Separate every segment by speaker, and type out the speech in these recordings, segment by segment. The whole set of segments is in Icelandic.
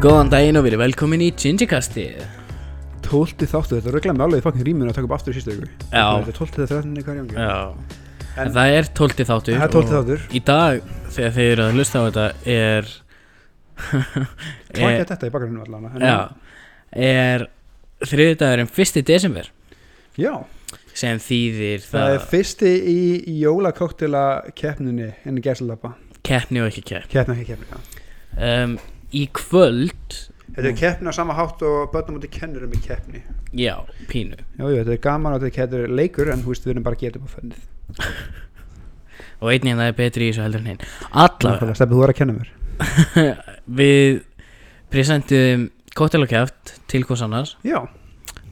Speaker 1: Góðan daginn og verið velkomin í Gingikasti.
Speaker 2: Tólti þáttu, þetta rugglaði með alveg í fucking rýminu að taka upp aftur í sístu ykkur. Þetta er tólti þegar þrættinni hver jangi
Speaker 1: Já.
Speaker 2: En-
Speaker 1: En það er tólti þáttur
Speaker 2: Það er tólti
Speaker 1: og
Speaker 2: þáttur.
Speaker 1: Í dag, þegar þið eru að hlusta á þetta er er,
Speaker 2: þetta í bakgruninu allan en-
Speaker 1: Já. Er þriðdagurinn 1. desember.
Speaker 2: Já,
Speaker 1: sem þýðir
Speaker 2: það
Speaker 1: það,
Speaker 2: er fyrsti í jólakóktela keppnunni en í gæslappa
Speaker 1: keppni og ekki keppni
Speaker 2: Keppna ekki
Speaker 1: um, Í kvöld.
Speaker 2: Þetta er keppni á sama hátt og börnum í kennurum í keppni.
Speaker 1: Já, pínu.
Speaker 2: Já, já, þetta er gaman og þetta er leikur en þú veist við erum bara að geta upp á fönnið
Speaker 1: Og einnig en það er betri í þessu heldur en hinn. Alla
Speaker 2: Stefið, þú er að kenna mér.
Speaker 1: Við presentum kóttelakæft til hvers annars.
Speaker 2: Já,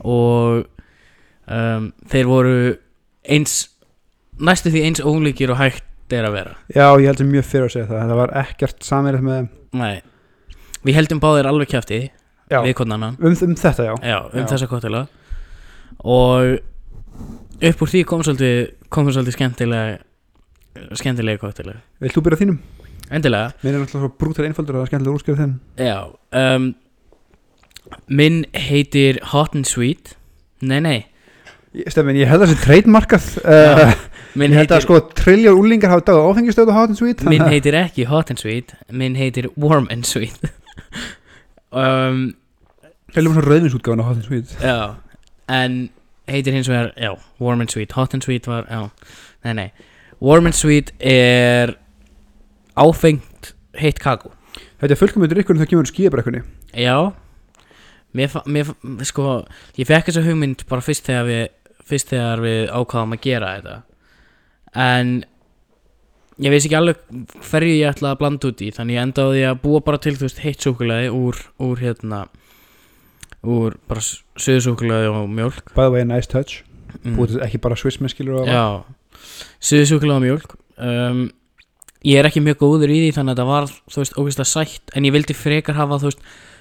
Speaker 1: og um, þeir voru eins næstu því eins ólíkir og hægt er að vera.
Speaker 2: Já, ég held sem mjög fyrir að segja það. Það var ekkert samverið með
Speaker 1: Nei. Við heldum báðir alveg kæfti við konan annan
Speaker 2: um, um þetta já.
Speaker 1: Já, um
Speaker 2: Já.
Speaker 1: þessa kottela og upp úr því kom svolítið kom svolítið skemmtilega skemmtilega kottela
Speaker 2: Vilt þú byrja þínum?
Speaker 1: endilega,
Speaker 2: Mér er náttúrulega svo brútal einfaldur er skemmtilega úrskerð þinn
Speaker 1: já um, minn heitir Hot and Sweet. Nei, nei.
Speaker 2: Stefin, ég held að það sé treytmarkað
Speaker 1: Já.
Speaker 2: uh, Ég held að
Speaker 1: heitir,
Speaker 2: sko trilljón úlingar hafa dagað áfengistöðu hot and sweet
Speaker 1: minn
Speaker 2: að-
Speaker 1: heitir ekki Hot and Sweet minn heitir Warm and Sweet um,
Speaker 2: Heilum svona rauðinsútgáðan á hot and sweet.
Speaker 1: Já, en heitir hins vegar, já, Warm and Sweet. Hot and Sweet var, já, nei, nei. Warm and Sweet er áfengt heitt kakó.
Speaker 2: Þetta er fullkomið drikkur en það kemur skíabrekkunni
Speaker 1: Já Mér, mér, sko, ég fekk þessa hugmynd bara fyrst þegar við fyrst þegar við ákvaðum að gera þetta. En ég veist ekki alveg hverju ég ætla að blanda út í þannig ég enda á því að búa bara til þú veist heitt súkulaði úr, úr hérna úr bara söðsúkulaði og mjólk.
Speaker 2: By the way, nice touch.
Speaker 1: Mm.
Speaker 2: Búið ekki bara swiss með skilur
Speaker 1: Já, suðusúkulega og mjólk. Um, Ég er ekki mjög góður í því þannig að þetta var, þú veist, ógeðslega sætt en ég vildi frekar hafa, þú veist,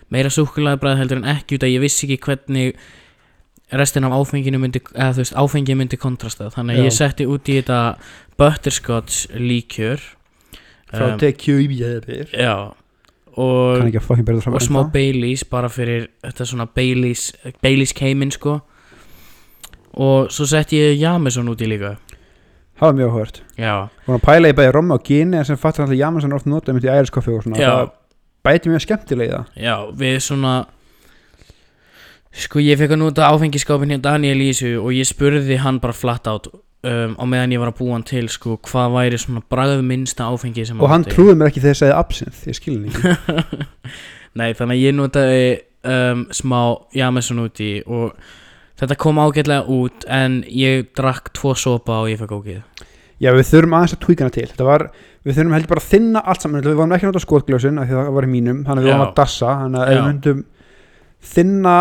Speaker 1: meira súkulega bræð heldur en ekki út að ég vissi ekki hvernig restin af áfenginu myndi, eða þú veist, áfengi myndi kontrasta þannig að ég setti út í þetta butterscotch líkjör.
Speaker 2: Frá
Speaker 1: um,
Speaker 2: TQIBR
Speaker 1: Já og, og smá Baileys bara fyrir þetta svona Baileys Baileys keiminn sko. Og svo setti ég Jameson út í líka.
Speaker 2: Það var mjög Hún að pæla í bæði og gini en sem fattar alltaf Jameson oft notað mitt í æriskoffi og svona. Það bæti mjög skemmtilega
Speaker 1: Já, við svona Sko ég fekk að nota áfengiskápin hjá Daniel Ísu og ég spurði hann bara flatt át um, á meðan ég var að búa hann til sko hvað væri svona bragð minnsta áfengi sem
Speaker 2: Og hann
Speaker 1: átti.
Speaker 2: trúði mér ekki þegar ég segði absinthe Ég skil hann ekki.
Speaker 1: Nei, þannig að ég notaði um, smá Jameson út í og þetta kom ágætlega út en ég drakk tvo sopa og ég fekk ógið
Speaker 2: Já, við þurfum aðeins að tweaka hana til. Þetta var, við þurfum heldur bara að þinna allt saman. Við vorum ekki að nota skotgljósin því það var í mínum Þannig að við
Speaker 1: Já.
Speaker 2: vorum að dassa Þannig að við myndum þinna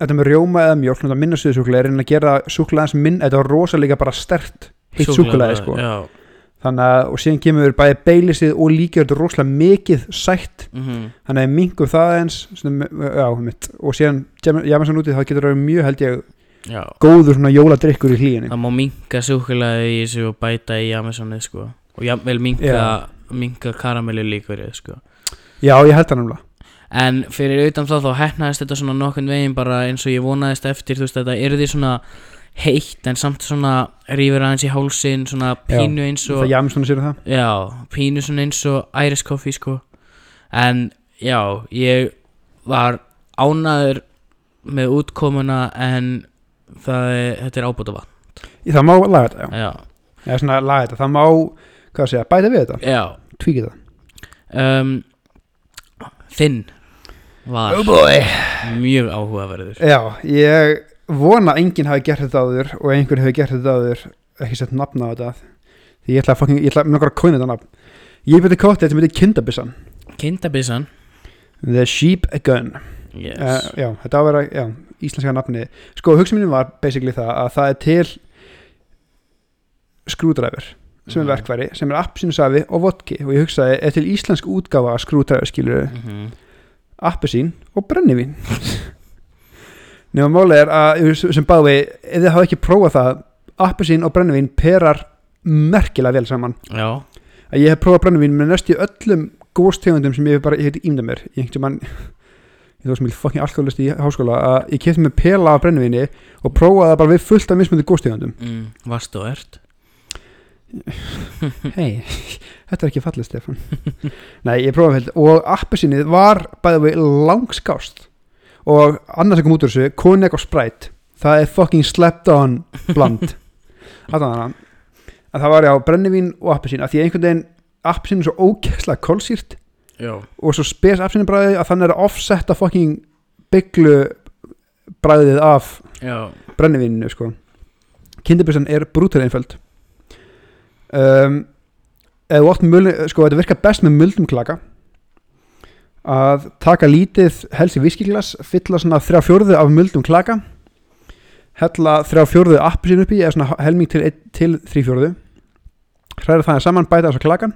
Speaker 2: Þetta með rjóma eða mjólk Nota minna suðu súkulega Reyna að gera súkulega eins minn Þetta var rosalega bara stert Heitt súkulega sko.
Speaker 1: Já,
Speaker 2: Þannig að, og síðan kemur bæði beilisið og líka Þetta er rosalega mikið sætt.
Speaker 1: Mm
Speaker 2: Þannig að mingum það eins svona, Já, mitt Og síðan, Jameson úti, það getur verið mjög held ég
Speaker 1: já.
Speaker 2: Góður svona jóladrykkur í hlýjunni.
Speaker 1: Það má minka súkulega í þessu og bæta í Jamesonið sko. Og jafnvel minka,
Speaker 2: Já.
Speaker 1: minka karamellu líkverið sko.
Speaker 2: Já, ég held það nefnilega
Speaker 1: En fyrir utan það þá hefnaðist þetta svona nokkurn veginn bara eins og ég vonaðist eftir þú veist þetta er því svona heitt en samt svona rífur aðeins í hálsin svona pínu eins og
Speaker 2: það
Speaker 1: já, pínu svona eins og Irish coffee sko. En já, ég var ánaður með útkomuna en það er, þetta er ábúta vatn
Speaker 2: Það má laga þetta, já.
Speaker 1: Já,
Speaker 2: eða svona laga þetta, það má hvað að segja, bæta við þetta,
Speaker 1: já.
Speaker 2: Tvíkið það
Speaker 1: um, þinn var
Speaker 2: boy.
Speaker 1: mjög áhugaverður.
Speaker 2: Já, ég vona að enginn hafi gert þetta áður og einhver hafi gert þetta áður ekki sett nafn á þetta því ég ætla að ég ætla að kóina þetta nafn. Ég byrði kótt þetta myndi kindabissan
Speaker 1: kindabissan
Speaker 2: The Sheep Gun.
Speaker 1: Yes.
Speaker 2: uh, Já, þetta á að vera, já, íslenska nafni. Sko, hugsa mínu var basically það að það er til skrúdræfur sem er
Speaker 1: Mhm.
Speaker 2: verkværi, sem er appsínsafi og vodki. Og ég hugsaði, er til íslensk útgáfa að skrúdræfur skilur
Speaker 1: mm
Speaker 2: appelsín og brennivín. Nema máli er að sem báði, ef þið hafa ekki prófað það appelsín og brennivín perar merkilega vel saman.
Speaker 1: Já,
Speaker 2: að ég hef prófað brennivín með næstu öllum góðstegundum sem ég hef bara, ég heit ímda mér ég einhvern mann ég þó sem ég fucking alkoholist í háskóla að ég kefti með pela af brennivíni og prófaði það bara við fullt af mismöndi góðstegundum
Speaker 1: mm, Varst og ert
Speaker 2: hei, þetta er ekki fallið Stefán. Nei, ég prófaði held og appelsínið var bæðið við langskást. Og annars sem kom út úr þessu, konjak og sprætt það er fucking slept on bland. Að það var já brennivín og appelsín að því einhvern veginn appelsín er svo ógeðslega kolsýrt.
Speaker 1: Já.
Speaker 2: Og svo spes appelsínu bræðið að þannig er að offsetta fucking bygglu bræðið af brennivíninu sko. Kindabissan er brútal einföld um, eða oft mjöl, sko þetta virkar best með muldum klaka. Að taka lítið helsi viskiglas fylla svona þrjá fjórðu af muldum klaka hella þrjá fjórðu appisín upp í eða svona helming til, til þrý fjórðu hræða það saman bæta þess að klakan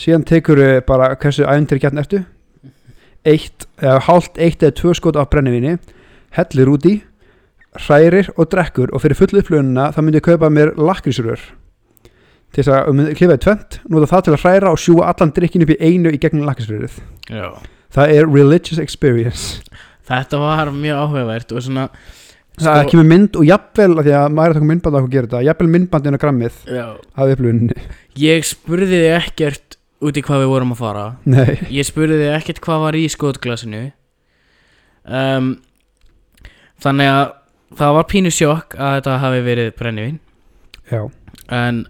Speaker 2: síðan tekur bara hversu ævendir gætn ertu. Eitt, eða hálft eitt eða tvö skot af brennivíni hellir út í hrærir og drekkur og fyrir fullu upplöfunina þá myndi ég kaupa mér lakrísrör til þess að um, klifaði tvent nota það til að hræra og sjúa allan drikkin upp í einu í gegnum lakrísrörið
Speaker 1: Já.
Speaker 2: Það er religious experience.
Speaker 1: Þetta var mjög áhugavert og svona
Speaker 2: það kemur mynd og jafnvel af því að maður er að taka myndband að gera þetta jafnvel myndbandin á grammið
Speaker 1: Já.
Speaker 2: af upplöfuninni
Speaker 1: Ég spurði þig ekkert út í hvað við vorum að fara.
Speaker 2: Nei,
Speaker 1: Ég spurði þig ekkert hvað var í skotglasinu. Um, Þannig að það var pínu sjokk að þetta hafi verið brennivín.
Speaker 2: Já.
Speaker 1: En,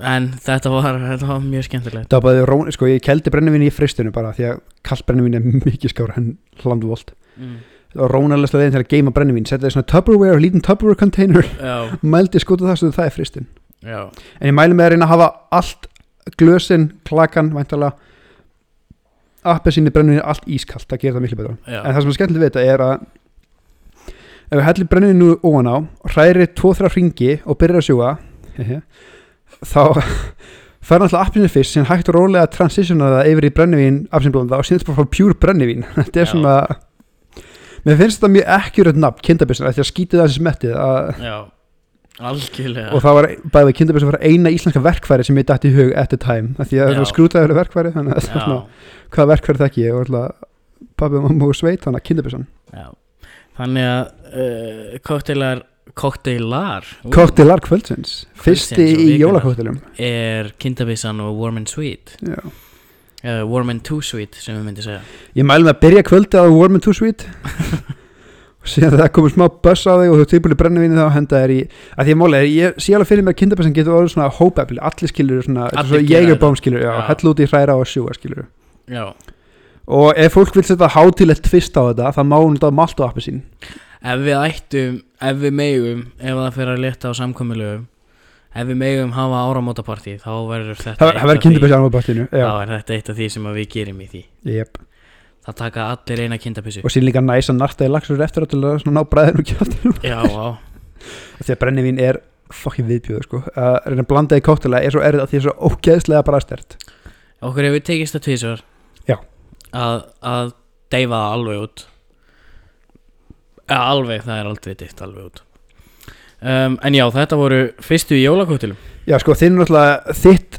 Speaker 1: en þetta, var, þetta var mjög skemmtilegt.
Speaker 2: Það var bara rón, sko ég keldi brennivinni í fristinu bara því að kallt brennivinni er mikið skára en hlandvolt
Speaker 1: mm.
Speaker 2: var rónalega leiðin til að geima brennivinn setja það í svona Tupperware, lítinn Tupperware container. Mældi skotu það svo það er fristin
Speaker 1: já,
Speaker 2: en ég mæli með að reyna að hafa allt glösin, klakan, væntalega appelsíni brennivinni allt ískalt, það gerir það miklu betra.
Speaker 1: Já.
Speaker 2: En það sem er skemmtilega við þetta er að ef við hellir brennivinni nú ofan á hræri 2-3 ringi og byrjar að sjúga þá fer náttúrulega fyrst sem hægt og rólega að transitiona það yfir í brennivin appelsínblanda og síðan bara fá pjúr brennivin þetta er svona mér finnst þetta mjög ekkjuröð nafn kindabissan því að skítið það sem smettið og það var bæðið kindabissan var eina íslenska verkfæri sem ég dætt í hug at the time því að það var skrútaður verkfæri þannig að það er hvaða verkfæri þekki ég? Og alltaf pabbi og mamma og sveit þannig að kindabissan
Speaker 1: já. Þannig að uh, Kokteilar ú,
Speaker 2: Koktelar kvöldsins. Fyrsti í
Speaker 1: vikunnar.
Speaker 2: jólakoktelum
Speaker 1: Er kindabissan og warm and sweet. Uh, Warm and too sweet sem við myndi segja.
Speaker 2: Ég mæli með að byrja kvöldi á Warm and Too Sweet. Og síðan það komur smá buss á þig og þú tilbúið brennivinni þá henda þér í að því að máli er, ég sé alveg fyrir mig að kindabessan getur orðið svona hópefli, allir skilur svona,
Speaker 1: Allir
Speaker 2: jägerbóm skilur, já,
Speaker 1: Já.
Speaker 2: hell út í hræra og sjúa skilur.
Speaker 1: Já.
Speaker 2: Og ef fólk vil setja hátilegt tvist á þetta það má hún þetta malt og appi sín
Speaker 1: Ef við ættum, ef við megum Ef það fyrir að leta á samkomiðlugum Ef við megum hafa áramótapartí Þá verður þetta
Speaker 2: það verður
Speaker 1: því-
Speaker 2: kindabessan á partinu
Speaker 1: Þá er þetta eitt af því sem við gerum í því.
Speaker 2: Yep.
Speaker 1: Það taka allir eina kindabissu
Speaker 2: og síðan líka næs að narta í lagsur eftir til að ná bræðinu og kjáttinum því að brennivín er fokkin viðbjöð sko. að reyna að blanda í kóktela er svo erið að því er svo ógeðslega bræðstert
Speaker 1: Okkur hefur tekist það tvisvar.
Speaker 2: Já.
Speaker 1: að, að deyfa það alveg út ja, Alveg, það er aldrei deyft alveg út. Um, En já, þetta voru fyrstu jólakóttilum
Speaker 2: Já, sko, þinn er náttúrulega þitt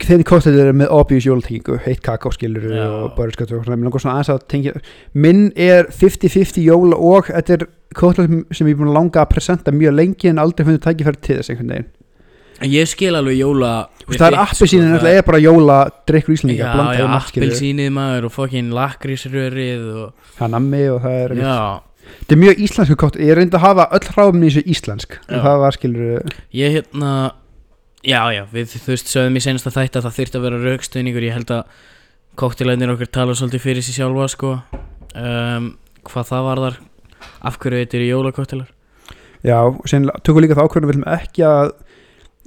Speaker 2: þinn kóttel er með obvious jólatengingu heitt kakóskilur og börnskat og svona, svona aðeins að tengja minn er 50-50 jóla og þetta er kóttel sem ég er búin að langa að presenta mjög lengi en aldrei fundið tækifæri til þess einhvern veginn
Speaker 1: Ég skil alveg jóla
Speaker 2: Þú veist, það er appelsínin
Speaker 1: sko,
Speaker 2: náttúrulega er bara jóla drikkur
Speaker 1: Já,
Speaker 2: íslendinga
Speaker 1: já,
Speaker 2: skilur
Speaker 1: appelsínið maður og fokkin lakrísrörið og
Speaker 2: það nammi og það er
Speaker 1: Já,
Speaker 2: þetta er mjög íslensku kóttel, ég reyndi að hafa öll hráfum í þessu íslensk, en
Speaker 1: Já.
Speaker 2: það var skilur
Speaker 1: ég hérna Já, já, við þú veist sögðum í senasta þætti að það þyrfti að vera raukstöðningur Ég held að kóktilæðnir okkur tala svolítið fyrir sér sjálfa sko. Um, Hvað það varðar Af hverju þetta eru jólakóktilar
Speaker 2: já, og sen tökum líka það ákveðinu við viljum ekki að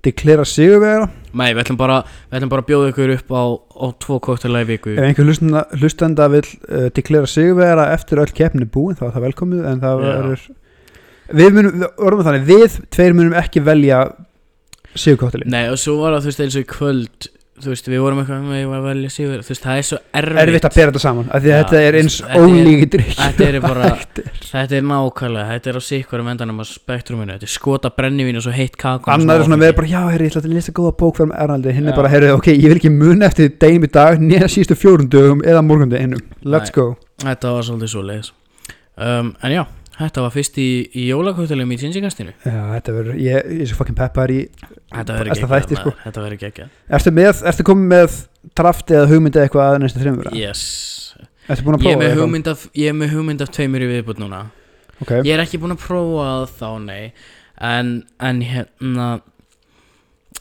Speaker 2: deklera sigurvegara
Speaker 1: Nei, við ætlum bara, við ætlum bara að bjóða ykkur upp á, á tvo kóktela í viku.
Speaker 2: Ef einhver hlustanda, hlustanda vil uh, deklera sigurvegara eftir öll keppni búin þá er það velkomið en það
Speaker 1: Já.
Speaker 2: verður við munum, við orðum þannig, við tveir munum ekki velja sigurkóttali
Speaker 1: Nei, og svo var það þú veist eins og í kvöld þú veist, við vorum eitthvað með að velja sigur, þú veist, það er svo erfitt.
Speaker 2: Erfitt að bera þetta saman af því að þetta er eins ólíki drikk
Speaker 1: Þetta er bara, þetta er nákvæmlega, þetta er á sikvarum endanum á spektruminu, þetta er skota brennivín og svo heitt kakon
Speaker 2: annar er svona við bara, já, herri, ég ætla að lesa góða bók fyrir Arnaldi, hinn er bara, herri, ok, ég vil ekki muna eftir í dag, nýja sístu fjórun dögum eða morgundi innum, let's
Speaker 1: Nei.
Speaker 2: go.
Speaker 1: Þetta var svolítið svo leiðis um, En já, þetta var fyrst í, í jólakvöldalum í tínsingastinu
Speaker 2: já, þetta verður, ég, ég er svo fucking peppar í
Speaker 1: Þetta verður
Speaker 2: með, ertu komið með draft eða hugmyndi eitthvað að næstu þreymur
Speaker 1: Yes. Ég er með
Speaker 2: eitthvað?
Speaker 1: hugmynd af, ég er með hugmynd af tveimur í viðbútt núna.
Speaker 2: Ok,
Speaker 1: Ég er ekki búin að prófa þá, nei. En, en hérna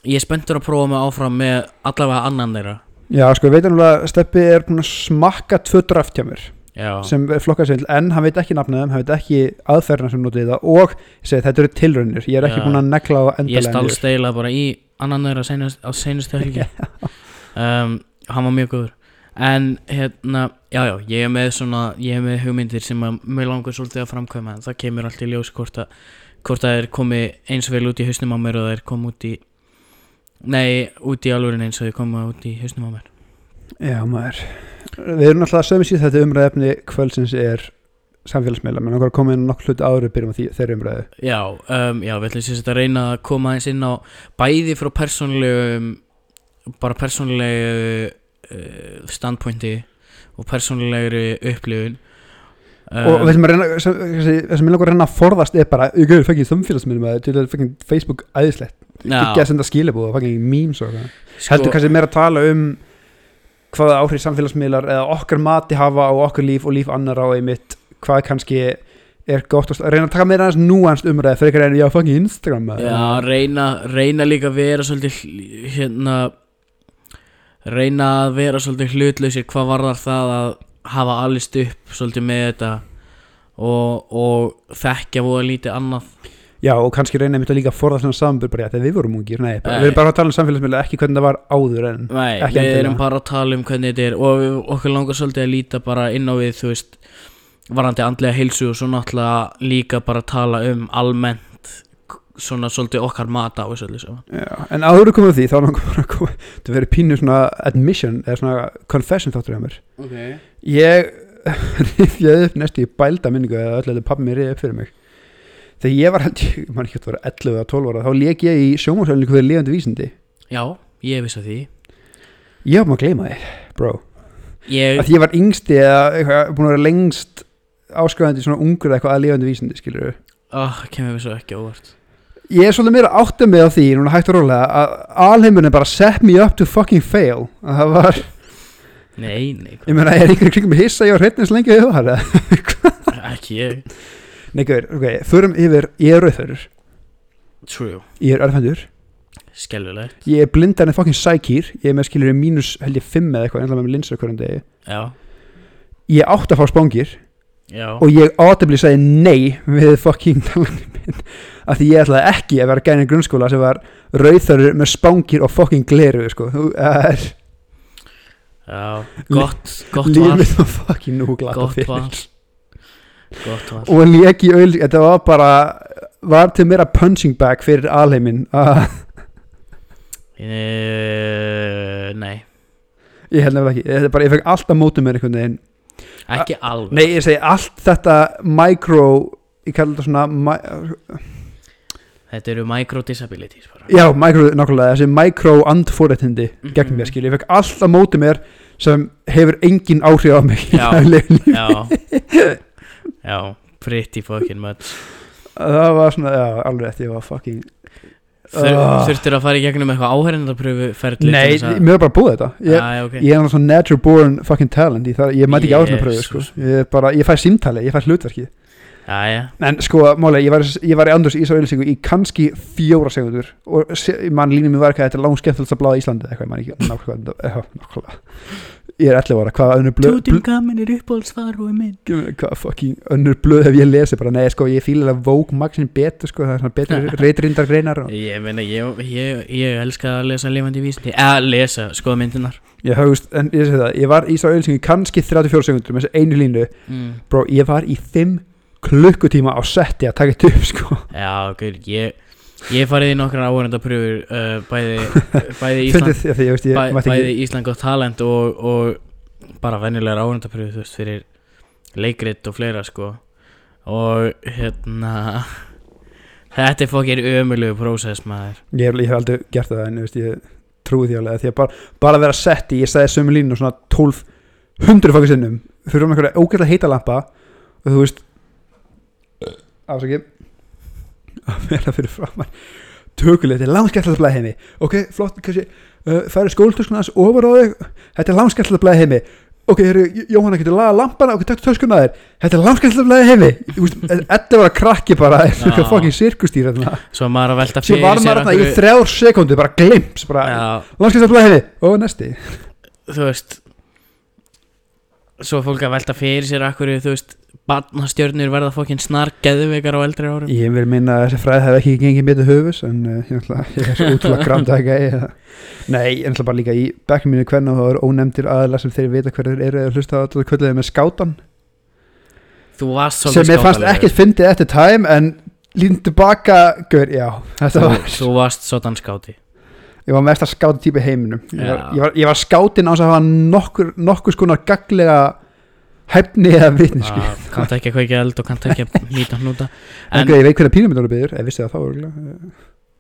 Speaker 1: Ég er spenntur að prófa mig áfram með allavega annan þeirra.
Speaker 2: Já, sko, ég veit alveg að Steppi er búin að smakka tvö draft hjá mér
Speaker 1: Já,
Speaker 2: sem er flokkað sér en hann veit ekki nafnaðum, hann veit ekki aðferðina sem notið það og ég segi þetta eru tilraunir, ég er ekki
Speaker 1: Já.
Speaker 2: búin að negla á
Speaker 1: ég
Speaker 2: endalega
Speaker 1: stál
Speaker 2: niður.
Speaker 1: steila bara í annan seinast, á seinustu helgi. Um, Hann var mjög góður. En hérna, já já, ég er með svona, ég er með hugmyndir sem að mér langar svolítið að framkvæma en það kemur allt í ljós hvort að hvort það er komið eins vel út í hausnum á mér og það er komið út í Nei, út í alvörin eins og þau koma út í hausnum á mér
Speaker 2: Já, maður. Við erum alltaf að sögum síðan þetta umræðefni kvöldsins er samfélagsmeila menn okkar að koma inn á nokkuð hluti áður byrjum á því, þeirri umræðu.
Speaker 1: Já, um, já, við ætlum sér að reyna að koma eins inn á bæði frá persónulegu bara persónulegu uh, standpointi og persónulegri upplifun. Um,
Speaker 2: og við ætlum að reyna það sem ég langar að reyna að forðast er bara ég gauður fækið samfélagsmeilum að til að fækið Facebook æðislegt, ekki að senda skilabúð og fækið memes og eitthvað.
Speaker 1: Sko,
Speaker 2: heldur kannski meira að tala um hvaða áhrif samfélagsmiðlar eða okkar mati hafa á okkar líf og líf annar á einmitt hvað kannski er gott að reyna að taka meira aðeins núanst umræði fyrir eitthvað en já, fucking Instagram.
Speaker 1: Já, reyna, reyna líka að vera svolítið hérna reyna að vera svolítið hlutlausir hvað varðar það að hafa allist upp svolítið með þetta og, og þekkja voða lítið annað
Speaker 2: já, og kannski reyna einmitt að líka forða svona samanbyrð bara, þegar við vorum ungir, nei, bara,
Speaker 1: Nei.
Speaker 2: við erum bara að tala um samfélagsmiðla ekki hvernig það var áður en
Speaker 1: Nei, við
Speaker 2: endilega.
Speaker 1: erum bara að tala um hvernig þetta er og við, okkur langar svolítið að líta bara inn á við þú veist, varandi andlega heilsu og svo náttúrulega líka bara að tala um almennt svona svolítið okkar mat á þessu öllu
Speaker 2: en áður að að því þá langar bara að koma það verið pínu svona admission eða svona confession þáttur hjá mér
Speaker 1: okay.
Speaker 2: ég rifjaði upp næstu í bælda minningu eða öll þegar ég var held ég, mann ekki að vera 11 eða 12 ára þá leik ég í sjómasölningu fyrir lifandi vísindi.
Speaker 1: Já, ég vissi að því.
Speaker 2: Ég var maður að gleyma því, bro.
Speaker 1: Ég,
Speaker 2: að ég var yngsti eða eitthvað, búin að vera lengst áskrifandi svona ungur eða eitthvað að lifandi vísindi skilur
Speaker 1: oh, kemur við svo ekki óvart.
Speaker 2: Ég er svolítið meira áttið með því núna hægt og rólega að alheimurinn bara set me up to fucking fail. Að það var
Speaker 1: Nei, nei,
Speaker 2: Ég meina, er einhver kringum hissa ég á hreitnins lengi að það var
Speaker 1: ekki ég
Speaker 2: Nei, gauður, ok, förum yfir Ég er rauðförur,
Speaker 1: True,
Speaker 2: ég er örfendur.
Speaker 1: Skelvilegt
Speaker 2: Ég er blindar en fucking sækýr. Ég er með skilur mínus held ég fimm eða eitthvað En það með linsur hverjum degi.
Speaker 1: Já,
Speaker 2: Ég átt að fá spángir
Speaker 1: já.
Speaker 2: Og ég átabli sagði nei Við fucking talanum minn. Af því ég ætlaði ekki að vera gæðin í grunnskóla Sem var rauðförur með spángir og fucking gleru Sko, þú er
Speaker 1: Já, gott, gott val.
Speaker 2: Lífið var fucking nú glata
Speaker 1: Gott
Speaker 2: fyrir.
Speaker 1: val Gott val
Speaker 2: Og lék í auðl Þetta var bara Var til meira punching bag fyrir alheimin að
Speaker 1: e, Nei,
Speaker 2: Ég held nefnilega ekki, þetta er bara, ég fekk alltaf mótum með einhvern veginn.
Speaker 1: Ekki alveg.
Speaker 2: Nei, ég segi allt þetta micro Ég kalli þetta svona
Speaker 1: Þetta eru micro disabilities bara.
Speaker 2: Já, micro, nákvæmlega, þessi micro andfóréttindi gegn
Speaker 1: Mhm.
Speaker 2: mér, skil, ég fekk alltaf mótum mér sem hefur engin áhrif á mig
Speaker 1: Já. Já Já, pretty fucking much.
Speaker 2: Það var svona, já, alveg eftir, ég var fucking
Speaker 1: Þur,
Speaker 2: Ah.
Speaker 1: Þurftir að fara í gegnum eitthvað áhærindapröfu ferli
Speaker 2: Nei, mér var bara búið þetta. Ég,
Speaker 1: Já, ok.
Speaker 2: ég er náttúrulega svona natural born fucking talent Ég, það, ég mæti ekki áhrif pröfu, sko.
Speaker 1: Jesus.
Speaker 2: Ég, er bara, ég fæ símtali, ég fæ hlutverkið.
Speaker 1: Já, já.
Speaker 2: En sko, málega, ég var, ég var í andurs í þessu auðlýsingu í kannski fjóra segundur og se- mann línum mér var eitthvað þetta er langt skemmtilegt að bláða Íslandi eitthvað, ég man ekki nákvæmlega, já, nákvæmlega ég er 11 ára, hvað önnur blöð
Speaker 1: Tótin gamin er
Speaker 2: blöð, hvað fucking önnur blöð hef ég lesið bara, nei, sko, ég fíla að Vogue magazine betur, sko, það er svona betur reytrindar greinar og
Speaker 1: Ég meina, ég, ég, ég elska að lesa lifandi vísindi. Eða lesa, skoða myndinar
Speaker 2: ég höfust, en ég segi það, ég var í þessu auðlýsingu í kannski 34 segundur með þessu einu línu,
Speaker 1: mm.
Speaker 2: bró, ég var í 5 klukkutíma á setti að taka þetta upp, sko.
Speaker 1: Já, ok, ég Ég farið í nokkrar áhörndapröfur uh, bæði, bæði Ísland
Speaker 2: ég ég
Speaker 1: bæ, bæði Ísland og talent og, og bara venjulegar áhörndapröfur þú veist fyrir leikrit og fleira sko. Og hérna þetta er fokkir ömulegu prósess maður.
Speaker 2: Ég, ég hef aldrei gert það en veist ég trúi því alveg því að bara, bara vera sett í ég sagði sömu línu svona 12 100 fokkar sinnum fyrir um einhverja ógæðlega heita lampa og þú veist afsaki að vera fyrir framar tökulegt, þetta er langskættilega blæði heimi ok, flott, kannski uh, færi skóltöskuna hans ofar á þig. Þetta er langskættilega blæði heimi ok, heru, Jóhanna getur laga lampana ok, takk töskuna þér. Þetta er langskættilega blæði heimi Þú veist, þetta var að krakki bara
Speaker 1: Já.
Speaker 2: fokkin sirkustýr þarna.
Speaker 1: svo maður að velta
Speaker 2: sem
Speaker 1: fyrir
Speaker 2: var maður þarna í þrjár sekundu bara glimps, bara
Speaker 1: Já,
Speaker 2: langskættilega blæði heimi og næsti
Speaker 1: þú veist svo er fólk að velta fyrir sér akkur þú veist, barnastjörnur verða fokkin snar geðveikar á eldri árum.
Speaker 2: Ég vil minna að þessi fræð hef ekki gengið mitt höfus en uh, ég, ætla, ég er svo útrúlega gramdæka nei, ég ætla bara líka í bekkjum mínu hvernig og það eru ónefndir aðla sem þeir vita hverju þeir eru að hlusta á þetta kvöldaði með skátan.
Speaker 1: Þú varst
Speaker 2: sem ég fannst ekkert fyndið eftir time en lín tilbaka, gaur, já þetta
Speaker 1: þú,
Speaker 2: var,
Speaker 1: þú varst svona skáti.
Speaker 2: Ég var mest að skáta típa í heiminum. Ég var, ég var, ég var skátin á þess að hafa nokkur, nokkur skonar gaglega hæfni eða vitnisku
Speaker 1: Ah, kannt ekki að kveikja eld og kannt ekki að nýta hnúta.
Speaker 2: En ég veit hvernig píramidar eru byggður, ég vissi það þá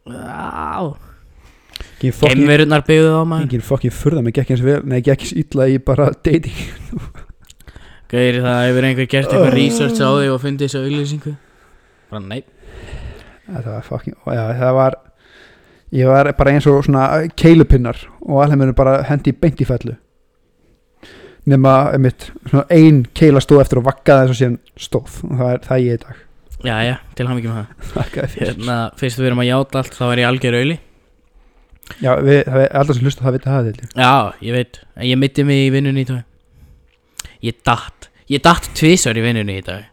Speaker 1: á,
Speaker 2: fucking-
Speaker 1: geimverurnar byggðu þá maður.
Speaker 2: engin fokkin furða mig gekk eins vel nei, gekk eins illa í bara dating.
Speaker 1: Gauðir það hefur einhver gert eitthvað
Speaker 2: Oh.
Speaker 1: research á því og fundið þessu auglýsingu? Bara nei.
Speaker 2: Það var fokkin, það var ég var bara eins og svona keilupinnar og alveg bara hendi beint í fellu nema einmitt ein keila stóð eftir og vakkaði þess að síðan stóð. Og það er, það er ég í dag.
Speaker 1: Já já, til hann ekki með það. Hérna, fyrst við erum að játa allt þá er ég algjör auðli.
Speaker 2: Já, við, það er alltaf sem hlusta það vita það ég.
Speaker 1: já, ég veit, en ég mitti mig í vinnunni í dag. Ég datt. Ég datt tvisar í vinnunni í dag.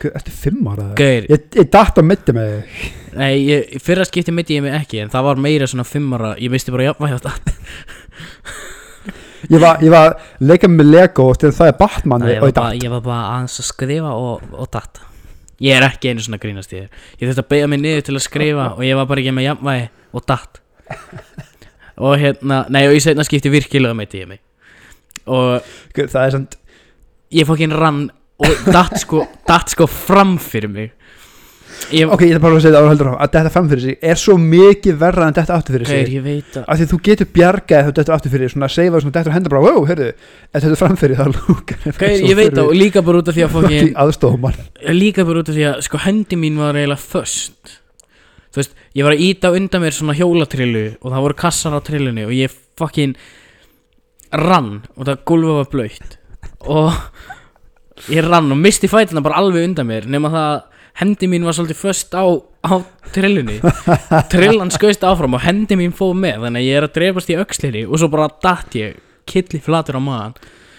Speaker 2: Guð, Ertu fimm ára það?
Speaker 1: Gauðir,
Speaker 2: Ég, ég datt á mitti með þig.
Speaker 1: Nei, ég, fyrra skipti mitti ég mig ekki en það var meira svona fimmara ég misti bara jafnvæg á datt
Speaker 2: Ég var, ég var leika með Lego til það er Batman
Speaker 1: ég,
Speaker 2: og ég datt
Speaker 1: ég var bara aðeins að skrifa og, og datt Ég er ekki einu svona grínast þér Ég þurfti að beigja mig niður til að skrifa og ég var bara ekki með jafnvægi og datt Og hérna, nei og í setna skipti virkilega meiti ég mig. Og
Speaker 2: Það er samt
Speaker 1: ég fokkin rann og datt sko, datt sko fram fyrir mig Ég,
Speaker 2: Ok, ég ætla bara að segja það að þetta fram fyrir sig er svo mikið verra en þetta áttu fyrir sig.
Speaker 1: Gaur, ég veit að
Speaker 2: af því að þú getur bjargað þú dettur aftur fyrir svona að seifa svona dettur hendur bara wow, ef þetta er framfyrir þá lúkar
Speaker 1: Gaur, ég veit það og líka bara út af því að fokkin
Speaker 2: aðstofum
Speaker 1: líka bara út af því að sko hendi mín var eiginlega föst. Þú veist, ég var að íta undan mér svona hjólatrillu og það voru kassar á trillunni og ég fucking rann og það gólfa var blöytt og ég rann og misti fætina bara alveg undan mér nema það að hendi mín var svolítið föst á, á trillunni. Trillan skauðst áfram og hendi mín fóð með þannig að ég er að drefast í öxlinni og svo bara datt ég killi flatur á maðan.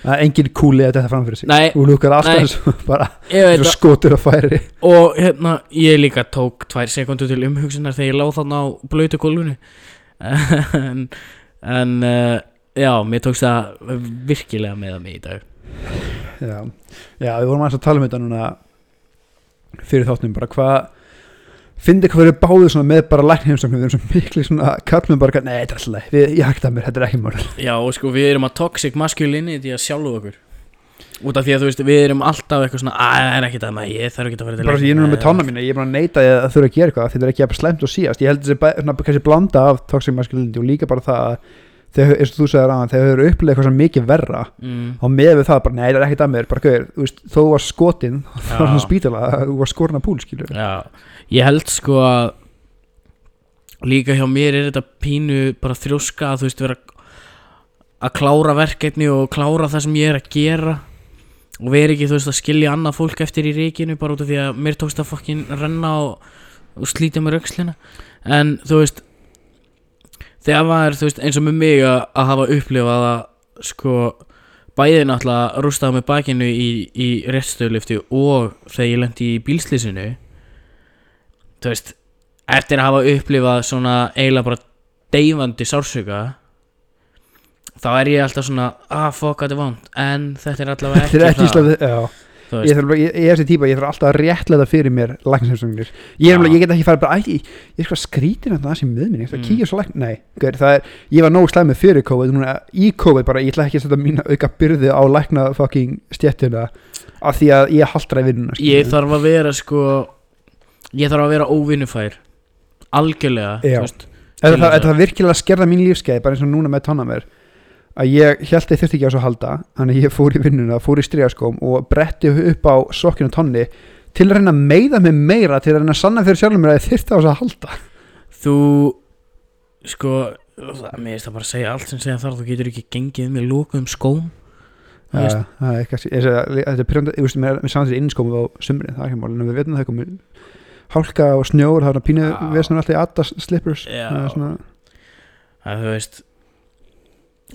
Speaker 2: Engin kúli að þetta fram fyrir sig.
Speaker 1: Nei,
Speaker 2: þú lúkar alltaf eins og bara
Speaker 1: að
Speaker 2: skotur að færi.
Speaker 1: Og hérna ég líka tók tvær sekundur til umhugsunar þegar ég láð þarna á blöytu gólfinu en, en uh, já, mér tókst það virkilega með mig í dag.
Speaker 2: Já. já, við vorum aðeins að tala um þetta núna fyrir þáttum bara hvað fyndi hvað við báðu svona með bara læknheimstaknum við erum svo miklu svona kallum bara nei, þetta er alltaf Við- ég hægt að mér, þetta er ekki mál
Speaker 1: já, og sko við erum að toxic masculinity að sjálfu okkur. Út af því að þú veist, við erum alltaf eitthvað svona að það er ekkert að maður, ég þarf ekki að fara til
Speaker 2: bara því ég er núna með tána mína, ég er bara að neita að það þurfa að gera eitthvað, þetta er ekki að slemt og síast ég held þessi bæ- svona, kannski blanda af toxic masculinity og líka bara það að þegar, eins og þú sagðir aðan, þegar þau eru upplega eitthvað sem mikið verra
Speaker 1: mm,
Speaker 2: og með við það, bara nei, það er ekkert að mér. Bara gauður, þú veist, þó var skotin þá var hann spítala, þú var skorna púl skilur
Speaker 1: já, ég held sko að líka hjá mér er þetta pínu bara þrjóska að þú veist vera að klára verkefni og klára það sem ég er að gera og vera ekki þú veist að skilja annað fólk eftir í ríkinu bara út af því að mér tókst að fokkin renna og, og slíta mér aukslina en þú veist þegar maður þú veist eins og með mig að, að hafa upplifað að sko bæði náttúrulega rústaði með bakinu í, í réttstöðlifti og þegar ég lendi í bílslýsinu þú veist eftir að hafa upplifað svona eiginlega bara deyfandi sársöka þá er ég alltaf svona ah fuck þetta er vant en þetta er allavega ekki, það
Speaker 2: ég, þarf, ég, ég er þessi típa, ég þarf alltaf að réttlega fyrir mér læknisheimsóknir ég, ég get ekki farið bara, æ, ég, er sko skrítin að það sem með minni, ég ætla að
Speaker 1: Mm.
Speaker 2: kíkja svo lækn nei, gaur, það er, ég var nógu slæmið fyrir COVID núna, í COVID bara, ég ætla ekki að setja mína auka byrði á lækna fucking stjettuna af því að ég haldra í vinnuna
Speaker 1: ég þarf að vera sko ég þarf að vera óvinnufær. Algjörlega til
Speaker 2: það,
Speaker 1: þess að-
Speaker 2: þetta virkilega skerða mín lífskeið bara eins og núna með tónnamer að ég held ég þurfti ekki á þessu að halda þannig að ég fór í vinnuna, fór í stríðaskóm og bretti upp á sokkinu tonni til að reyna að meiða mig meira til að reyna að sanna fyrir sjálfum mér að ég þurfti á þessu að halda.
Speaker 1: Þú sko mér finnst það bara að segja allt sem segja þar þú getur ekki gengið með lókuðum skóm. Þú veist,
Speaker 2: Já, það er segi að þetta er pyrrandi, ég veist, mér mér saman þessi innskómið á sumri, það er ekki málin við veitum að það er komið hálka og snjór, það er pínu
Speaker 1: Já.
Speaker 2: vesnum alltaf í Adas slippers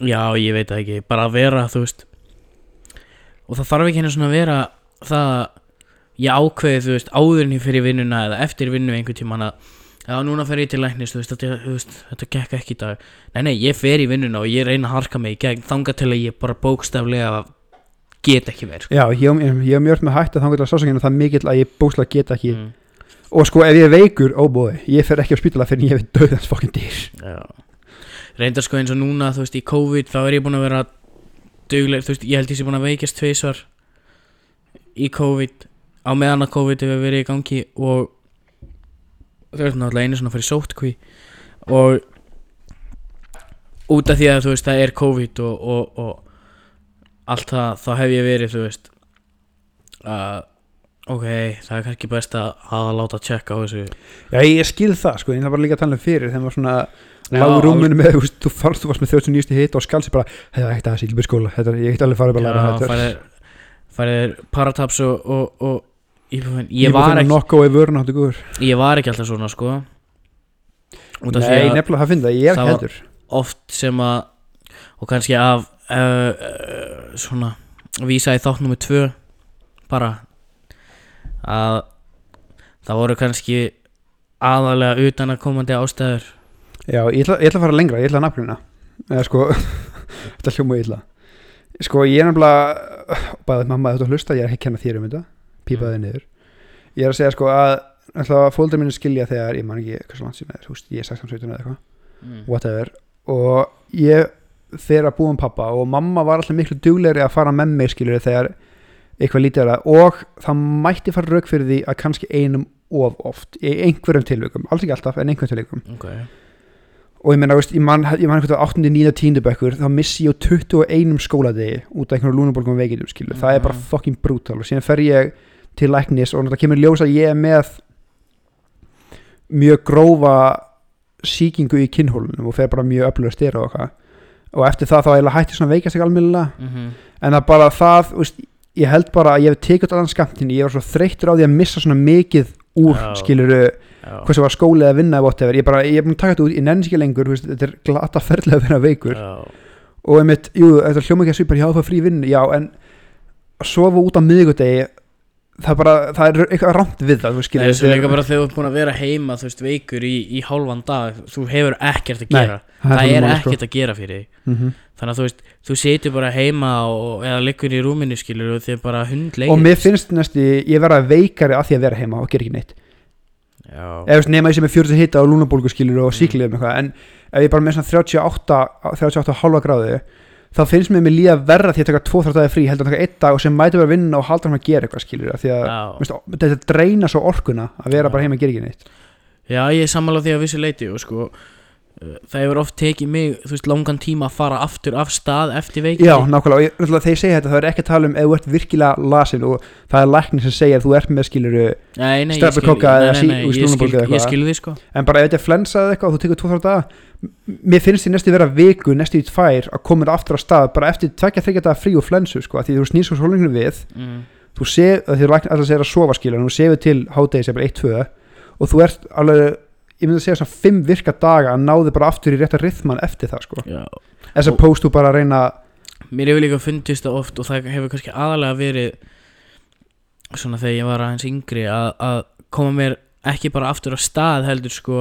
Speaker 1: Já.
Speaker 2: Það
Speaker 1: ég veit það ekki bara að vera þú veist og það þarf ekki henni svona að vera það að ég ákveði þú veist áður en ég fyrir vinnuna eða eftir vinnu einhvern tímann að já núna fer ég til læknis þú veist, þetta, þú veist, þetta gekk ekki í dag nei nei ég fer í vinnuna og ég reyna að harka mig í gegn þanga til að ég bara bókstaflega get ekki verið sko.
Speaker 2: já, ég, hef mjög með hætt að þannig að sásangina það er mikill að ég bókslega get ekki
Speaker 1: mm.
Speaker 2: og sko ef ég veikur, ó bóði ég fer ekki á spítala fyrir ég hef döðans fokkin dýr
Speaker 1: Já Reyndar sko eins og núna þú veist í COVID þá er ég búin að vera dugleg, þú veist ég held ég sé búin að veikast tveisvar í COVID á meðan að COVID hefur verið í gangi og þau veist náttúrulega einu svona fyrir sótkví og út af því að þú veist það er COVID og, og, og allt það þá hef ég verið þú veist að ok, það er kannski best að, að láta tjekka á þessu.
Speaker 2: Já, ég skil það sko, en það var líka að tala um fyrir þegar maður svona
Speaker 1: Já,
Speaker 2: lágur rúmunu með, þú veist, þú fannst þú varst með 39. hitt og skalsi bara, hefði það ekkert að sigla með skóla þetta, ég get alveg farið bara að læra þetta.
Speaker 1: Færið, parataps og, og, og íbúfinn ég, var ekki,
Speaker 2: nokko í vörun áttu guður.
Speaker 1: Ég var ekki alltaf svona sko.
Speaker 2: Nei, nefnilega það finn það, ég er ekki heldur
Speaker 1: oft sem að og kannski af uh, uh, svona vísa í þátt nummer tvö bara að það voru kannski aðalega utan að komandi ástæður
Speaker 2: já, ég ætla, ég ætla að fara lengra, ég ætla að nafnina eða sko, þetta hljóma illa. Sko, ég er nefnilega bæðið mamma þetta að hlusta, ég er ekki að kenna þér um þetta. Pípaði
Speaker 1: Mm.
Speaker 2: niður. Ég er að segja sko að ætla að fóldur minni skilja þegar ég man ekki hversu langt sem er, veist, ég er 16-17 eða eitthvað.
Speaker 1: Mm.
Speaker 2: whatever. Og ég fer að búa um pappa og mamma var alltaf miklu duglegri að fara með mig skilur þegar eitthvað lítið er að og það mætti fara rauk fyrir því að kannski einum of oft í einhverjum tilvikum, alls ekki alltaf en einhverjum tilvikum.
Speaker 1: Ok
Speaker 2: og ég veist, ég man, eitthvað 8. 9. 10. bekkur þá missi ég á 21 skóladegi út af einhverjum lúnabolgum veikindum skilur, það er bara
Speaker 1: Mhm.
Speaker 2: fucking brutal og síðan fer ég til læknis og það kemur ljós að ég er með mjög grófa sýkingu í kinnhólunum og fer bara mjög öflugur styrir og eitthvað og eftir það þá eiginlega hætti svona að veikast ekki almennilega
Speaker 1: mm
Speaker 2: en það bara það, veist, ég held bara að ég hef tekið allan skamtinn, ég var svo þreyttur á því að missa svona mikið úr
Speaker 1: Já.
Speaker 2: skiluru
Speaker 1: já,
Speaker 2: hvað sem var skóli eða vinna whatever. Ég, bara, ég er búin að taka þetta út, ég sig ekki lengur veist, þetta er glata ferðlega að vera veikur.
Speaker 1: Já,
Speaker 2: og einmitt, jú, þetta hljóma ekki að svipar já það frí vinnu, já, en að sofa út á miðvikudegi það er bara, það er eitthvað rámt við það þú
Speaker 1: Nei,
Speaker 2: skilur,
Speaker 1: svo líka bara þegar þú ert búin að vera heima þú veist veikur í, í hálfan dag þú hefur ekkert að
Speaker 2: Nei,
Speaker 1: gera það
Speaker 2: það
Speaker 1: er
Speaker 2: sko.
Speaker 1: ekkert að gera fyrir þig
Speaker 2: Mhm.
Speaker 1: þannig að þú veist, þú setur bara heima og, eða liggur í rúminu skilur og þið bara hundlegir
Speaker 2: og mér finnst næstu, ég verða veikari að því að vera heima og gera ekki neitt
Speaker 1: já,
Speaker 2: eða nema ég sem er 40 hitta á lúnabólgu skilur
Speaker 1: Mm.
Speaker 2: og síklið um eitthvað, en ef ég bara með svona 38, 38 halva gráðu þá finnst mér mér líða verra því að taka 2-3 dagi frí, heldur að taka 1 dag og sem mæti bara að vinna og halda hann að gera eitthvað skilur því að Veist, þetta dreina svo orkuna að vera
Speaker 1: Já.
Speaker 2: bara heima að gera ekki neitt
Speaker 1: já, ég er sammála því að vissu leiti og sko það hefur oft tekið mig, þú veist, langan tíma að fara aftur af stað eftir veikindi
Speaker 2: já, nákvæmlega, og ég, ég segja þetta það er ekki að tala um ef þú ert virkilega lasin og það er læknir sem segir að þú ert með skiluru
Speaker 1: nei,
Speaker 2: eða
Speaker 1: nei,
Speaker 2: sí-
Speaker 1: nei,
Speaker 2: þú veist,
Speaker 1: ég skil,
Speaker 2: lungnabólgu eða
Speaker 1: ég
Speaker 2: eitthvað.
Speaker 1: skil því sko
Speaker 2: en bara ef þetta er flensa eða eitthvað og þú tekur 2-3 daga mér finnst því næstu vera viku, næstu í tvær að koma þér aftur á stað, bara eftir tvekja þryggja daga frí og flensu, sko, af því þú við
Speaker 1: mm.
Speaker 2: þú læknir alltaf segir að sofa skilur, þú sefur til hádegi sem bara 1-2 og þú ert alveg ég myndi að segja svona 5 virka daga að náðu bara aftur í rétta rithman eftir það, sko. As opposed to bara að reyna
Speaker 1: mér hefur líka fundist það oft og það hefur kannski aðalega verið svona þegar ég var aðeins yngri að, að koma mér ekki bara aftur á stað heldur sko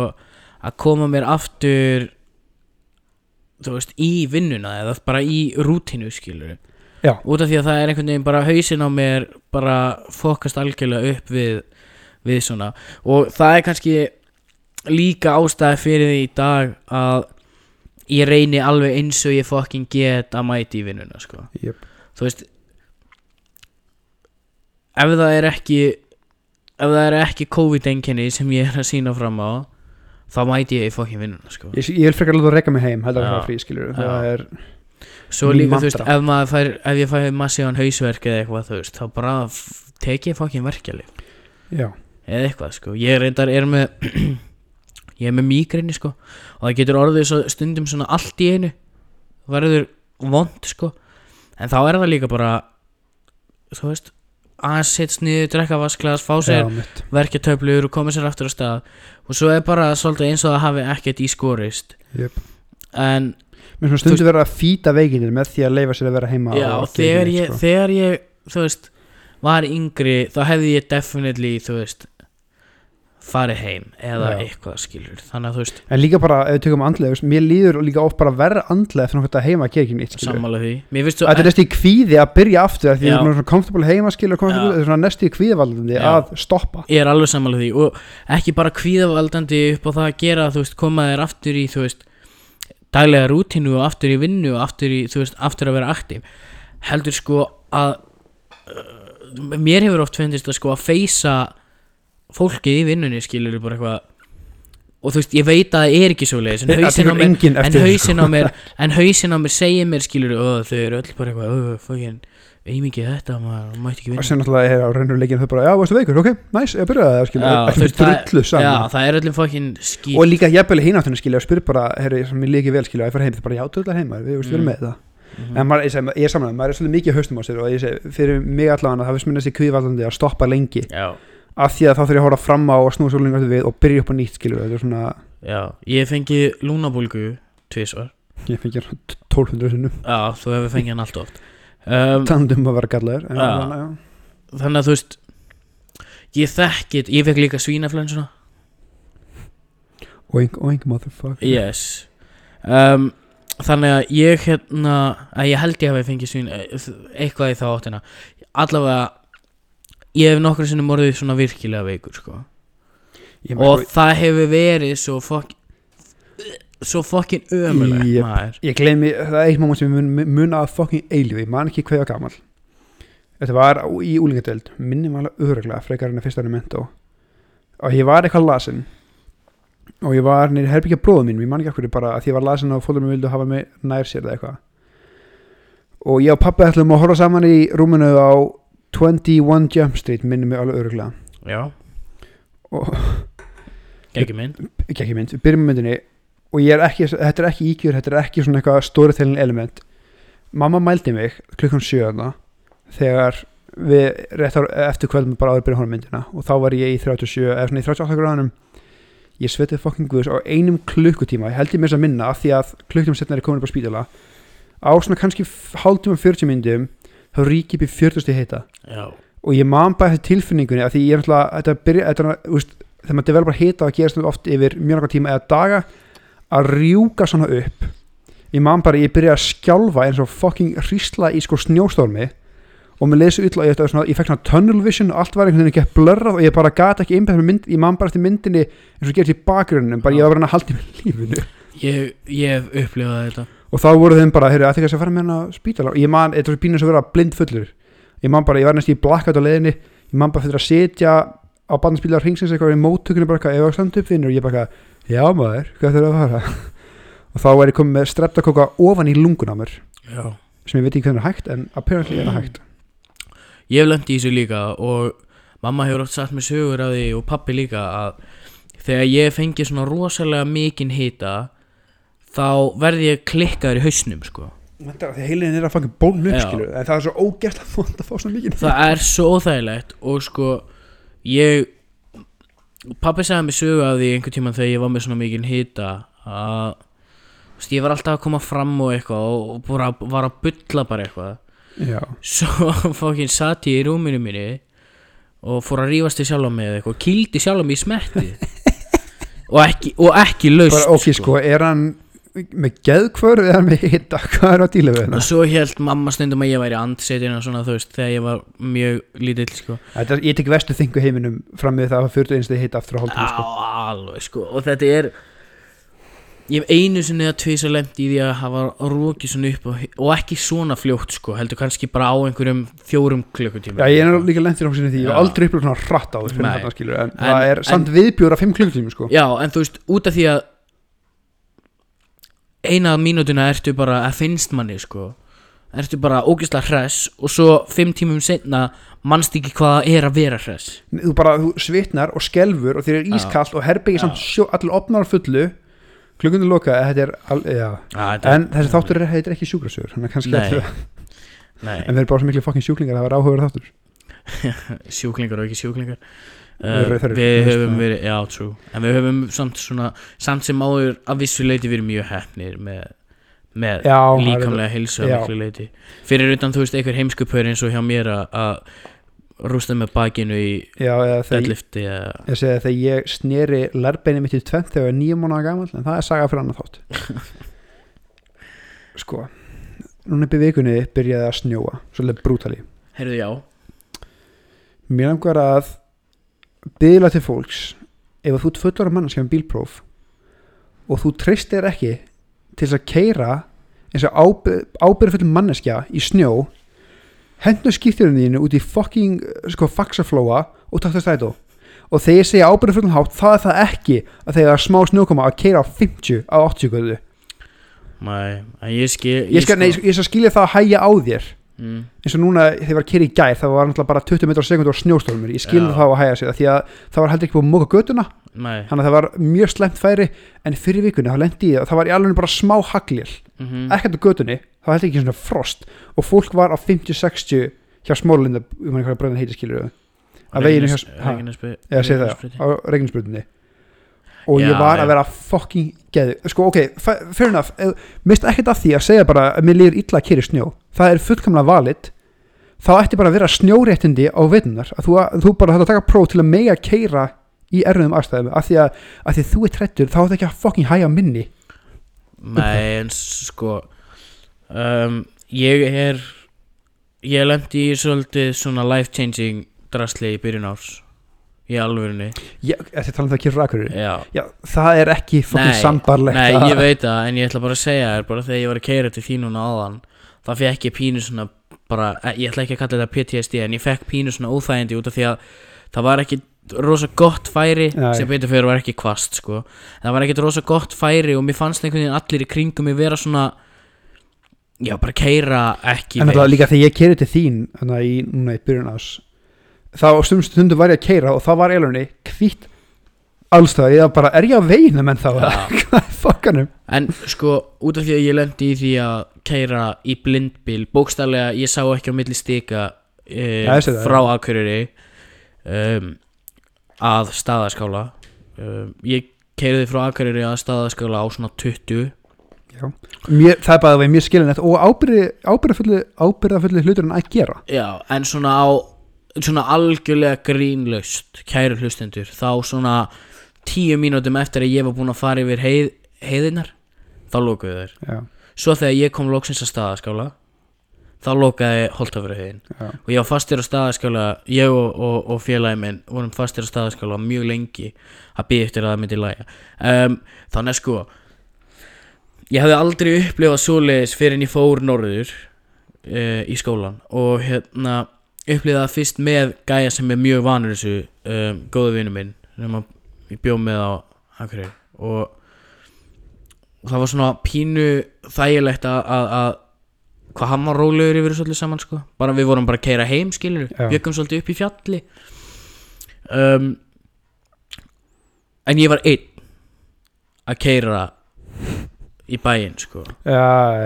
Speaker 1: að koma mér aftur þú veist í vinnuna eða bara í rútinu skilur
Speaker 2: Já.
Speaker 1: út af því að það er einhvern veginn bara hausin á mér bara fokast algjörlega upp við, við svona. Og það er kannski líka ástæði fyrir því í dag að ég reyni alveg eins og ég fokkin get að mæti í vinnuna sko.
Speaker 2: Jep.
Speaker 1: þú veist ef það er ekki ef það er ekki COVID-enginni sem ég er að sína fram á þá mæti ég í fokkin vinnuna sko.
Speaker 2: ég, ég vil frekar alveg að reyka mig heim heldur að það er frí skilur það er,
Speaker 1: svo líka þú veist ef, fær, ef ég fæ massívan hausverk eða eitthvað veist þá bara f- tek ég fokkin verkjalið
Speaker 2: já,
Speaker 1: eða eitthvað sko. Ég reyndar er með ég er með mýgrinni sko. Og það getur orðið svo stundum svona allt í einu. Verður vond sko. En þá er það líka bara þú veist að sitt niður, drekka vasklas, fá sér verkja töflur og koma sér aftur á stað. Og svo er bara svolítið eins og það hafi ekkert í skorist.
Speaker 2: Jep.
Speaker 1: en
Speaker 2: mér finnst stundum vera að fýta veikinir með því að leifa sér að vera heima
Speaker 1: já, þegar ég,
Speaker 2: sko.
Speaker 1: þegar ég þú veist, var yngri þá hefði ég definitely, þú veist farið heim eða
Speaker 2: Já.
Speaker 1: eitthvað skilur þannig að þú veist,
Speaker 2: en líka bara, ef við tökum andlega veist, mér líður líka oft bara verra andlega eftir náttúrulega heima að gera ekki neitt skilur
Speaker 1: sammála því mér finnst þú
Speaker 2: Þetta er næstu í kvíði að byrja aftur af því
Speaker 1: Já.
Speaker 2: að það er svona comfortable heima skilur comfortable,
Speaker 1: Já.
Speaker 2: þetta er svona næstu í kvíðavaldandi
Speaker 1: Já.
Speaker 2: að stoppa
Speaker 1: ég er alveg sammála því og ekki bara kvíðavaldandi upp á það að gera þú veist, koma þér aftur í þú veist, daglega rútínu og aftur í vinnu og aftur, í, þú veist, aftur að vera aktiv heldur sko að uh, mér hefur oft fundist að sko að feysa fólkið í vinnunni skilur bara eitthvað og þú veist, ég veit að það er ekki svo leiðis en
Speaker 2: Það
Speaker 1: hausinn á mér en
Speaker 2: sko.
Speaker 1: á mér en hausinn á mér segir mér skilur og þau eru öll bara eitthvað "Ö, fokkin, auðmikið þetta maður mætti ekki
Speaker 2: og
Speaker 1: vinna.
Speaker 2: sem náttúrulega er á reynurleikin þau bara, já, varstu veikur, ok, næs, ég byrjaði það skilur,
Speaker 1: Já, það-
Speaker 2: drullu
Speaker 1: já,
Speaker 2: saman.
Speaker 1: það er öllum fokkin skýt
Speaker 2: og líka jafnvel hináttunni skilja og spyr bara, herri, sem ég líki vel skilja, ég fara heim, er bara, já, drullar heima, við erum
Speaker 1: Mm.
Speaker 2: með það.
Speaker 1: Mhm.
Speaker 2: en maður, ég, segi, ég er saman, maður er svolítið mikið haustum á sér og ég segi, fyrir mig allavega það finnst mér þessi kvíðvaldandi að stoppa lengi.
Speaker 1: Já,
Speaker 2: af því að þá þurf ég að hóra fram á og snúa svo lengi aftur við og byrja upp á nýtt skilur, þetta er svona,
Speaker 1: já, ég fengi lúnabólgu tvisvar,
Speaker 2: ég fengi 1200 sinnum,
Speaker 1: já, þú hefur fengið hann allt oft. Um,
Speaker 2: tandum að vera gallaður en,
Speaker 1: Já.
Speaker 2: þannig, já.
Speaker 1: þannig að þú veist ég þekkit, ég fekk líka svínaflensuna
Speaker 2: oink, oink, motherfucker.
Speaker 1: Yes. Um, þannig að ég hérna að ég held ég hafi fengið svín eitthvað í þá áttina. Allavega ég hef nokkur sinnum orðið svona virkilega veikur sko. Og það hefur verið svo fokk svo fokkin ömulegt
Speaker 2: Jep.
Speaker 1: maður.
Speaker 2: ég gleymi, það er eitt moment sem mun, mun að fucking eilífi, ég man ekki hvað ég var gamal þetta var í úlingadeild minni maður alveg öruglega, frekar en að fyrsta enn mentó og ég var eitthvað lasin. Og ég var nýri herbyggja bróðum mínum, ég man ekki okkur bara að því ég var lasin og fólður mér vildu hafa mig nær sér eða eitthvað. Og ég og pappi ætlum að horfa saman í rúminu á 21 Jump Street minni mig alveg öruglega
Speaker 1: já,
Speaker 2: og
Speaker 1: ekki minn
Speaker 2: ekki mynd, við byrjum myndinni. Og ég er ekki, þetta er ekki ígjur þetta er ekki svona eitthvað storytelling element. Mamma mældi mig klukkan sjöðna þegar við rétt á, eftir kvöldum bara áður byrja á myndina. Og þá var ég í 37 eða svona í 38 gráðanum ég svetið fucking guðs á einum klukkutíma. Ég held ég mér þess að minna af því að klukkutíma setna er komin upp á spítala. Á svona kannski hálftíma 40 myndum þá rík ég upp í 40 stig heita.
Speaker 1: Já,
Speaker 2: og ég man bara þetta tilfinningunni að því ég er náttúrulega þetta byrja, þetta, úst, þegar maður developar og gerast þetta oft yfir mjög náttúrulega tíma eða daga að rjúka svona upp. Ég man bara, ég byrja að skjálfa eins og fucking hrísla í sko snjóstormi og mér svo illa og ég, svona, ég fekk svona tunnel vision og allt var einhvern veginn ekki blörrað og ég bara gata ekki einbæð með mynd, ég man bara eftir myndinni eins og gerist í bakgrunnum, bara ég var bara að halda í með lífinu.
Speaker 1: Ég, ég hef upplifað þetta
Speaker 2: og þá voru þeim bara, heyrðu, ætti ekki að fara með hana á spítala? Og ég man, þetta var pínus að vera blind fullur. Ég man bara, ég var næst í blackout á leiðinni. Ég man bara fyrir að setja á barnaspílar hringsins eitthvað í móttökunni bara eitthvað, ef var samt upp vinnur og ég bara, já maður, hvað þurfa að fara? Og þá er ég komið með streptakóka ofan í lungun á mér
Speaker 1: já.
Speaker 2: sem ég veit ekki hvernig er hægt en apparently er það hægt.
Speaker 1: Ég hef lendi í þessu líka og mamma hefur oft sagt mér sögur af því og pappi líka að þegar ég fengi svona rosalega mikinn hita þá verði ég klikkaður í hausnum sko.
Speaker 2: Þetta að heilin er að fangja bóln upp skilu en það er svo ógæst að fónt að fá svona mikið.
Speaker 1: Það er svo óþægilegt og sko ég pappi sagði mér sögu af því einhvern tímann þegar ég var með svona mikinn hita að veist, ég var alltaf að koma fram og eitthvað og og bara var að bulla bara eitthvað.
Speaker 2: Já,
Speaker 1: svo fókin satt ég í rúminu mínu og fór að rífast í sjálf með eitthvað kýldi sjálf mig í smetti. Og ekki, og ekki laust
Speaker 2: bara ok sko, er hann með geðkvör eða með hitta, hvað er að díla við
Speaker 1: og
Speaker 2: þetta?
Speaker 1: svo held mamma stundum að ég væri andsetin og svona þú veist þegar ég var mjög lítill sko
Speaker 2: Þetta er, ég tek vestu þingu heiminum fram með það að fyrir einstu hitta aftur á hálftíma
Speaker 1: á
Speaker 2: sko.
Speaker 1: alveg sko og þetta er ég hef einu sinni að tvisa lemt í því að hafa rókið svona upp og, og ekki svona fljótt sko heldur kannski bara á einhverjum fjórum klukkutíma
Speaker 2: Já, ég er líka lentir á sinni því, ég hef aldrei upplöð svona hratt á skilur, en,
Speaker 1: En-
Speaker 2: það er samt viðbjóra 5 klukkutími sko.
Speaker 1: Já, en veist, út af því að eina mínútuna ertu bara að finnst manni sko. Ertu bara ógeðslega hress og svo fimm tímum setna mannst ekki hvað það er að vera hress.
Speaker 2: Þú bara, þú svitnar og skelfur og þér er ískallt og herbyggi samt sjó, allir opnar á fullu. Klukkunni loka, þetta er al, já.
Speaker 1: ah,
Speaker 2: en þessi þáttur er, heitir ekki sjúkrasögur þannig kannski
Speaker 1: Nei.
Speaker 2: að,
Speaker 1: Nei,
Speaker 2: en við erum bara svo miklu fokkin sjúklingar að það var áhugaður þáttur
Speaker 1: sjúklingar og ekki sjúklingar uh, Við
Speaker 2: veist
Speaker 1: höfum verið, já, true. En við höfum samt svona samt sem áður að vissu leiti verið mjög hefnir með, með
Speaker 2: Já, er-
Speaker 1: líkamlega
Speaker 2: já.
Speaker 1: miklu leiti fyrir utan þú veist einhver heimskupör eins og hjá mér að- rústa með bakinu í deadlifti eða
Speaker 2: ég segi að þegar ég sneri lærbeini mitt í tvent þegar ég var nýjum mánuða gamall en það er saga fyrir annan þátt. Sko núna upp í vikunni byrjaði að snjóa svolítið brútali. Mér langar að byðla til fólks ef þú ert fullora mannskja með bílpróf og þú treystir ekki til þess að keira eins og ábyrðfull manneskja í snjó hendur skiptirinn þínu út í fucking sko faxaflóa og takk það strætó og þegar ég segja ábyrðfullum hátt það er það ekki að þegar það er smá snjókoma að keira á 50 á 80 göðu
Speaker 1: Mæ, en ég skil
Speaker 2: ég skal, nei, ég skal skilja það að hæja á þér
Speaker 1: mm,
Speaker 2: eins og núna þegar ég var að kera í gær það var náttúrulega bara 20 metrar á sekundu og snjóstólmur ég skilði
Speaker 1: Já.
Speaker 2: það á að hæja sig það því að það var heldur ekki búið að móka götuna.
Speaker 1: Mæ
Speaker 2: þannig að það var mjög slemt færi en fyrir vikunni þá lendi ég og það var í alveg bara smá hagljel
Speaker 1: mm
Speaker 2: ekkert á götunni, það var heldur ekki svona frost. Og fólk var á 50-60 hjá smólinda, um hann hvað bröðin heitir skilur að á regninsbrutinni og
Speaker 1: Já,
Speaker 2: ég var að vera fucking geðu sko ok, fa- fair enough. Eh, mist ekkert af því að segja bara að mér líður illa að kera í snjó. Það er fullkamlega valid. Þá ætti bara að vera snjóréttindi á veitunar að þú, að þú bara hægt að taka próf til að mega keira í erfiðum aðstæðum. Af því að, að því þú er trættur þá ætti ekki að fucking hæja minni.
Speaker 1: Nei, en sko um, Ég er Ég lendi í svolítið svona life changing drasli í byrjun árs Í alvörunni
Speaker 2: þetta tala um það
Speaker 1: Já
Speaker 2: já, það er ekki fucking
Speaker 1: Nei,
Speaker 2: sambarlegt
Speaker 1: Nei, ég veit það, en ég ætla bara að segja þér bara þegar ég var að keira til þín núna áðan þá fekk ég pínu svona bara, eh, ég ætla ekki að kalla þetta PTSD en ég fekk pínu svona óþægindi út af því að það var ekki rosa gott færi
Speaker 2: Nei.
Speaker 1: sem betur fyrir var ekki kvast sko. það var ekki rosa gott færi og mér fannst einhvern veginn allir í kringum mig vera svona já, bara keira ekki
Speaker 2: en
Speaker 1: vel.
Speaker 2: náttúrulega líka þegar ég kerið til þín þannig að í, núna í byrjun ás þá stundum stundu var ég að keira og það var eiginlega hvitt allstæða, ég var bara, er ég á veginu menn þá fokkanum?
Speaker 1: En sko, út af því að ég lendi í því að keira í blindbíl Bókstaflega, ég sá ekki á milli stika e,
Speaker 2: sé það,
Speaker 1: Frá Akureyri um, Að staðaskála um, Ég keiriði frá Akureyri að staðaskála á svona 20
Speaker 2: mér, það er bara að vera mjög skilinett og ábyrðafulli ábyrðafulli hlutur en að gera.
Speaker 1: Já, en svona á Svona algjörlega grínlaust Kæru hlustendur Þá svona tíu mínútum eftir að ég var búinn að fara yfir heið, heiðinar Þá lokuðu þeir.
Speaker 2: Já,
Speaker 1: Svo þegar ég kom loksins að staðaskála Þá lokaði Holtafuraheiðin
Speaker 2: já,
Speaker 1: Og ég var fastur á staðaskála Ég og, og, og félagi minn vorum fastur á staðaskála mjög lengi Að býja eftir að það myndi læja um, Þannig að sko Ég hafði aldrei upplifað svoleiðis Fyrir en ég fór norður uh, Í skólan Og hérna upplifað það fyrst með gæja sem er mjög vanur þessu um, Góðu vinur minn Sem ég bjóð með á Akureyri. Og og það var svona pínu þægilegt að, að, að hvað hann var rólegur yfir þessu öllu saman sko. Bara við vorum bara að keira heim skilur byggum svolítið upp í fjalli. Um, en ég var einn að keira í bæinn sko.
Speaker 2: Já,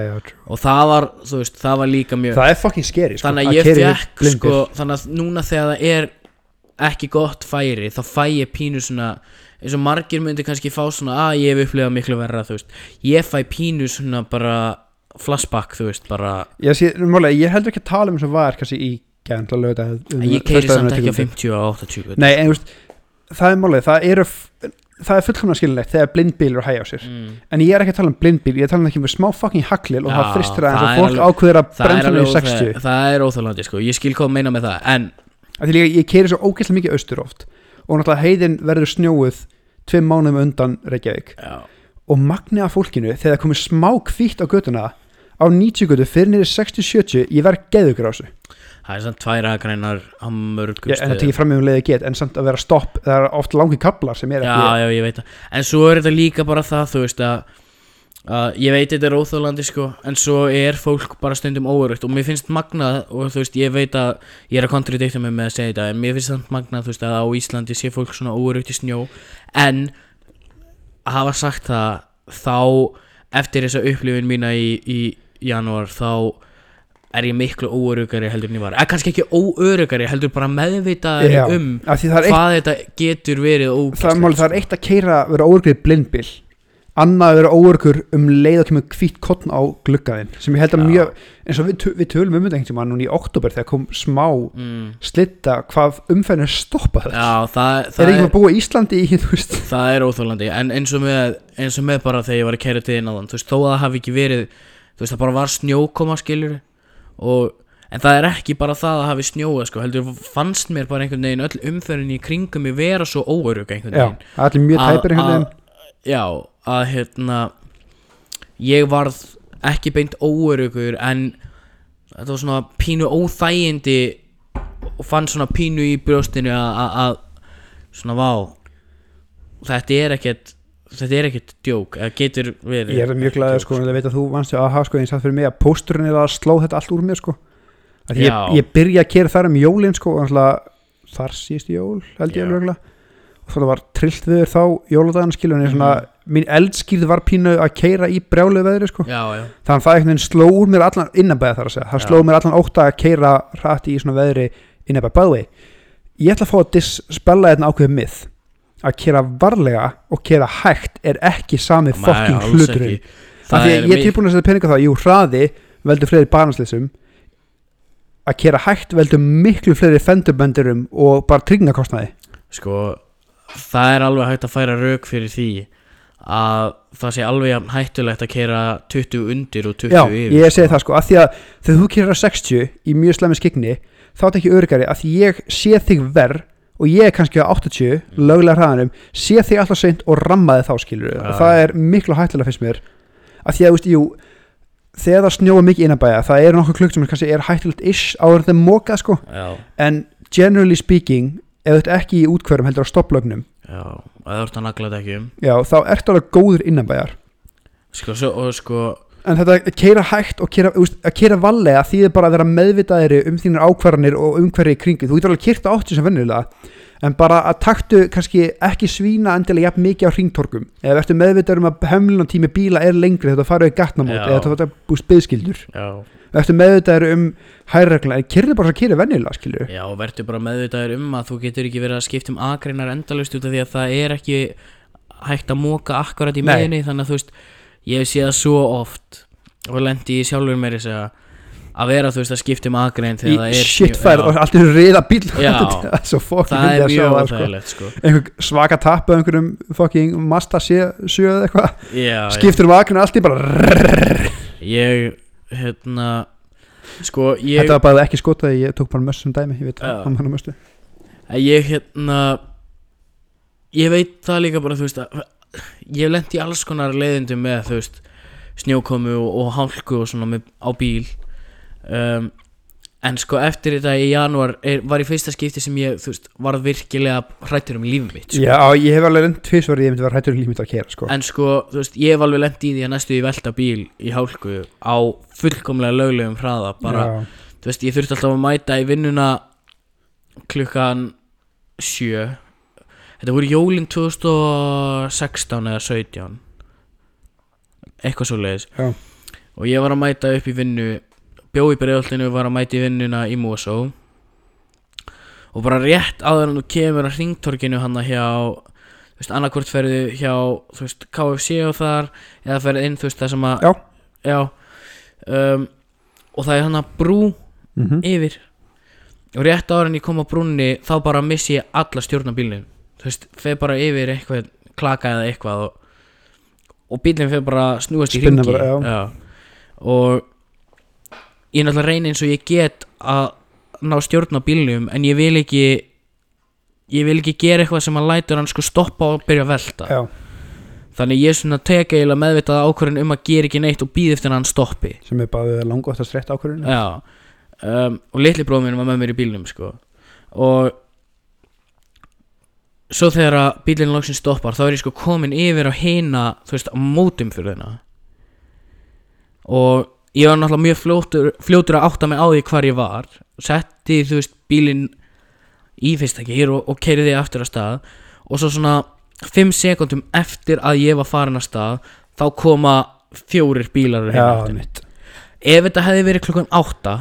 Speaker 2: já
Speaker 1: og það var, veist, það var líka mjög
Speaker 2: það er fucking scary sko,
Speaker 1: þannig að ég fekk sko, þannig að núna þegar það er ekki gott færi þá fæ ég pínu svona eins og margir myndi kannski fá svona að ég hef upplifað miklu verra þú veist. Ég fæ pínu svona bara flashback þú veist bara
Speaker 2: ég, sé, málega, ég heldur ekki að tala um sem var kannski í gæðan lögða um,
Speaker 1: ég keiri samt ekki á
Speaker 2: tímabilið.
Speaker 1: 50 og 80
Speaker 2: Nei, en þú veist, það er málið, það eru það er fullkomna skilinlegt þegar blindbíl eru að hægja á sér.
Speaker 1: Mm.
Speaker 2: en ég er ekki að tala um blindbíl, ég er að tala um ekki með smá fucking haglil og
Speaker 1: Já,
Speaker 2: það fristir aðeins og fólk
Speaker 1: alveg-
Speaker 2: ákveður að niður í 60
Speaker 1: óþæ- það er óþálandi sko, ég skil hvað að meina með það en
Speaker 2: því líka ég keiri svo ógeðslega mikið austur oft og náttúrulega heiðin verður snjóuð tveim mánuðum undan Reykjavík.
Speaker 1: Já,
Speaker 2: og magnið af fólkinu þegar það komið smá kvítt á götuna á 90 götu fyrir niður 60-70 ég verð geðugur á þessu
Speaker 1: það er samt tvær akreinar á mörgum
Speaker 2: ég, en það tekið fram með um leiði get en samt að vera stopp það er oft langi kablar sem er
Speaker 1: já,
Speaker 2: ekki
Speaker 1: já, ég veit það. En svo er þetta líka bara það, þú veist að að ég veit þetta er óþálandi sko en svo er fólk bara stundum óörugt og mér finnst magnað og þú veist ég veit að ég er að kontradikta mig með að segja þetta en mér finnst það magnað þú veist að á Íslandi sé fólk svona óörugt í snjó. En að hafa sagt það þá eftir þessa upplifin mína í, í janúar þá er ég miklu óörugari heldur en ég var. Eða kannski ekki óörugari heldur bara meðvitaðari
Speaker 2: Já,
Speaker 1: um
Speaker 2: er eitt
Speaker 1: hvað þetta getur verið
Speaker 2: er máli, það er eitt að keira vera óörgrið blindbíl annað að vera óörgur um leið og kemur hvít kottn á gluggaðinn sem ég held að
Speaker 1: Já.
Speaker 2: mjög eins og við, við tölum um þetta einhvern tímann núna í oktober þegar kom smá
Speaker 1: mm.
Speaker 2: slitta hvað umferðin er stoppað.
Speaker 1: Já, það,
Speaker 2: er
Speaker 1: það,
Speaker 2: ekki
Speaker 1: er,
Speaker 2: að búa í Íslandi í þú veist?
Speaker 1: Það er óþólandi En eins og, með, eins og með bara þegar ég var að kæra til náðan Þú veist, þó að það hafi ekki verið Þú veist, það bara var snjókoma skilur og, En það er ekki bara það að hafi snjóað sko Heldur fannst mér bara einhvern veginn Öll umferðin í kringum mig vera svo óörug einhvern
Speaker 2: já,
Speaker 1: veginn.
Speaker 2: er allir mjög tæpir einhvern veginn.
Speaker 1: Já, að hérna Ég varð ekki beint óörugur En þetta var svona pínu óþægindi Og fann svona pínu í brjóstinu að- Svona vá Þetta er ekkert Þetta er ekkert djók getur verið.
Speaker 2: Ég er mjög glæðið sko ég veit að þú vannst að hafa sko eins að fyrir mig að pósturinn er að sló þetta allt úr mér sko. Að ég, ég byrja að kera þar um jólin sko þar síðust jól held ég alveg og þá var trillt við þá jóladagan ég svona
Speaker 1: Mhm.
Speaker 2: mín eldskýrð var pínu að keira í brjálu veðri sko.
Speaker 1: Já, já.
Speaker 2: Þannig að það einhvern veginn sló úr mér allan innabæða þar að segja, það sló mér allan ótta að keira hratt í svona veðri innabæða way, ég ætla að fá að dispella þetta ákveðið mið að kera varlega og kera hægt er ekki sami
Speaker 1: alls
Speaker 2: hluturinn. Það því að ég er tilbúin að setja peninga á það, jú, hraði veldur fleiri barnaslýsum að kera hægt veldur miklu fleiri fendurböndurum og bara tryggingakostnaði.
Speaker 1: Sko, það er alveg hægt að færa rauk fyrir því að það sé alveg hættulegt að keira 20 undir og 20
Speaker 2: Já,
Speaker 1: yfir
Speaker 2: ég segi það sko, að því að þegar þú kerir að 60 í mjög slemmi skikni þá er þetta ekki örgari, að því ég sé þig verð og ég er kannski á 80 löglega hraðanum, sé þig alltaf seint og rammaði þá skilur
Speaker 1: Já.
Speaker 2: og það er miklu hættulega finnst mér. Að því að, veist, jú þegar það snjóa mikið innabæja, það eru nokkuð klukk sem kannski er hættulegt ish áður en þeim mókað sko.
Speaker 1: Já,
Speaker 2: en generally speaking ef þetta ekki í útkvörum heldur á stopplögnum
Speaker 1: já, það ert að nagla þetta ekki um.
Speaker 2: já, þá ertu alveg góður innanbæjar.
Speaker 1: Sko, svo, og sko
Speaker 2: en þetta að keira hægt og keira, úst, að keira vallega þýðir bara að vera meðvitaðiri um þínar ákvarðanir og umhverfi í kringu þú getur alveg kyrta 80 sem vennilega en bara að taktu kannski ekki svína endilega jafn mikið á hringtorkum eða verður meðvitaður um að hömlunartími bíla er lengri það farið í gatnamót eða þetta búst byðskildur
Speaker 1: Já,
Speaker 2: verður meðvitaður um hærregla en kyrði bara að keira vennilega skilur
Speaker 1: já, verður bara meðvitaður um að þú getur ekki verið að skipta um akreinar endalust út af því að það er ekki hægt að móka akkurat í meðinni þannig að þú veist, ég hef séð það svo oft og lendi í sjálfur mér að segja að vera þú veist að skipta um akrein þegar það
Speaker 2: í
Speaker 1: er
Speaker 2: shit
Speaker 1: snjó-
Speaker 2: færð
Speaker 1: já,
Speaker 2: og allt er reyða bíl
Speaker 1: Já.
Speaker 2: það er svo fokkin
Speaker 1: það
Speaker 2: fyndið að sjá
Speaker 1: mjög
Speaker 2: það, sko.
Speaker 1: sko.
Speaker 2: Svaka tapp af einhverjum fucking Mazda 7 eða eitthvað. Skiptur um akrin allt í bara
Speaker 1: ég hérna sko ég
Speaker 2: þetta var bara ekki skotaði, ég tók bara mössum dæmi ég veit, hann hann mössu
Speaker 1: ég hérna ég veit það líka bara þú veist að ég í alls konar leiðindum með þú veist snjókomu og, og hálku og svona með, á bíl um, en sko eftir þetta í janúar er, var í fyrsta skipti sem ég þú veist varð virkilega hrættur um líf mitt sko.
Speaker 2: já, ég hef alveg lent tvisvar ég myndi vera hættur í lífmitt að kera sko.
Speaker 1: en sko þú veist ég hef alveg lent í því að næstu í velta bíl í hálku á fullkomlega löglegum hraða bara
Speaker 2: já,
Speaker 1: þú veist, ég þurfti alltaf að mæta í vinnuna klukkan sjö þetta voru jólin 2016 eða 17 eitthvað svo leiðis
Speaker 2: Já.
Speaker 1: og ég var að mæta upp í vinnu bjó í bregðallinu var að mæta í vinnuna í Mosó. Og bara rétt áður en þú kemur að hringtorkinu hann hjá þú veist, annarkvort ferðu hjá þú veist, KFC og þar eða ferðu inn, þú veist, það sem að
Speaker 2: Já.
Speaker 1: já. Um, og það er hann að brú
Speaker 2: mm
Speaker 1: yfir. Og rétt ára en ég kom á brúnni þá bara missi ég alla stjórn á bílnum þú veist, feð bara yfir eitthvað klaka eða eitthvað og, og bílinn fyrir bara snúast í ringi
Speaker 2: bara, já.
Speaker 1: og ég er náttúrulega reyni eins og ég get að ná stjórn á bílnum en ég vil ekki ég vil ekki gera eitthvað sem að lætur hann sko stoppa og byrja að velta.
Speaker 2: Já,
Speaker 1: þannig ég er svona að teka eiginlega meðvitað ákvörðin um að gera ekki neitt og býð eftir hann stoppi.
Speaker 2: Sem er bara langvægt að strætt ákvörðinu
Speaker 1: Já. Um, Og litli bróðum minn var með mér í bílnum sko. Og Svo þegar að bílinn loksinn stoppar Þá er ég sko komin yfir á hina Þú veist, á mótum fyrir þeirna Og ég var náttúrulega mjög fljótur, fljótur að átta mig á því hvar ég var. Setti, þú veist, bílinn Í fyrst ekki hér og, og keiriði aftur að stað. Og svo svona 5 sekundum eftir að ég var farin að stað Þá koma fjórir bílar
Speaker 2: já,
Speaker 1: heim eftir
Speaker 2: mitt
Speaker 1: ef þetta hefði verið klukkan átta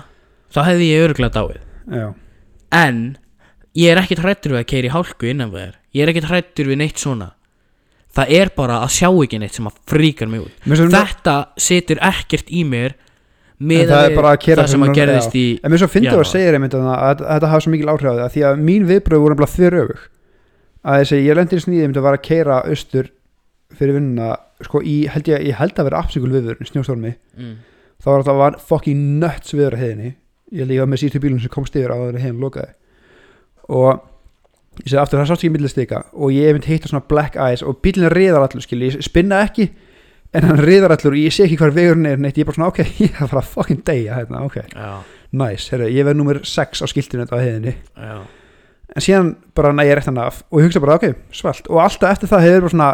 Speaker 1: þá hefði ég örgulega dáið.
Speaker 2: Já,
Speaker 1: en ég er ekkert hrættur við að keira í hálku innan við þér. Ég er ekkert hrættur við neitt svona. Það er bara að sjá ekki neitt sem að fríkar mig út.
Speaker 2: Mér finnst-
Speaker 1: þetta situr ekkert í mér
Speaker 2: En
Speaker 1: með
Speaker 2: það er bara að keyra
Speaker 1: það sem að gerðist í
Speaker 2: En mér svo þú að
Speaker 1: janúar.
Speaker 2: segja einmitt að, að, að þetta hafa svo mikil áhrif á það því að mín viðbröð voru bara þver öfug að þessi, ég lendi í snýði einmitt að var að keira austur fyrir vinnuna sko í, held ég, ég held að vera afsökul viður snjóstormi,
Speaker 1: mm.
Speaker 2: þá var þetta var fucking nuts viður að heiðinni. Ég var með síðustu bílun sem komst yfir á það heiðin lokaði og ég segi aftur, það sátt ekki millistika og ég einmitt hitta svona black eyes og bílinn riðar allur skil, ég spinna ekki en hann riðar allur og ég sé ekki hvar vegurinn er neitt, ég er bara svona ok, ég er að fara að fucking deyja hérna, ok. Nice, herru, ég verð nummer 6 á skiltinu þetta á heiðinni.
Speaker 1: Já,
Speaker 2: En síðan bara næ ég réttan af Og ég hugsa bara, ok, svalt. Og alltaf eftir það hefur bara svona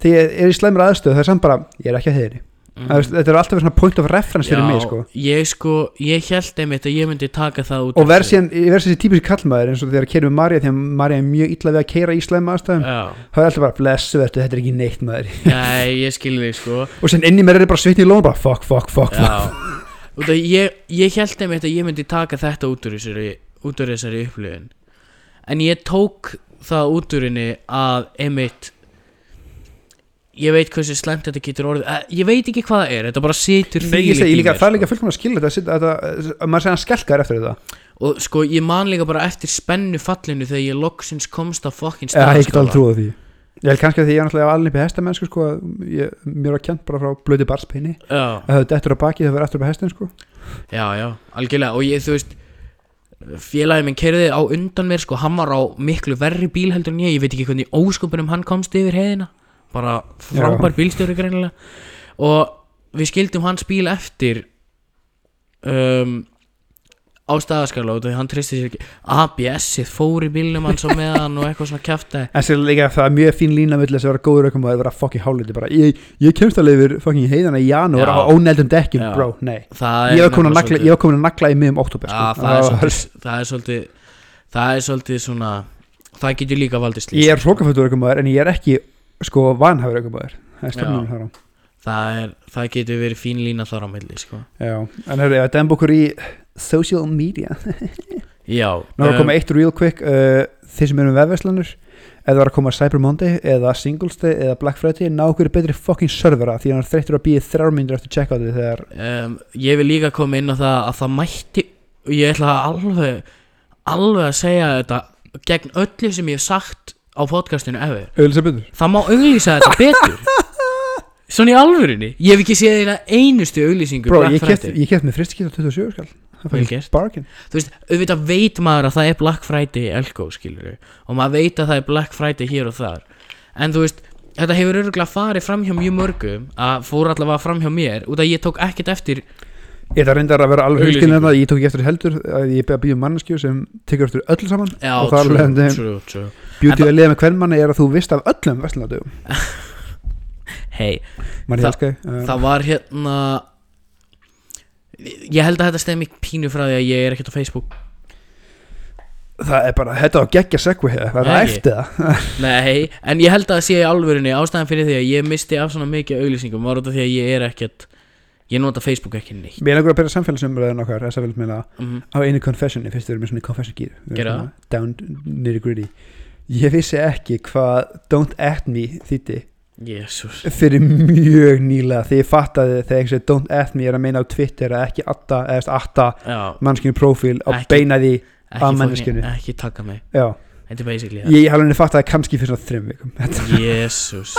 Speaker 2: Þegar ég er í slæmur aðstöð Það er samt bara, ég er ekki að heiðinni
Speaker 1: mm.
Speaker 2: Þetta er alltaf svona point of reference fyrir mig sko.
Speaker 1: ég sko, ég held einmitt að ég myndi taka það út
Speaker 2: Og verð verð þessi típisk kallmaður eins og þegar að keira með Marja Þegar Marja er mjög illa við að keira í slæmur aðstöðum
Speaker 1: já,
Speaker 2: Það er alltaf bara, blessu verður, þetta er ekki neitt maður.
Speaker 1: Nei, ég skilði þig sko.
Speaker 2: Og sen inn í mér er bara svitni í bara, fuck, fuck, fuck, fuck.
Speaker 1: Ég, ég held einmitt að ég myndi taka þetta út úr þessari, þessari upplifun. En ég tók það út úr henni að einmitt Ég veit hversu slæmt þetta getur orðið. Eh, Ég veit ekki hvað það er, þetta bara situr þvílíkt í mér,
Speaker 2: það er líka
Speaker 1: sko.
Speaker 2: fullkomlega skil þetta, þetta, þetta, að maður segja skelkar eftir þetta.
Speaker 1: Og sko, ég man líka bara eftir spennu fallinu Þegar ég loksins komst á fokkin
Speaker 2: Já, ég get alveg trúið því. Ég held kannski að því ég er náttúrulega alveg í hestamennsku sko, að ég, mér var kjent bara frá
Speaker 1: Já,
Speaker 2: að það dettur á baki það verður upp á hestin sko.
Speaker 1: já, já, algjörlega. Og ég, þú veist Félagi minn kerði á undan mér sko, Hann var á miklu verri bíl heldur en ég. Ég veit ekki hvernig óskupunum hann komst yfir heiðina Bara frábær bílstjóri greinilega. Og við skildum hans bíl eftir um, Á staðaskala og hann tristi sér ekki. ABS-ið fór í bílnum hans og meðan og eitthvað svona kjafta
Speaker 2: en sér líka það er mjög fín lína vill þess að vera góður aukum og að vera fokki háliti bara, ég, ég kemst alveg yfir fokki heiðana í janúar á óneldum dekkjum,
Speaker 1: Já.
Speaker 2: bro, nei.
Speaker 1: Það
Speaker 2: ég var komin að nagla í miðum oktober sko.
Speaker 1: það er svolítið Það er svolítið Það er svolítið svona Það getur líka valdið slís
Speaker 2: ég er hrókafötur aukum en ég er ekki sko vanhafur aukum það er stefnum þar á.
Speaker 1: Það, er, það getur verið fín lína þar á milli sko.
Speaker 2: Já, en herri, að demba okkur í social media.
Speaker 1: Já
Speaker 2: Nú er að
Speaker 1: um,
Speaker 2: koma eitt real quick uh, Þeir sem eru um vefverslanur Eða var að koma Cyber Monday Eða Singles Day Eða Black Friday Ná okkur betri fucking servera Því hann er þreyttur að býja þrjár myndir eftir checkoutið Þegar
Speaker 1: um, Ég vil líka koma inn á það að það mætti Ég ætla alveg Alveg að segja þetta Gegn öllu sem ég hef sagt á podcastinu efer
Speaker 2: Auðvitað betur
Speaker 1: Það má auglýsa þetta betur. Svona í alvörinni Ég hef ekki séð eina einustu auglýsingu
Speaker 2: Bro,
Speaker 1: Black
Speaker 2: ég keft,
Speaker 1: Friday.
Speaker 2: ég keft með fristikit á 27 skall. Það
Speaker 1: Vel gert.
Speaker 2: bargain.
Speaker 1: Þú veist, auðvitað veit maður að það er Black Friday í Elko, skilur og maður veit að það er Black Friday hér og þar. En þú veist, þetta hefur örgulega farið fram hjá mjög mörgum að fór allavega fram hjá mér út að ég tók ekkert eftir
Speaker 2: Ég það reyndar að vera alveg
Speaker 1: Auglýsingu.
Speaker 2: hugskinn þetta Ég tók ekki eftir heldur að Ég beða að býja manneskju sem tekur eftir öllu saman.
Speaker 1: Já,
Speaker 2: Og þar
Speaker 1: true,
Speaker 2: leiðandi
Speaker 1: true, true. En
Speaker 2: að liða með hvern manni er að þú vist af öllum verslunadögum
Speaker 1: Hei, Það-
Speaker 2: uh,
Speaker 1: það var hérna Ég held að þetta stemmi pínu frá því að ég er ekkert á Facebook.
Speaker 2: Það er bara, þetta var geggja segvi Það er
Speaker 1: Nei,
Speaker 2: eftir það
Speaker 1: Nei, en ég held að það sé alvörinni ástæðan fyrir því að ég misti af svona mikið auglýsingum var af því að ég er ekkert ég nota Facebook ekki neitt.
Speaker 2: Mér er einhver að byrja samfélagsumræðin okkar
Speaker 1: mm
Speaker 2: á einu confessioni fyrst við erum með svona confession down nitty gritty. Ég vissi ekki hvað don't at me þýtti
Speaker 1: Jésús
Speaker 2: fyrir mjög nýlega þegar ég fattaði þegar ég segi don't at me er að meina á Twitter að ekki atta atta mannskinu profil á
Speaker 1: Ekki-
Speaker 2: beina því
Speaker 1: ekki,
Speaker 2: Að manneskjunni.
Speaker 1: ekki taka mig.
Speaker 2: Já, ég hef alveg fatt að það kannski fyrir svona þreim vikum.
Speaker 1: Jésús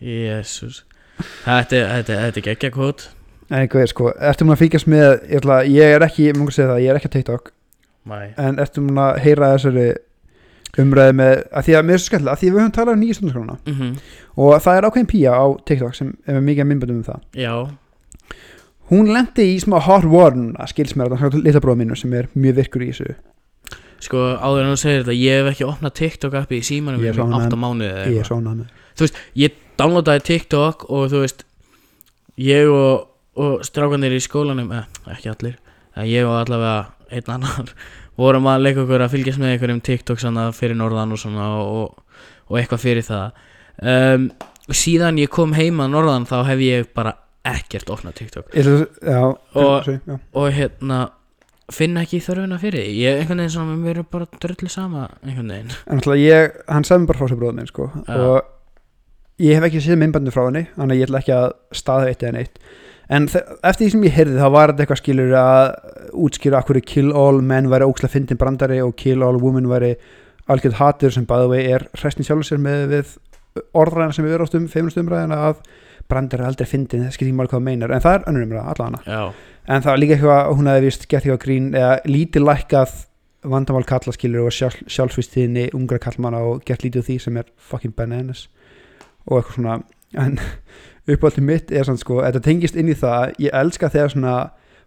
Speaker 1: Jésús Þetta er- þetta er- þetta er geggja kvot
Speaker 2: en eitthvað, sko, ertu múin að fylgjast með ég, ætla, ég er ekki, ég múin að segja það, ég er ekki að TikTok.
Speaker 1: Mæ
Speaker 2: en ertu múin að heyra þessari umræði með, að því að mér er svo skemmtilega að því að við höfum talað um nýja stundaskrána
Speaker 1: mm
Speaker 2: og það er ákveðin pía á TikTok sem er með mikið myndböndum um það.
Speaker 1: Já,
Speaker 2: hún lendi í smá hot mér að það lita bróða mínu sem er mjög virkur í þessu.
Speaker 1: Sko áður en þú segir þetta Ég hef ekki opnað TikTok appi í símanum
Speaker 2: Ég er
Speaker 1: mínum í
Speaker 2: svona-
Speaker 1: 8 mánuði eða
Speaker 2: ég
Speaker 1: downloadaði TikTok og þú veist Ég og, og strákanir í skólanum eh, Ekki allir en Ég og allavega einn annar vorum að leika okkur að fylgjast með einhverjum TikTok svona fyrir norðan og svona og, og eitthvað fyrir það. Um, síðan ég kom heima norðan þá hef ég bara ekkert opnað TikTok.
Speaker 2: Ég já,
Speaker 1: Og-
Speaker 2: sorry, já.
Speaker 1: og hérna finn ekki þörfina fyrir því. Ég einhvern veginn svona mér er bara dröllu sama einhvern veginn.
Speaker 2: En alltaf ég, hann sagði mér bara frá sér bróða minn sko,
Speaker 1: Já.
Speaker 2: og ég hef ekki séð myndböndu frá henni þannig að ég ætla ekki að staða eitt eða neitt. En eftir því sem ég heyrði þá var þetta eitthvað skilur að útskýra akkur kill all men væri óksla fyndin brandari og kill all women væri algjörð hatur sem bæði vegi er hrestin sjálfur sér með við orðræðina sem við verðum um feimnust umræðina að brandari er aldrei fyndin, það skilur ekki máli hvað það meinar. En það er önnur umræða, alla hana
Speaker 1: já,
Speaker 2: en það var líka eitthvað, hún hefði vist gert eitthvað grín eða lítið lækkað vandamál kalla skilur og sjálf, sjálfsvístíðinni ungra kallmanna og gert lítið því sem er fucking bananas og eitthvað svona. En uppáldið mitt er svona sko þetta tengist inn í það, ég elska þegar svona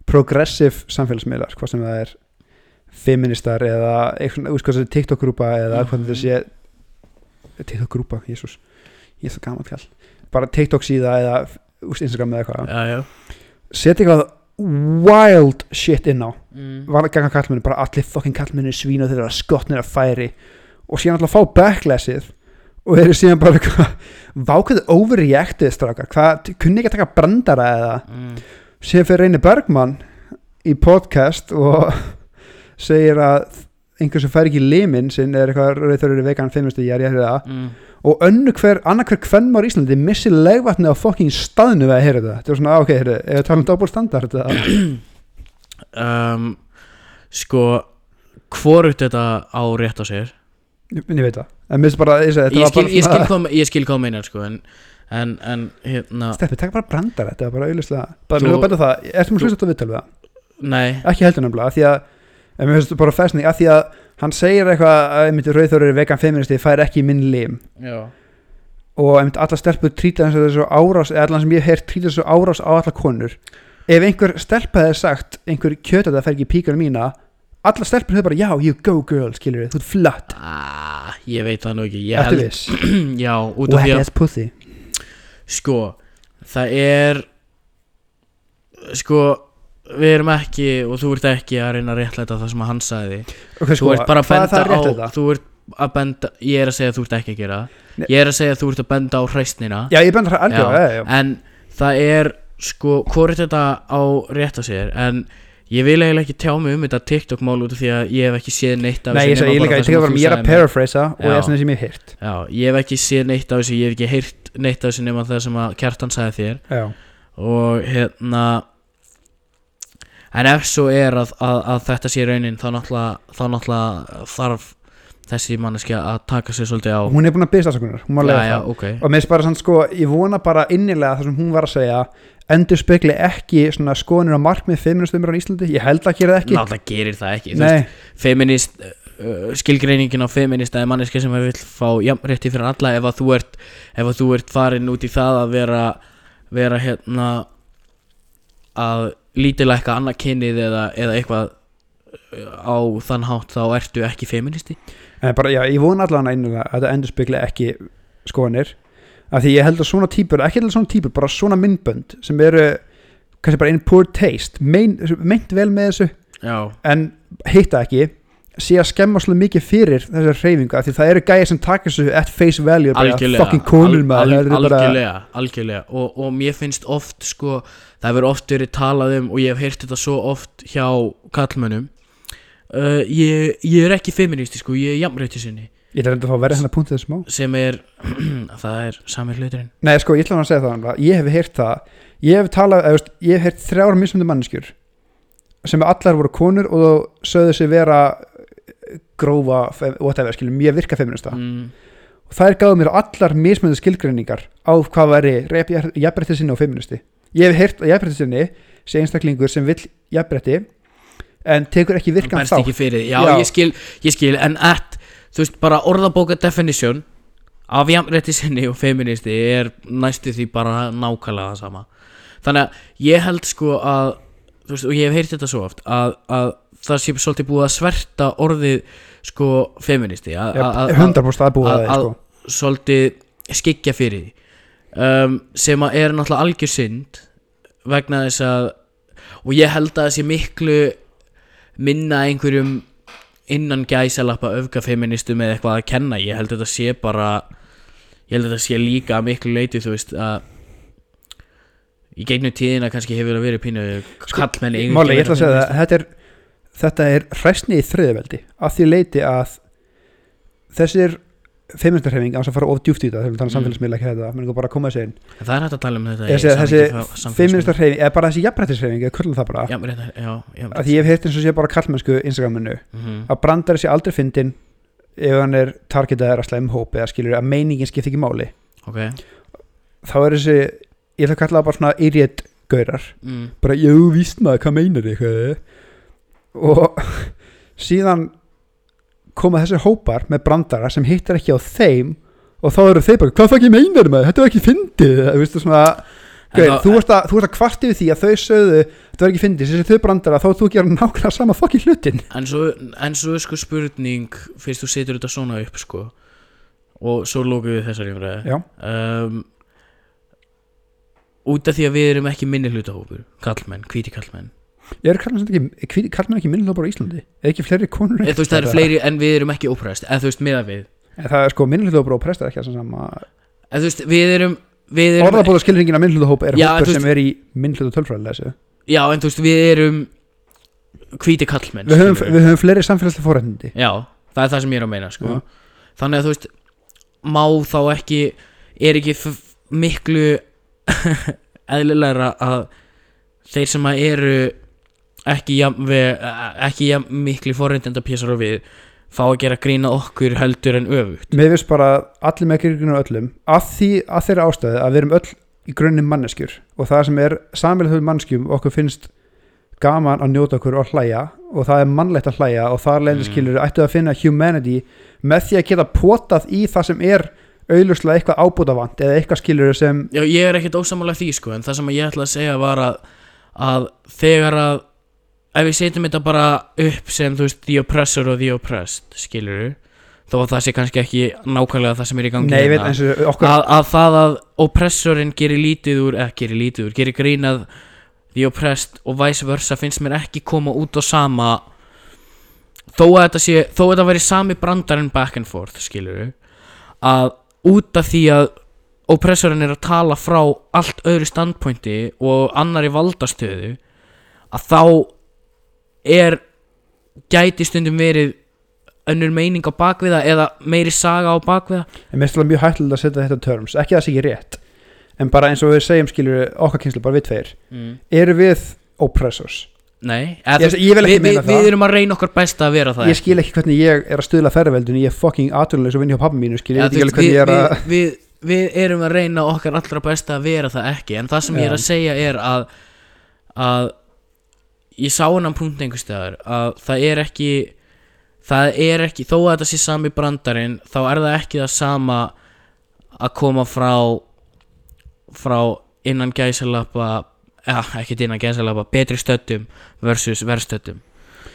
Speaker 2: progressive samfélagsmiðlar hvað sem það er feministar eða eitthvað, það er TikTok-grúpa eða hvað þetta sé TikTok-grúpa, jésús ég er svo gaman kall bara TikTok síða eða úst, Instagram eða eitthvað. Setja eitthvað wild shit inn á.
Speaker 1: Mm.
Speaker 2: var að ganga kallmenni, bara allir fokkin kallmenni svín og þeir eru skotnir að færi. Og síðan alltaf fá backlassið og eru síðan bara eitthvað vákvæðu overreactið strákar. Hvað, kunni ekki að taka brandara eða?
Speaker 1: Mm.
Speaker 2: síðan fyrir Reyni Bergmann í podcast og segir að einhver sem fær ekki limin sinn er eitthvað rauður eru vegan feimistu ég er ég að heyra það?
Speaker 1: Mm.
Speaker 2: og önnu hver, annar hver kvennmár í Íslandi missi legvatni á fokking staðnu við að heyra þetta þetta er svona, "Ah, ok, heyrðu, ef við tala um doppel standard þetta
Speaker 1: Um, sko hvorugt þetta á rétt á sér?
Speaker 2: Ég, ég veit það, en minnst bara þessi, þetta
Speaker 1: ég skil,
Speaker 2: bara
Speaker 1: ég skil, kom, ég skil hvað þú meinar sko en, en, en hérna
Speaker 2: Steppi, takk bara brandar þetta, er bara auðvitað bara mér var bæta það, ertu mér
Speaker 1: þú-
Speaker 2: hlust að viðtal við það?
Speaker 1: Nei,
Speaker 2: ekki heldur nefnilega, því að en mér finnst bara festning, af því að hann segir eitthvað að einmitt rauðþóri vegan feministi fær ekki minn lim.
Speaker 1: Já.
Speaker 2: Og einmitt alla stelpur trýta eins og þessu árás eða allan sem ég hef trýta þessu árás á alla konur. Ef einhver stelpa hefði sagt einhver kjöta það fer ekki í píkanu mína alla stelpur hefur bara, já, you go girl skilur þú ert flott,
Speaker 1: ah, ég veit það nú ekki. Ég
Speaker 2: ertu viss?
Speaker 1: Já, út af
Speaker 2: wet
Speaker 1: því að
Speaker 2: ass pussy.
Speaker 1: Sko það er sko við erum ekki og þú ert ekki að reyna að réttlæta það sem að hann sagði.
Speaker 2: Okay,
Speaker 1: þú ert bara að
Speaker 2: hvað er
Speaker 1: benda
Speaker 2: það rétt
Speaker 1: á þú ert að benda, ég er að segja að þú ert ekki að gera það. Ég er að segja að þú ert að benda á hræstnina
Speaker 2: já, ég benda það algjörlega, já, já,
Speaker 1: en það er sko, hvort þetta á rétt á sér en ég vil eiginlega ekki tjá mig um þetta TikTok mál út af því að ég hef ekki séð neitt af
Speaker 2: Nei,
Speaker 1: þessu
Speaker 2: segi, ég,
Speaker 1: nema
Speaker 2: líka, ég,
Speaker 1: það sem
Speaker 2: ég, er að paraphrasa og ég er svona sem ég hef heyrt.
Speaker 1: Já, ég hef ekki séð neitt af þessu ég hef ekki heyrt neitt af þessu nema það sem að Kjartan sagði þér.
Speaker 2: Já,
Speaker 1: og hérna en ef svo er að, að, að þetta sé raunin þá náttúrulega, þá náttúrulega þarf þessi manneskja að taka sér svolítið á
Speaker 2: hún er búin að byrja stafsökunar hún má
Speaker 1: já,
Speaker 2: lega
Speaker 1: já,
Speaker 2: það.
Speaker 1: ok.
Speaker 2: Og mér bara sann sko, ég vona bara innilega það sem hún var að segja endur spekli ekki svona skoðanir á markmið feministumur á Íslandi, ég held að gera það ekki.
Speaker 1: Náttúrulega gerir það ekki. Veist, feminist uh, skilgreiningin á feminist eða manneski sem vil fá jafnrétti fyrir alla. Ef að þú ert, ef að þú ert farin út í það að vera vera hérna að lítilækka annað kynnið eða, eða eitthvað uh, á þann hátt þá ertu ekki feministi
Speaker 2: en bara, já, ég vona allan innilega að þetta endur spekli ekki skoðanir. Af því ég held að svona típur, ekki held svona típur bara svona myndbönd sem eru kannski bara in poor taste mein, meint vel með þessu
Speaker 1: já,
Speaker 2: en hitta ekki sé að skemma svolítið mikið fyrir þessar hreyfingu af því það eru gæjar sem taka þessu at face value
Speaker 1: algjörlega. Al, al, algjörlega, algjörlega. Og, og mér finnst oft sko það hefur oft verið talað um og ég hef heyrt þetta svo oft hjá kallmönnum uh, ég, ég er ekki feministi sko, ég er jafnrétti sinni.
Speaker 2: Ég ætla að fá að verða hennar punktið smá.
Speaker 1: Sem er það er sami hluturinn.
Speaker 2: Nei, sko, ég ætla að segja það annað. Ég hef heyrt það. Ég hef talað, eða, veist, ég hef heyrt þrjár mismunandi manneskjur sem allar voru konur og sögðu sig vera grófa fe- whatever, skilur, mjög virka feminista
Speaker 1: mm,
Speaker 2: og þær gáðu mér allar mismöndu skilgreiningar á hvað væri jafnbretti sinni og feministi ég hef heyrt að jafnbretti sinni sé einstaklingur sem vill jafnbretti en tekur ekki virkan þá
Speaker 1: já,
Speaker 2: Já.
Speaker 1: Ég, skil, ég skil en at, þú veist, bara orðabóka definition af jafnrétti sinni og feministi er næstu því bara nákvæmlega það sama þannig að ég held sko að þú veist, og ég hef heyrt þetta svo oft að, að það sé svolítið búið að sverta orðið sko feministi að, að, að,
Speaker 2: 100% aðbúið
Speaker 1: að-
Speaker 2: að það
Speaker 1: að-
Speaker 2: sko.
Speaker 1: svolítið skikja fyrir um, sem að er náttúrulega algjör synd vegna þess að og ég held að það sé miklu minna einhverjum innan gæsalappa öfgafeministum eða eitthvað að kenna. Ég held að þetta sé bara ég held að þetta sé líka að miklu leiti þú veist að í gegnum tíðina kannski hefur það verið pínu kallmenni
Speaker 2: Sko, Máli, ég ætla að segja það þetta er, þetta er hræstni í þriðaveldi að því leiti að þessir feministarhefing að fara of djúft í þetta við tala um
Speaker 1: Mm.
Speaker 2: samfélagsmiðla ekki þetta, menn bara að koma þessi inn.
Speaker 1: Það er hægt að tala um þetta
Speaker 2: þessi, þessi feministarhefing, eða bara þessi jafnrættishreyfing eða kurlum það bara,
Speaker 1: Já, já, já,
Speaker 2: að því ég hef heyrt eins og sé bara kallmennsku Instagraminu,
Speaker 1: Mhm.
Speaker 2: að brandari sé aldrei fyndin ef hann er targetaður að slæm hóp eða skilur að meiningin skipti ekki máli.
Speaker 1: Ok.
Speaker 2: Þá er þessi, ég ætla að kalla það bara svona idiot gaurar.
Speaker 1: Mm.
Speaker 2: bara, jú, víst maður, hvað meinar þið og síðan koma þessi hópar með brandara sem hittar ekki á þeim og þá eru þeir bara, hvað fæk ég meinar maður? Þetta var ekki fyndið, þú veistu svona Gauð, þú varst að, að kvart yfir því að þau sögðu þetta var ekki fyndið, þessi þau brandara þá þú gera nákvæmlega sama fokki hlutin.
Speaker 1: En svo, en svo sko spurning fyrst þú setur þetta svona upp sko og svo lókum við þessari umræði um, út af því að við erum ekki minni hlutahópur kallmenn, hvíti kallmenn
Speaker 2: er kallmenn ekki, ekki minnlópar á Íslandi? Eða ekki fleiri konur
Speaker 1: þú veist það eru fleiri en við erum ekki óprest. Eða þú veist miða við.
Speaker 2: En það er sko minnlópar og prestar ekki að sama
Speaker 1: eða þú veist við erum erum
Speaker 2: orðabóða skilringin að minnlópahóp er
Speaker 1: Já, en
Speaker 2: hópur sem er í minnlópa tölfræðilega þessu
Speaker 1: já en þú veist við erum hvíti kallmenn
Speaker 2: við höfum, við höfum fleiri samfélagslega fórhættindi
Speaker 1: Já, það er það sem ég er að meina sko. Þannig að þú veist Má þá ekki Er ekki miklu Eðlilegra að Þeir sem að eru Ekki við, ekki miklu forreindenda pésar og við Fá að gera grína okkur heldur en öfugt
Speaker 2: Mér finnst bara allir með kyrkjunum öllum að því að þeirra ástæði að við erum öll í grunninn manneskjur og það sem er samfélagslega manneskjum okkur finnst gaman að njóta okkur og hlæja og það er mannlegt að hlæja og þar leiðin
Speaker 1: Mm.
Speaker 2: skilur ættu að finna humanity með því að geta potað í það sem er auðluslega eitthvað ábútavant eða eitthvað skilur sem
Speaker 1: Já, ég er ekkert ósamála því sko En það sem ég ætla að segja var að Að þegar að Ef við setjum þetta bara upp sem þú veist The oppressor og the oppressed Skilur Þó að það sé kannski ekki nákvæmlega það sem er í gangi
Speaker 2: nei, veit,
Speaker 1: hérna.
Speaker 2: eins og okkur
Speaker 1: að, að það að oppressorinn gerir lítið úr ekki gerir lítið úr, gerir grínað the oppressed og vice versa finnst mér ekki koma út á sama þó að þetta sé þó að þetta veri sami brandarinn back and forth skilur að út af því að oppressorinn er að tala frá allt öðru standpointi og annari valdastöðu að þá er gæti stundum verið önnur meining á bakviða eða meiri saga á bakviða
Speaker 2: en mér finnst alveg mjög hættilega að setja þetta terms. Ekki að það sé ekki rétt en bara eins og við segjum skilur okkar kynslu bara við tveir.
Speaker 1: Mm.
Speaker 2: eru við oppressors?
Speaker 1: Nei,
Speaker 2: ég, ég vil ekki
Speaker 1: við,
Speaker 2: meina
Speaker 1: við,
Speaker 2: það.
Speaker 1: við erum að reyna okkar besta að vera það.
Speaker 2: Ég skil ekki hvernig ég er að stuðla ferðveldinu ég er fucking aturleis og vinn hjá pappa mínu skil ég veit ekki hvernig ég er að
Speaker 1: við, við, við erum að reyna okkar allra besta að vera það ekki En það sem ég er að segja er að að ég sá hennan punkt einhvers staðar að það er ekki það er ekki, þó að þetta sé sami brandarinn þá er það ekki það sama að koma frá frá innan gæsalappa eða ekkert innan gæsalappa betri stöddum versus verðstöddum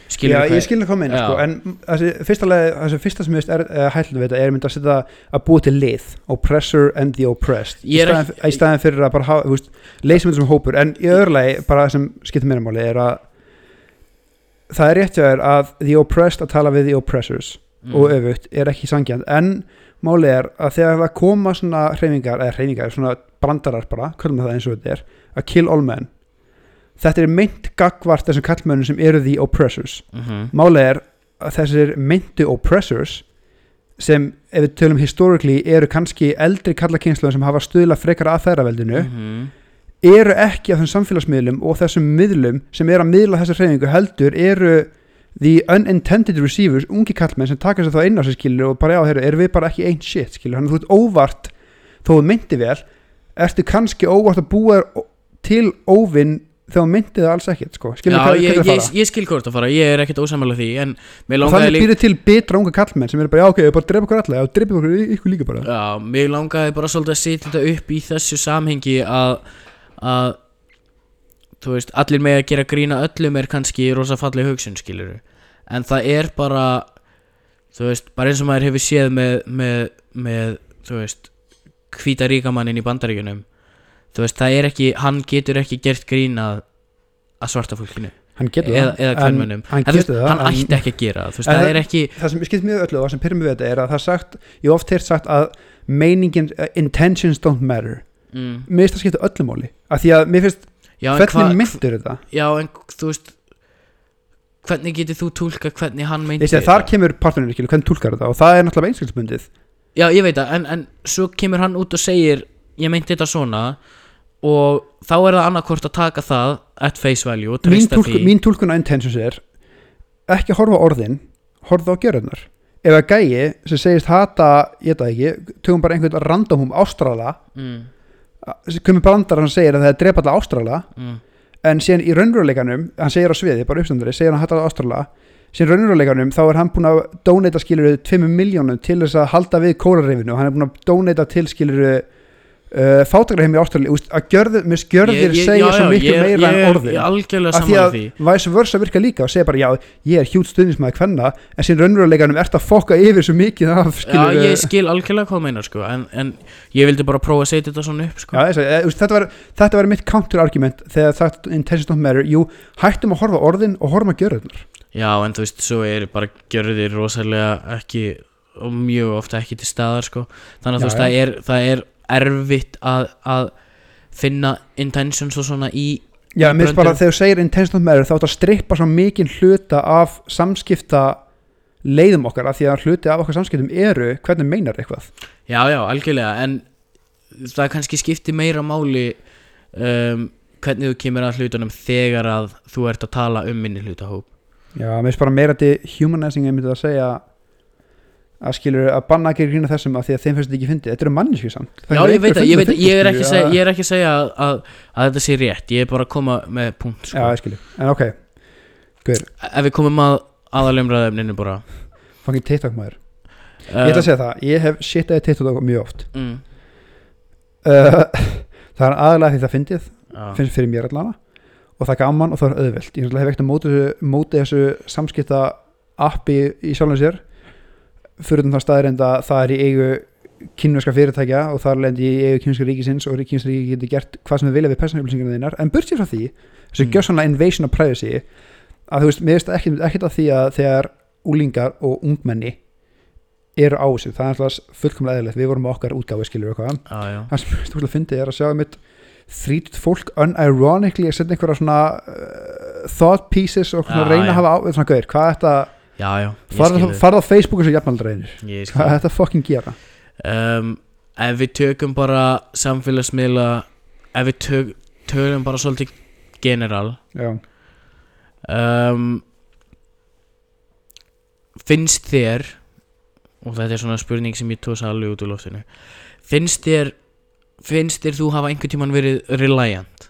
Speaker 2: Já,
Speaker 1: skilur
Speaker 2: ég skil ekki hvað meina
Speaker 1: Já.
Speaker 2: sko, en þessi fyrsta, þessi fyrsta sem ég veist er uh, hættilega við þetta er mynd að setja að búa til lið oppressor and the oppressed í
Speaker 1: Ég
Speaker 2: staðin fyrir að bara hafa, þú veist, þetta sem hópur en í öðru lagi, bara sem skiptir meira máli er að það er rétt þér að the oppressed að tala við the oppressors
Speaker 1: Mm.
Speaker 2: og öfugt er ekki sangjant en máli er að þegar það koma svona hreyfingar, eða hreyfingar, svona brandarar bara, við það eins og þetta er að kill all men þetta er meint gagvart þessum kallmönnum sem eru the oppressors
Speaker 1: Mhm.
Speaker 2: Málið er að þessir meintu oppressors sem ef við tölum historically eru kannski eldri kallakynsluðum sem hafa stuðla frekar að þæraveldinu
Speaker 1: Mhm.
Speaker 2: Eru ekki af þessum samfélagsmiðlum og þessum miðlum sem eru að miðla þessar hreyfingu heldur eru the unintended receivers, ungi kallmenn sem taka sér þá inn á sér skilur og bara já, heyrðu, erum við bara ekki einn shit skilur, hann þú ert óvart þó þú myndi vel, ertu kannski óvart að búa til óvinn þegar þú myndi það alls ekkert sko. skilur
Speaker 1: Já,
Speaker 2: hvað,
Speaker 1: ég,
Speaker 2: hvað er
Speaker 1: ég,
Speaker 2: það
Speaker 1: ég skil hvort að fara, ég er ekkert ósamlega því en
Speaker 2: þannig býrðu til betra unga kallmenn sem eru bara, já ok, bara drepa okkur alla já, drepa okkur ykkur líka bara.
Speaker 1: Já, mér langaði bara svolítið að setja þetta upp í þessu samhengi að, að þú veist, allir með að gera grína öllum er kannski rosa falleg hugsun skilur en það er bara þú veist, bara eins og maður hefur séð með, með, með þú veist, hvíta ríkamannin í bandaríkjunum. Þú veist, það er ekki, hann getur ekki gert grína að svarta fólkinu.
Speaker 2: Hann getur
Speaker 1: eða, eða
Speaker 2: en
Speaker 1: kvennmönnum
Speaker 2: hann
Speaker 1: hann
Speaker 2: en-
Speaker 1: ætti ekki að gera veist, það
Speaker 2: það-
Speaker 1: er ekki
Speaker 2: það sem skipt mjög öllu og það sem pyrir við þetta er að það er sagt, ég hef oft heyrt sagt að meiningin, uh, intentions don't matter.
Speaker 1: Mm,
Speaker 2: mér finnst það skipta öllu máli af því að mér finnst,
Speaker 1: já,
Speaker 2: hvernig myndir þetta
Speaker 1: Já, en þú veist Hvernig getur þú tólka hvernig hann meinti
Speaker 2: Þessi, þar kemur partnerinn ekki, hvernig tólkar þetta og það er náttúrulega einskilsbundið
Speaker 1: Já, ég veit það, en, en svo kemur hann út og segir Ég meinti þetta svona Og þá er það annarkvort að taka það At face value
Speaker 2: mín,
Speaker 1: því.
Speaker 2: mín túlkun á intentions er ekki horfa orðin horfa á gjörðunar ef að gæi sem segist hata, ég það ekki tökum bara einhvern random ástrala
Speaker 1: mm,
Speaker 2: komið brandar hann segir að það er drepa alla ástrala
Speaker 1: mm,
Speaker 2: en síðan í raunveruleikanum hann segir á sviði, bara uppstandari, segir hann hattar ástrala síðan í raunveruleikanum þá er hann búin að donata skilur 2 miljónum til þess að halda við kórarifinu og hann er búin að donata til skilur uh, ástrali úst, að gjörðu, með skjörðir segja
Speaker 1: já,
Speaker 2: svo
Speaker 1: já,
Speaker 2: miklu
Speaker 1: ég-
Speaker 2: meira
Speaker 1: ég
Speaker 2: en orðin. af því að vice versa virka líka og segja bara já, ég er hjút stuðnismæði hvenna en síðan raunveruleikanum ert að fokka yfir svo mikið af
Speaker 1: Já,
Speaker 2: skilur
Speaker 1: ég skil algjörlega hvað meinar sko En, en ég vildi bara prófa að setja þetta svona upp sko.
Speaker 2: Já, úst, þetta, var, þetta var mitt counter argument þegar það intentions don't matter. Jú, hættum að horfa orðin og gjöra þetta
Speaker 1: Já, en þú veist, svo er bara gjörðir rosalega ekki og mjög ofta ekki til staðar sko. þannig að
Speaker 2: Já,
Speaker 1: þú veist, er, það er erfitt að, að finna intentions og svona í
Speaker 2: Já, mér finnst bara
Speaker 1: Bröndum.
Speaker 2: þegar þú segir intentions don't matter þá átt að strippa svo mikinn hluta af samskipta leiðum okkar af því að hluti af okkar samskiptum eru hvernig meinar eitthvað
Speaker 1: Já, já, algjörlega, en það kannski skiptir meira máli um, hvernig þú kemur að hlutunum þegar að þú ert að tala um minni hlutahóp
Speaker 2: Já, mér finnst bara meira til humanizing ég myndi að segja að skilur að banna ekki grína þessum af því að þeim finnst þetta ekki fyndið. Þetta eru manneski samt.
Speaker 1: Já, ég veit það, ég, veit, ég, er ekki að segja,
Speaker 2: að-
Speaker 1: ég er ekki að segja að, að, að þetta sé rétt, ég er bara að koma með punkt
Speaker 2: Já,
Speaker 1: sko.
Speaker 2: ég skilur, en ok.
Speaker 1: Ef við komum að aðalumræðefninu bara.
Speaker 2: Fucking TikTok maður. Ég ætla að segja það, ég hef shitaði TikTok mjög oft.
Speaker 1: Mm,
Speaker 2: uh, Það er aðalega því það fyndið
Speaker 1: já,
Speaker 2: finnst fyrir mér allana og það er gaman og það er auðvelt. Ég hef ekkert að móti þessu, móti þessu samskipta appi í sjálfum sér fyrir það staðir að það er í eigu kynverska fyrirtækja og það er lendi í eigu kynverska ríkisins og kynverska ríki getur gert hvað sem þið vilja við persónuupplýsingarna þínar en burt sér frá því, þessu
Speaker 1: Mm.
Speaker 2: gjörsanlega invasion of privacy að þú veist, mér veist ekki, ekkert að því að þegar úlingar og ungmenni eru á þessu, það er alltaf fullkomlega eðlilegt, við vorum með okkar útgáfi skilur eitthvað
Speaker 1: já.
Speaker 2: það sem stúrlega fyndið er að sjá mitt þrítut fólk unironically að setja einhverja svona uh, thought pieces og
Speaker 1: Já,
Speaker 2: reyna
Speaker 1: já.
Speaker 2: að hafa á svona gauðir, hvað er þetta
Speaker 1: já, já,
Speaker 2: farða Facebook og
Speaker 1: Ég skil
Speaker 2: hvað er þetta fucking gera?
Speaker 1: Um, Ef við tökum bara samfélagsmiðla Ef við tök, tölum bara svolítið general. Um, Finnst þér Og þetta er svona spurning sem ég tósa alveg út úr loftinu. Finnst þér Finnst þér þú hafa einhvern tímann verið reliant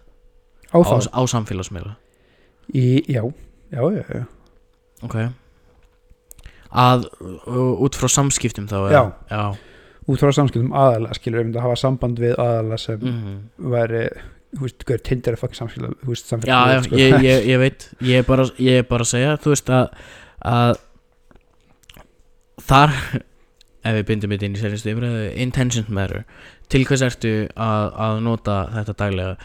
Speaker 2: á
Speaker 1: á, á samfélagsmiðla?
Speaker 2: Í, já, já, já, já,
Speaker 1: Ok Að út frá samskiptum þá
Speaker 2: Já.
Speaker 1: já.
Speaker 2: út frá samskiptum aðalega skilur við myndi að hafa samband við aðalega sem
Speaker 1: Mm
Speaker 2: væri þú veist, hvað er Tinder er fucking samskiptum þú veist,
Speaker 1: Já,
Speaker 2: samfélag
Speaker 1: já,
Speaker 2: sko.
Speaker 1: ég, ég, ég veit Ég er bara, ég er bara að segja Þú veist að, að Þar Ef við bindum þetta inn í seriðstu umræðu Intentions matter Til hvers ertu að, að nota þetta daglega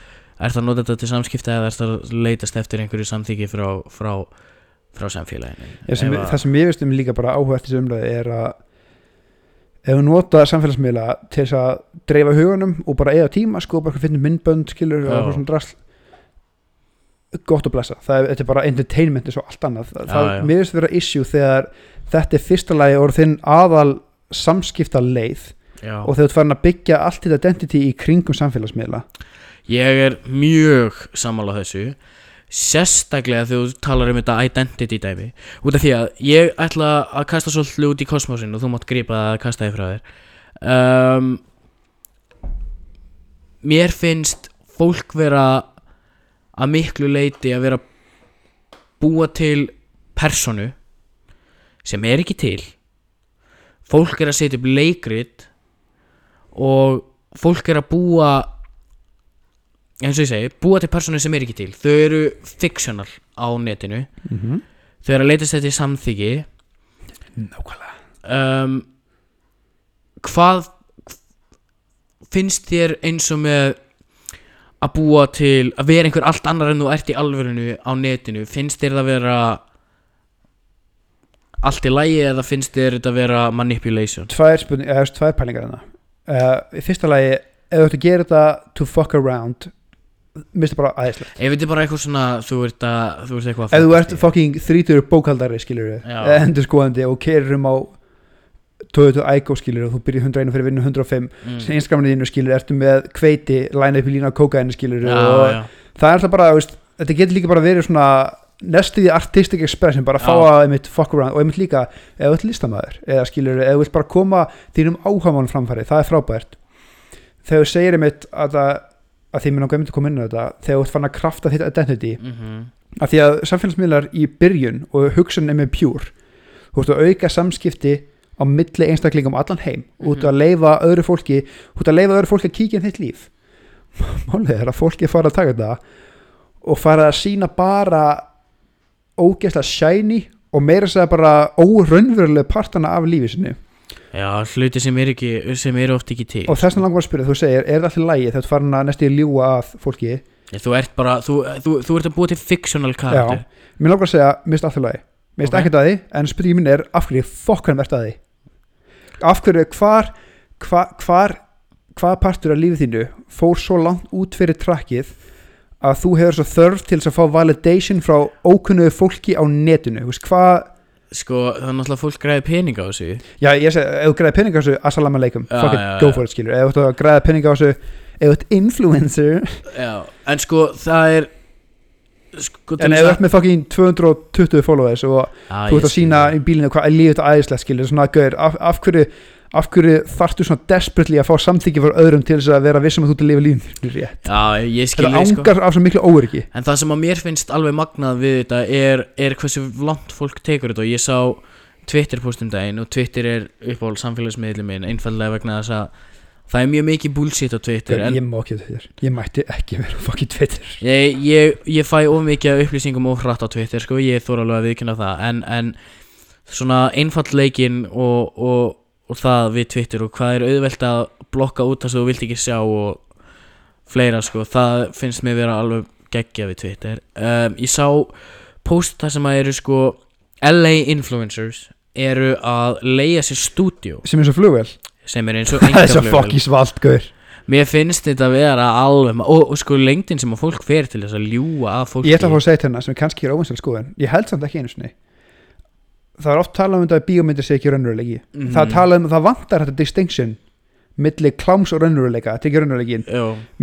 Speaker 1: Ertu að nota þetta til samskipta Eða ertu að leitast eftir einhverju samþyggi Frá, frá, frá samfélaginu
Speaker 2: sem,
Speaker 1: að-
Speaker 2: það sem ég veist um líka bara áhuga eftir þessu umræði er að ef þú nota samfélagsmiðla til þess að dreifa hugunum og bara eða tíma sko, bara finnum myndbönd skilur og
Speaker 1: Já.
Speaker 2: svona drasl gott að blessa, það er, þetta er bara entertainment og allt annað, það, það
Speaker 1: já.
Speaker 2: mér veist vera issue þegar þetta er fyrsta lagi og þinn aðal samskipta leið
Speaker 1: Já.
Speaker 2: og þegar þú að byggja allt þetta identity í kringum samfélagsmiðla
Speaker 1: Ég er mjög sammála þessu sérstaklega þegar þú talar um þetta identity dæmi. Út af því að ég ætla að kasta svolítið út í kosmosin og þú mátt grípa það að kasta þig frá þér. Um, mér finnst fólk vera að miklu leiti að vera búa til personu sem er ekki til. Fólk er að setja upp leikrit og fólk er að búa eins og ég segi, búa til personu sem er ekki til. Þau eru fictional á netinu.
Speaker 2: Mm -hmm.
Speaker 1: þau eru að leitast þetta í samþyggi
Speaker 2: nákvæmlega.
Speaker 1: Um, hvað finnst þér eins og með að búa til að vera einhver allt annar en þú ert í alvörinu á netinu? Finnst þér það vera allt í lægi eða finnst þér þetta vera manipulation?
Speaker 2: Tvær, tvær pælingar þarna uh, í fyrsta lagi ef þú ert að gera þetta to fuck around minnst bara aðeinslegt
Speaker 1: ef þetta er bara eitthvað svona þú ert að þú ert eitthvað að
Speaker 2: ef þú ert fucking þrítur bókaldari skilur við,
Speaker 1: Já.
Speaker 2: endur skoðandi og kerir um á Toyota Igo skilur og þú byrjir 101 fyrir vinnu 105
Speaker 1: mm.
Speaker 2: sem einskamaninu þínu skilur, ertu með kveiti læna upp í lína kókaini skilur
Speaker 1: já,
Speaker 2: og
Speaker 1: já.
Speaker 2: það er alltaf bara, veist, þetta getur líka bara verið svona nestuði artistic expression bara fá að einmitt fuck around og einmitt líka ef þú ert listamæður eða skilur, ef þú vilt bara koma þínum áhagamálum framfæri, það er frábært þegar þú segir einmitt að, það, að því mér náttúrulega myndi að koma inn á þetta þegar þú ert fann að krafta þitt identity
Speaker 1: Mm
Speaker 2: að því að samfélagsmiðlar í byrjun og hugsun er með pjúr þú ert að auka samskipti á milli einstaklingum um allan heim.
Speaker 1: Mhm.
Speaker 2: út að leifa öðru fólki út að leifa öðru fólki að kíkja inn þitt líf. Málið er að fólki farið að taka þetta og farið að sína bara ógeðslega shiny og meira að segja bara óraunverulega partana af lífi sinni
Speaker 1: já, hluti sem er eru oft ekki til.
Speaker 2: Og þess vegna langar að spyrja, þú segir, er það allir lægi þegar þú farin að næstu í ljúga að fólki?
Speaker 1: Já, þú ert bara, þú, þú, þú ert að búa til fictional karakter.
Speaker 2: Mér langar að segja, finnst allir lægi mér finnst
Speaker 1: Ok.
Speaker 2: ekkert að því, en spurningin minn er af hverju fokkanum ert að því? Af hverju, hvar hvar, hvar, hvar partur af lífið þínu fór svo langt út fyrir trakkið að þú hefur svo þörf til að fá validation frá ókunnuðu fólki á netinu, þú veist, hvað
Speaker 1: Sko, það er náttúrulega fólk græði pening á þessu.
Speaker 2: Já, ég segi, ef þú græði peninga á þessu assalamu alaikum,
Speaker 1: Já,
Speaker 2: fuck it,
Speaker 1: já,
Speaker 2: go
Speaker 1: já.
Speaker 2: for it skilur, ef þú ert að græða peninga á þessu ef þú ert influencer.
Speaker 1: Já, en sko, það er Sko,
Speaker 2: en ef þú ert með fucking 220 followers og
Speaker 1: Ah,
Speaker 2: þú ert að sína í bílinu hvað er lífið þetta æðislegt skilur, svona gauður, af, af hverju af hverju þarftu svona desperately að fá samþyggi fyrir öðrum til þess að vera vissum að þú ert að lifa lífinu rétt,
Speaker 1: Já, ég skil
Speaker 2: þetta
Speaker 1: þig, sko.
Speaker 2: ángar af svo miklu óryggi
Speaker 1: En það sem að mér finnst alveg magnað við þetta er, er hversu langt fólk tekur þetta. Og ég sá Twitter postum daginn og Twitter er uppáhald samfélagsmiðli minn einfallega vegna þess að það er mjög mikið bullshit á Twitter en
Speaker 2: ég ekki þetta þér, ég mætti ekki vera fucking Twitter.
Speaker 1: Ég, ég, ég fæ of mikið upplýsingum og hratt á Twitter sko, ég þóra alveg að viðkynna það. En, en svona einfallleikin og, og, og það við Twitter og hvað er auðvelt að blokka út það sem þú vilt ekki sjá og fleira sko, það finnst mér vera alveg geggja við Twitter. Um, ég sá post það sem að eru sko LA influencers eru að leia sér stúdíu
Speaker 2: sem er svo flugvel,
Speaker 1: sem er eins og
Speaker 2: það er svo
Speaker 1: einkaflugvél.
Speaker 2: fucking svalt gaur.
Speaker 1: Mér finnst þetta að vera alveg og, og sko lengdin sem að fólk fer til þess að ljúga að fólki.
Speaker 2: Ég ætla að fá að segja til hérna sem kannski er óvinsal skoðun ég held samt ekki einu sinni það er oft talað um þetta að bíómyndir sé ekki raunverulegi
Speaker 1: Mhm.
Speaker 2: það er talað um að það vantar þetta distinction milli kláms og raunveruleika þetta er ekki raunverulegin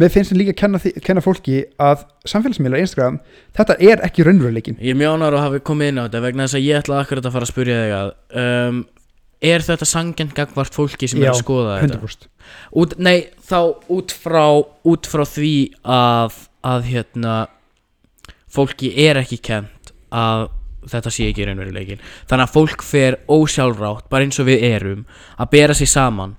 Speaker 2: mér finnst það líka að kenna, kenna fólki að samfélagsmiðlar Instagram, þetta er ekki raunveruleikin
Speaker 1: ég er mjög ánægur að hafa komið inn á þetta vegna þess að ég ætla akkurat að fara að spyrja þig að um, er þetta sangjant gagvart fólki sem
Speaker 2: Já,
Speaker 1: er að skoða þetta?
Speaker 2: 100%
Speaker 1: Út, nei, þá út frá, út frá því að, að hérna fólki er ekki kent að þetta sé ekki raunveruleikin þannig að fólk fer ósjálfrátt bara eins og við erum að bera sig saman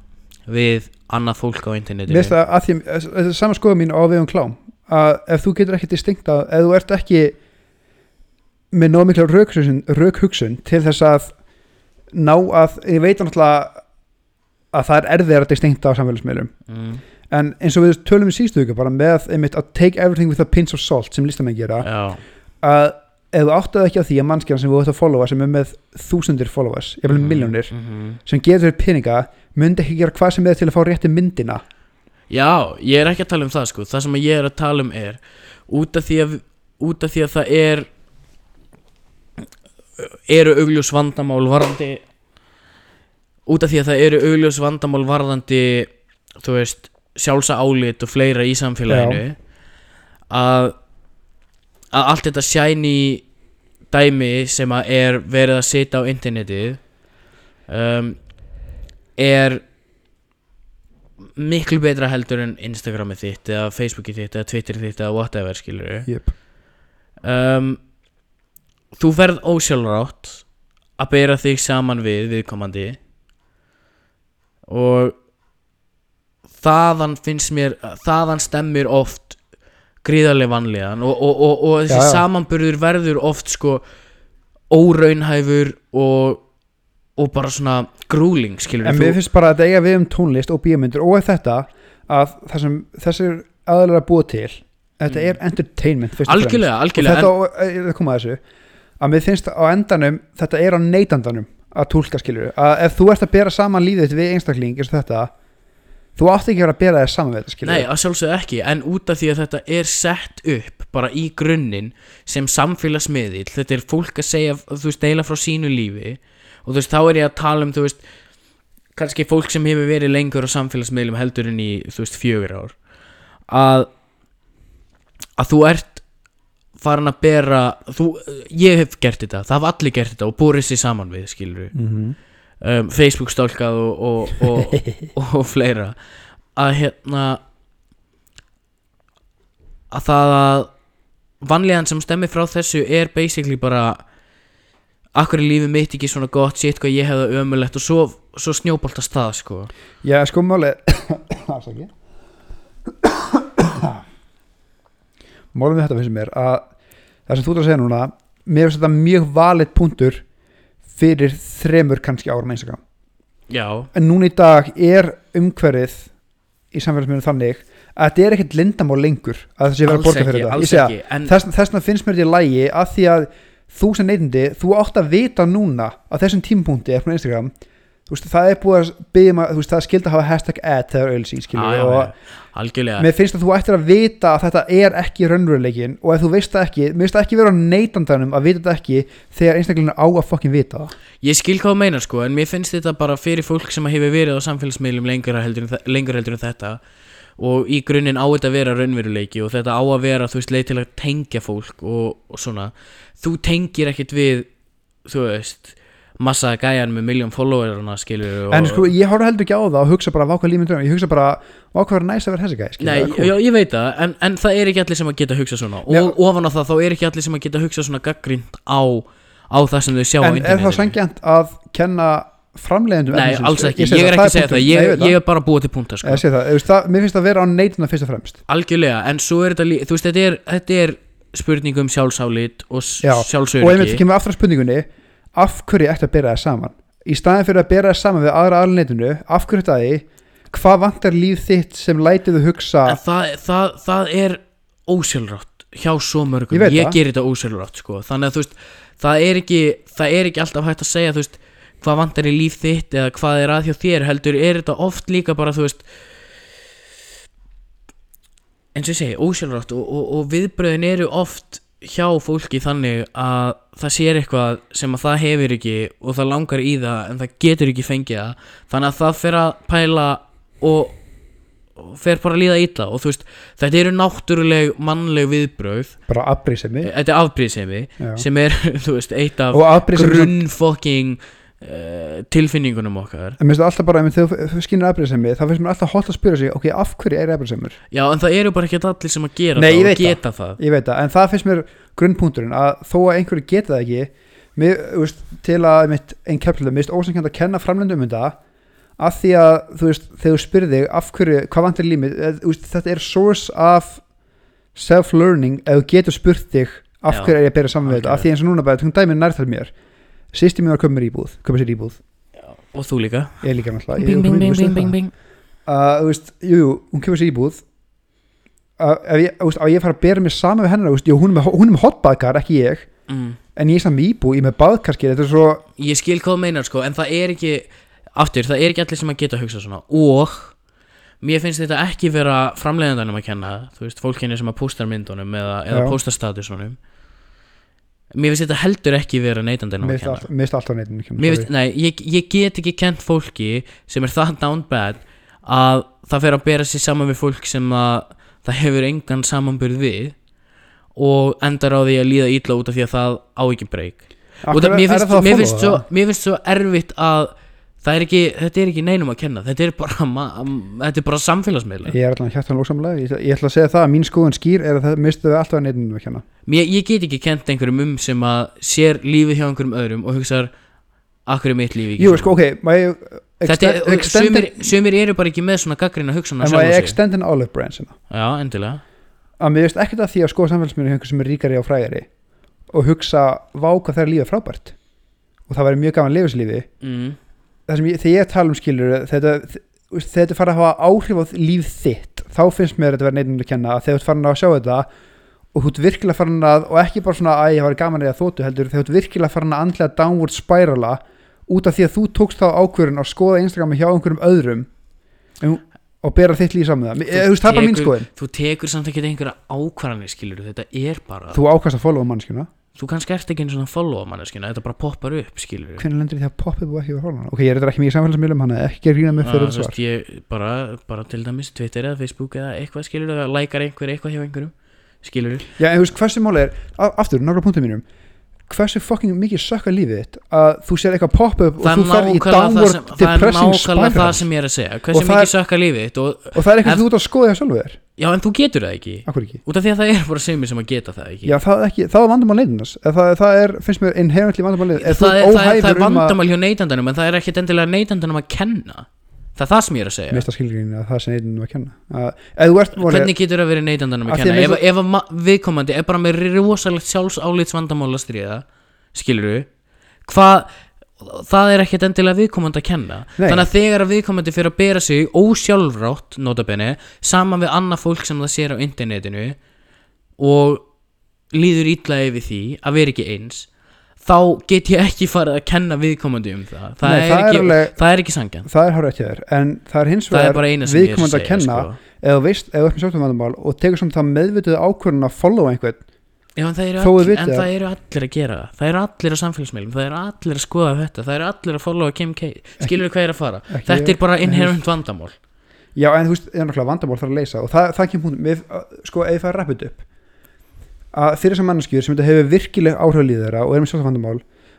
Speaker 1: við annað fólk á internetinu.
Speaker 2: Finnst það að því, þetta er sama skoða mín á vegum klám að ef þú getur ekki distinkt að ef þú ert ekki með nóg mikla rökhugsun, rökhugsun til þess að ná að ég veit náttúrulega að það er erfiðar að distinkta á samfélagsmiðlum.
Speaker 1: Mm,
Speaker 2: en eins og við tölum í síðustu ykkur bara með einmitt að take everything with a pinch of salt sem listamenn gera
Speaker 1: Já,
Speaker 2: að ef þú áttaði ekki á því að mannskjana sem þú ætti að followa sem er með þúsundir followers, ég vil miljónir
Speaker 1: mhm.
Speaker 2: sem getur þér peninga myndi ekki gera hvað sem er til að fá rétti myndina?
Speaker 1: Já, ég er ekki að tala um það sko. Það sem ég er að tala um er út af því að, út af því að það er eru augljós vandamál varðandi út af því að það eru augljós vandamál varðandi þú veist sjálfsa álit og fleira í samfélaginu að að allt þetta shiny dæmi sem að er verið að sita á internetið um, er miklu betra heldur en Instagramið þitt eða Facebookið þitt eða Twitterið þitt eða whatever skilur
Speaker 2: Jöp.
Speaker 1: um, þú ferð ósjálfrátt að bera þig saman við viðkomandi og þaðan finnst mér þaðan stemmir oft gríðarlega vanlíðan og, og, og, og þessi
Speaker 2: Já, já.
Speaker 1: samanburður verður oft sko óraunhæfur og, og bara svona grúling skilur
Speaker 2: en mér finnst bara að eiga við um tónlist og bíómyndir og þetta að þessir aðalega búa til þetta er entertainment fremst.
Speaker 1: algjörlega,
Speaker 2: og
Speaker 1: algjörlega
Speaker 2: þetta, og, eh, það koma að þessu að mér finnst á endanum þetta er á neytandanum að tólka skilur að ef þú ert að bera saman þitt við einstakling eins og þetta þú átt ekki að vera að bera þér saman við þetta skilur
Speaker 1: Nei, að sjálfsögðu ekki, en út af því að þetta er sett upp bara í grunninn sem samfélagsmiðil, þetta er fólk að segja, þú veist, deila frá sínu lífi og þú veist, þá er ég að tala um, þú veist kannski fólk sem hefur verið lengur á samfélagsmiðlum heldur en í, þú veist, fjögur ár. Að að þú ert farin að bera þú, ég hef gert þetta, það hafa allir gert þetta og búrið sér saman við, skilur
Speaker 2: mm -hmm.
Speaker 1: Um, Facebook stálkað og, og, og, og fleira að hérna að það að vanlíðan sem stemmi frá þessu er basically bara akkur er lífið mitt ekki svona gott shit hvað ég hefði ömulegt og svo, svo snjóboltast það sko
Speaker 2: Já, sko máli Afsakið. Málum við þetta finnst mér að það sem þú ert að segja núna mér finnst þetta mjög valið punktur fyrir þremur kannski árum Instagram.
Speaker 1: Já,
Speaker 2: en núna í dag er umhverfið í samfélagsmiðlum þannig að þetta er ekkert lindamál lengur að það sé verið að borga
Speaker 1: ekki,
Speaker 2: fyrir þetta.
Speaker 1: alls
Speaker 2: Ég segi að
Speaker 1: ekki en,
Speaker 2: þess, þessna finnst mér þetta í lægi að því að þú sem neytindi, þú átt að vita núna á þessum tímapunkti eftir Instagram þú veist, það er búið að byggja maður, þú veist, það er skild að hafa hashtag ad þegar auðlýsing
Speaker 1: já,
Speaker 2: skilur og
Speaker 1: algjörlega.
Speaker 2: mér finnst að þú ættir að vita að þetta er ekki raunveruleikin og ef þú veist það ekki, mér finnst það ekki vera á neytandanum að vita þetta ekki þegar einstaklega á að fokkin vita það.
Speaker 1: Ég skil hvað þú meinar sko en mér finnst þetta bara fyrir fólk sem hefur verið á samfélagsmiðlum lengur heldur, lengur heldur en þetta og í grunninn á þetta að vera raunveruleiki og þetta á að vera þú veist leið til að tengja fólk og, og svona. Þú tengir ekkit við þú veist massa gæjan með miljón followerana skilur
Speaker 2: en sko, ég horf heldur ekki á það og hugsa bara vákvað límið drömm, ég hugsa bara vákvað er næst að vera þessi skilur
Speaker 1: Nei, já, ég veit það, en, en það er ekki allir sem að geta hugsa svona. Og ofan á það, þá er ekki allir sem að geta hugsa svona gaggrind á, á það sem þau sjá á
Speaker 2: en er það
Speaker 1: internetinu.
Speaker 2: sangjant að kenna framleiðendum
Speaker 1: Nei,
Speaker 2: efnisins?
Speaker 1: alls ekki, ég er ekki að segja það,
Speaker 2: Nei,
Speaker 1: ég,
Speaker 2: það.
Speaker 1: ég er bara að búa til punta sko.
Speaker 2: Ég sé það, þú veist, það, mér finnst það að vera á neytuna fyrst og fremst.
Speaker 1: Algjörlega, en svo er þetta, lí- þú veist, þetta er, þetta er spurning um sjálfsálit og
Speaker 2: Já, og einmitt
Speaker 1: sjálfsöryggi
Speaker 2: kemur aftur að spurningunni af hverju ætti að bera það saman í staðin fyrir að bera það saman við aðra aðalneytinu af hverju þetta því hvað vantar líf þitt sem lætið þú hugsa
Speaker 1: En það, það, það er ósjálfrátt hjá svo mörgum,
Speaker 2: Ég veit það.
Speaker 1: gerir þetta ósjálfrátt sko. þannig að þú veist, það er ekki það er ekki alltaf hægt að segja þú veist, hvað vantar í líf þitt eða hvað er að hjá þér heldur er þetta oft líka bara þú veist eins og ég segi, ósjálfrátt og, og, og viðbröðin eru oft hjá fólki þannig að það sér eitthvað sem að það hefur ekki og það langar í það en það getur ekki fengið það. Þannig að það fer að pæla og, fer bara að líða illa og þú veist, þetta eru náttúruleg mannleg viðbröð
Speaker 2: bara afbrýðsemi
Speaker 1: þetta er afbríðsemi
Speaker 2: Já.
Speaker 1: sem er, þú veist, eitt af grunnfokking tilfinningunum okkar.
Speaker 2: En mér finnst það alltaf bara, þegar þú skynir afbrýðsemi þá finnst mér alltaf holdt að spyrja sig ok, af hverju er afbrýðsemur
Speaker 1: já, en það eru bara ekki allir sem að gera
Speaker 2: Nei,
Speaker 1: það og
Speaker 2: veit það.
Speaker 1: geta það,
Speaker 2: ég veit það, en það finnst mér grunnpunkturinn að þó að einhverju geta það ekki mér, veist, til að einmitt, einn keflið, mér finnst ósangjönd að kenna framlendum um þetta að því að þú veist, þegar þú spyrir þig af hverju, hvað vantar í límið þetta er source of self-learning ef þú getur spurt þig af
Speaker 1: Já,
Speaker 2: hverju er ég að bera saman við þetta af því eins og núna bara, þú dæmið nærþar mér sýsti mér að köpa mér íbúð, köpa sér íbúð.
Speaker 1: Og þú líka.
Speaker 2: Ég líka náttúrulega
Speaker 1: bing, bing,
Speaker 2: þú
Speaker 1: bing,
Speaker 2: veist
Speaker 1: bing, bing, bing.
Speaker 2: Að þú veist, jú, jú, hún kemur sér íbúð. Að ef ég, þú veist, að ég fara að bera mig saman við hennar, þú veist, jú, hún er með, hún er með hotbaðkar, ekki ég,
Speaker 1: mm.
Speaker 2: en ég er saman með íbúð, ég er með baðkarskið, þetta er svo
Speaker 1: ég skil hvað þú meinar sko en það er ekki, aftur, það er ekki allir sem að geta að hugsa svona. Og mér finnst þetta ekki vera framleiðandanum að kenna þú veist, fólkinni sem að póstar myndunum eða, eða
Speaker 2: Já.
Speaker 1: póstar statusunum mér finnst þetta heldur ekki vera neytandanum
Speaker 2: mér
Speaker 1: að
Speaker 2: finnst alltaf
Speaker 1: finnst, nei, ég, ég get ekki kent fólki sem er það down bad að það fer að bera sér saman við fólk sem að það hefur engan samanburð við og endar á því að líða ítla út af því að það á ekki breyk mér, finnst, svo, erfitt að er ekki, þetta er ekki neinum að kenna þetta er bara, er bara samfélagsmiðla
Speaker 2: Ég er alltaf hjartan lóksamlega, ég, ég ætla að segja það að mín skoðun skýr er að það mistu við alltaf að neittinu að kenna
Speaker 1: Mér, ég get ekki kent einhverjum um sem að sér lífið hjá einhverjum öðrum og hugsar akkur er mitt líf ekki
Speaker 2: Jú,
Speaker 1: svona?"
Speaker 2: sko, ok, má ég
Speaker 1: Þetta
Speaker 2: extend,
Speaker 1: er,
Speaker 2: extend,
Speaker 1: sumir, sumir eru bara ekki með svona gaggrina hugsan
Speaker 2: en má ég extend an olive branch hérna?
Speaker 1: Já, endilega
Speaker 2: að mér veist ekkert að því að skoða samfélagsmiðlum hjá einhver sem er ríkari og frægari og hugsa vá hvað það er lífið frábært og það væri mjög gaman lífslífi
Speaker 1: mm.
Speaker 2: Það sem ég, þegar ég tala um skilur þetta, þetta fara að hafa áhrif á líf þitt þá finnst mér þetta vera neitt að kenna að þegar þú ert farin að sjá þetta og þú ert virkilega farin að og ekki bara svona að ég var gaman eða þóttu heldur þegar þú ert virkilega farin að andlega downward spirala út af því að þú tókst þá ákvörun að skoða Instagrami hjá einhverjum öðrum um, og bera þitt líf saman með það. Þú bara mín skoðin
Speaker 1: Þú tekur samt ekki einhverja ákvarðanir skilur Þetta er bara Þú,
Speaker 2: ákast að followa mannskjuna
Speaker 1: kannski ert ekki einu svona follow manneskina Þetta bara poppar upp skilur
Speaker 2: hvernig lendur því að poppið og ekki við followa ok, ég er þetta ekki mikið samfélagsmiðlum hann er ekki að rýna mig fyrir þetta svar.
Speaker 1: ég, bara, bara til dæmis Twitter eða Facebook eða eitthvað skilur Það lækar einhver eitthvað hjá einhverjum Skilur
Speaker 2: Já, en þú veist, hversu máli er, aftur, nokkra punktum mínum hversu fucking mikið sökka lífið þitt að þú sér eitthvað pop-up og
Speaker 1: Það
Speaker 2: þú fer í
Speaker 1: það
Speaker 2: downward
Speaker 1: sem, það er
Speaker 2: depressing
Speaker 1: nákvæmlega
Speaker 2: spiral.
Speaker 1: það sem ég er að segja. Hversu
Speaker 2: það
Speaker 1: mikið
Speaker 2: er-
Speaker 1: sökka lífið þitt og,
Speaker 2: og það er eitthvað þú ert að skoða hjá sjálfu þér.
Speaker 1: Já en þú getur það ekki.
Speaker 2: Ekki?
Speaker 1: Út af því að það er bara semir sem að geta það ekki.
Speaker 2: Já, það er, ekki, það er vandamál leiðinans það, það er, finnst mér inherently vandamál leiðin
Speaker 1: það, það, er, það er vandamál hjá neytandanum en það er ekkit endilega neytandanum að kenna það er það sem ég er að segja.
Speaker 2: Mista skilgrín að það sem neitinum að kenna. Að, ef þú ert máli,
Speaker 1: hvernig getur það verið neytandanum
Speaker 2: Af
Speaker 1: að
Speaker 2: því að
Speaker 1: kenna ef,
Speaker 2: mér
Speaker 1: ef að ma- viðkomandi er bara með rosalegt sjálfsálits vandamál að stríða skilur hvað það er ekkit endilega viðkomandi að kenna.
Speaker 2: Nei.
Speaker 1: þannig að þegar að viðkomandi fyrir að bera sig ósjálfrátt notabenni saman við annað fólk sem það sér á internetinu og líður illa yfir því að vera ekki eins þá get ég ekki farið að kenna viðkomandi um það. Það,
Speaker 2: Nei,
Speaker 1: er,
Speaker 2: það er
Speaker 1: ekki,
Speaker 2: alveg-
Speaker 1: það er ekki sangjan
Speaker 2: það er hárið ekki þér en það er hins
Speaker 1: það er
Speaker 2: vegar
Speaker 1: er að
Speaker 2: viðkomandi að kenna
Speaker 1: sko.
Speaker 2: þú veist, þú ert með sjóttum vandamál og tegur samt það meðvituð ákvörðun að followa einhvern.
Speaker 1: Já, en, það eru all,
Speaker 2: það.
Speaker 1: það eru allir að gera það. Það eru allir á samfélagsmiðlum Það eru allir að skoða þetta Það eru allir að followa Kim K Skilur hvað er að fara?
Speaker 2: Ekki
Speaker 1: Þetta er bara inherent vandamál.
Speaker 2: Já, en þú veist, það er náttúrulega vandamál þarf að leysa og það, það kemur punktum, við, sko, ef ég fæði rappið upp að fyrir þessar mannskjur sem þetta hefur virkileg áhrif á líð þeirra og er með sjálfsagt vandamál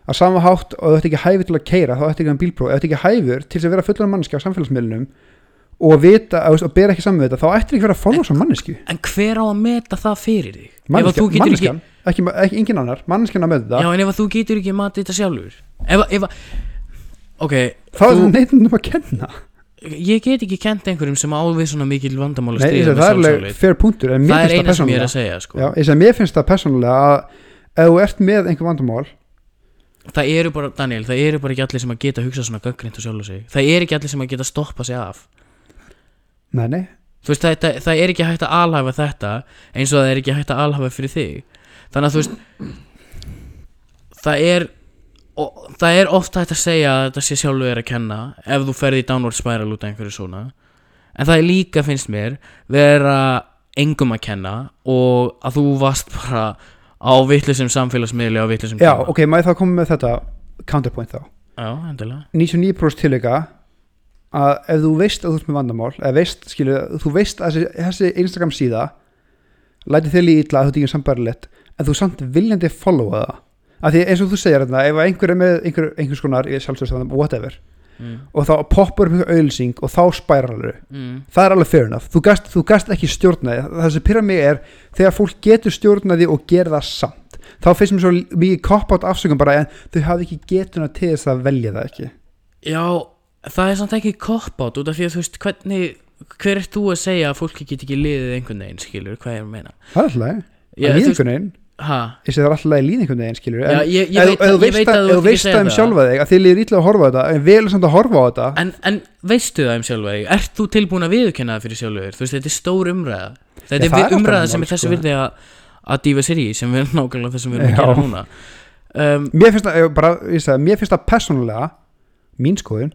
Speaker 2: að sama hátt og ert ekki hæfur til að keira þá ert ekki um bílpróf, ert ekki hæfur til að vera fullan mannskja á samfélagsmiðlunum og vita, að, og bera ekki saman við þetta þá ættir ekki vera að followa sem mannskju
Speaker 1: En hver á að meta það fyrir þig? Að getur ekki,
Speaker 2: ekki, engin annar, mannskjan að með þetta.
Speaker 1: Já, en ef að þú getur ekki matið þetta sjálfur? Ef að, ef að Ok,
Speaker 2: þá er
Speaker 1: þú-
Speaker 2: það neittundum að kenna
Speaker 1: ég get ekki kent einhverjum sem ávið svona mikil vandamál að
Speaker 2: Nei,
Speaker 1: stríða
Speaker 2: það er alveg fair punktur
Speaker 1: Það er eina sem ég er að segja sko.
Speaker 2: Já, ég mér finnst það persónulega að ef þú ert með einhver vandamál
Speaker 1: Það eru bara, Daniel, það eru bara ekki allir sem að geta hugsa svona gaggrind og sjálf sig. Það eru ekki allir sem að geta stoppa sig af.
Speaker 2: Nei, nei,
Speaker 1: veist, það, það er ekki hægt að alhafa þetta eins og það er ekki hægt að alhafa fyrir þig. Þannig að þú veist Það er og, Það er oft hægt að segja að þetta sé sjálfu er að kenna ef þú ferði í downward spiral út af einhverju svona. En það er líka, finnst mér, vera engum að kenna og að þú varst bara á vitlisum samfélagsmiðli á vitlisum
Speaker 2: já, ok, maður þá komið með þetta counterpoint þá?
Speaker 1: Já, endilega.
Speaker 2: 99% tilvika að ef þú veist að þú ert með vandamál eða veist, skilu, þú veist að þessi, þessi Instagram síða læti þig líka illa að þú ert ekki sambærilegt en þú samt viljandi followa það af því eins og þú segir þarna, ef einhver er með einhver, einhvers konar, ég whatever
Speaker 1: mm.
Speaker 2: og þá poppur upp auðlýsing og þá spæralur
Speaker 1: Mm.
Speaker 2: það er alveg fair enough, þú gast, þú gast ekki stjórnaði, það sem pyrra mig er þegar fólk getur stjórnaði og gera það samt þá finnst mér svo mikið kopp átt afsökum bara en þau hafi ekki getuna til þess að velja það ekki.
Speaker 1: Já, það er samt ekki cop-out út af því að þú veist hvernig hver ert þú að segja að fólki get ekki liðið einhvern veginn skilur, hvað er að meina?
Speaker 2: Það er alltaf, að ég segi það er alltaf að líða einhvern veginn skilur
Speaker 1: já,
Speaker 2: en
Speaker 1: ég, ég,
Speaker 2: ef
Speaker 1: veit,
Speaker 2: þú veist
Speaker 1: veit
Speaker 2: það um sjálfa þig að þið líður illa að horfa á þetta en vel samt að horfa á þetta.
Speaker 1: En, en veistu það um sjálfa þig? Ert þú tilbúin að viðurkenna það fyrir þig? Þú veist, þetta er stór umræða. Þetta er umræða sem er þessu
Speaker 2: sko.
Speaker 1: virði að dífa sér í sem við erum nákvæmlega það sem við erum að gera núna. Um,
Speaker 2: mér finnst það, bara, ég segi, mér finnst það persónulega mín skoðun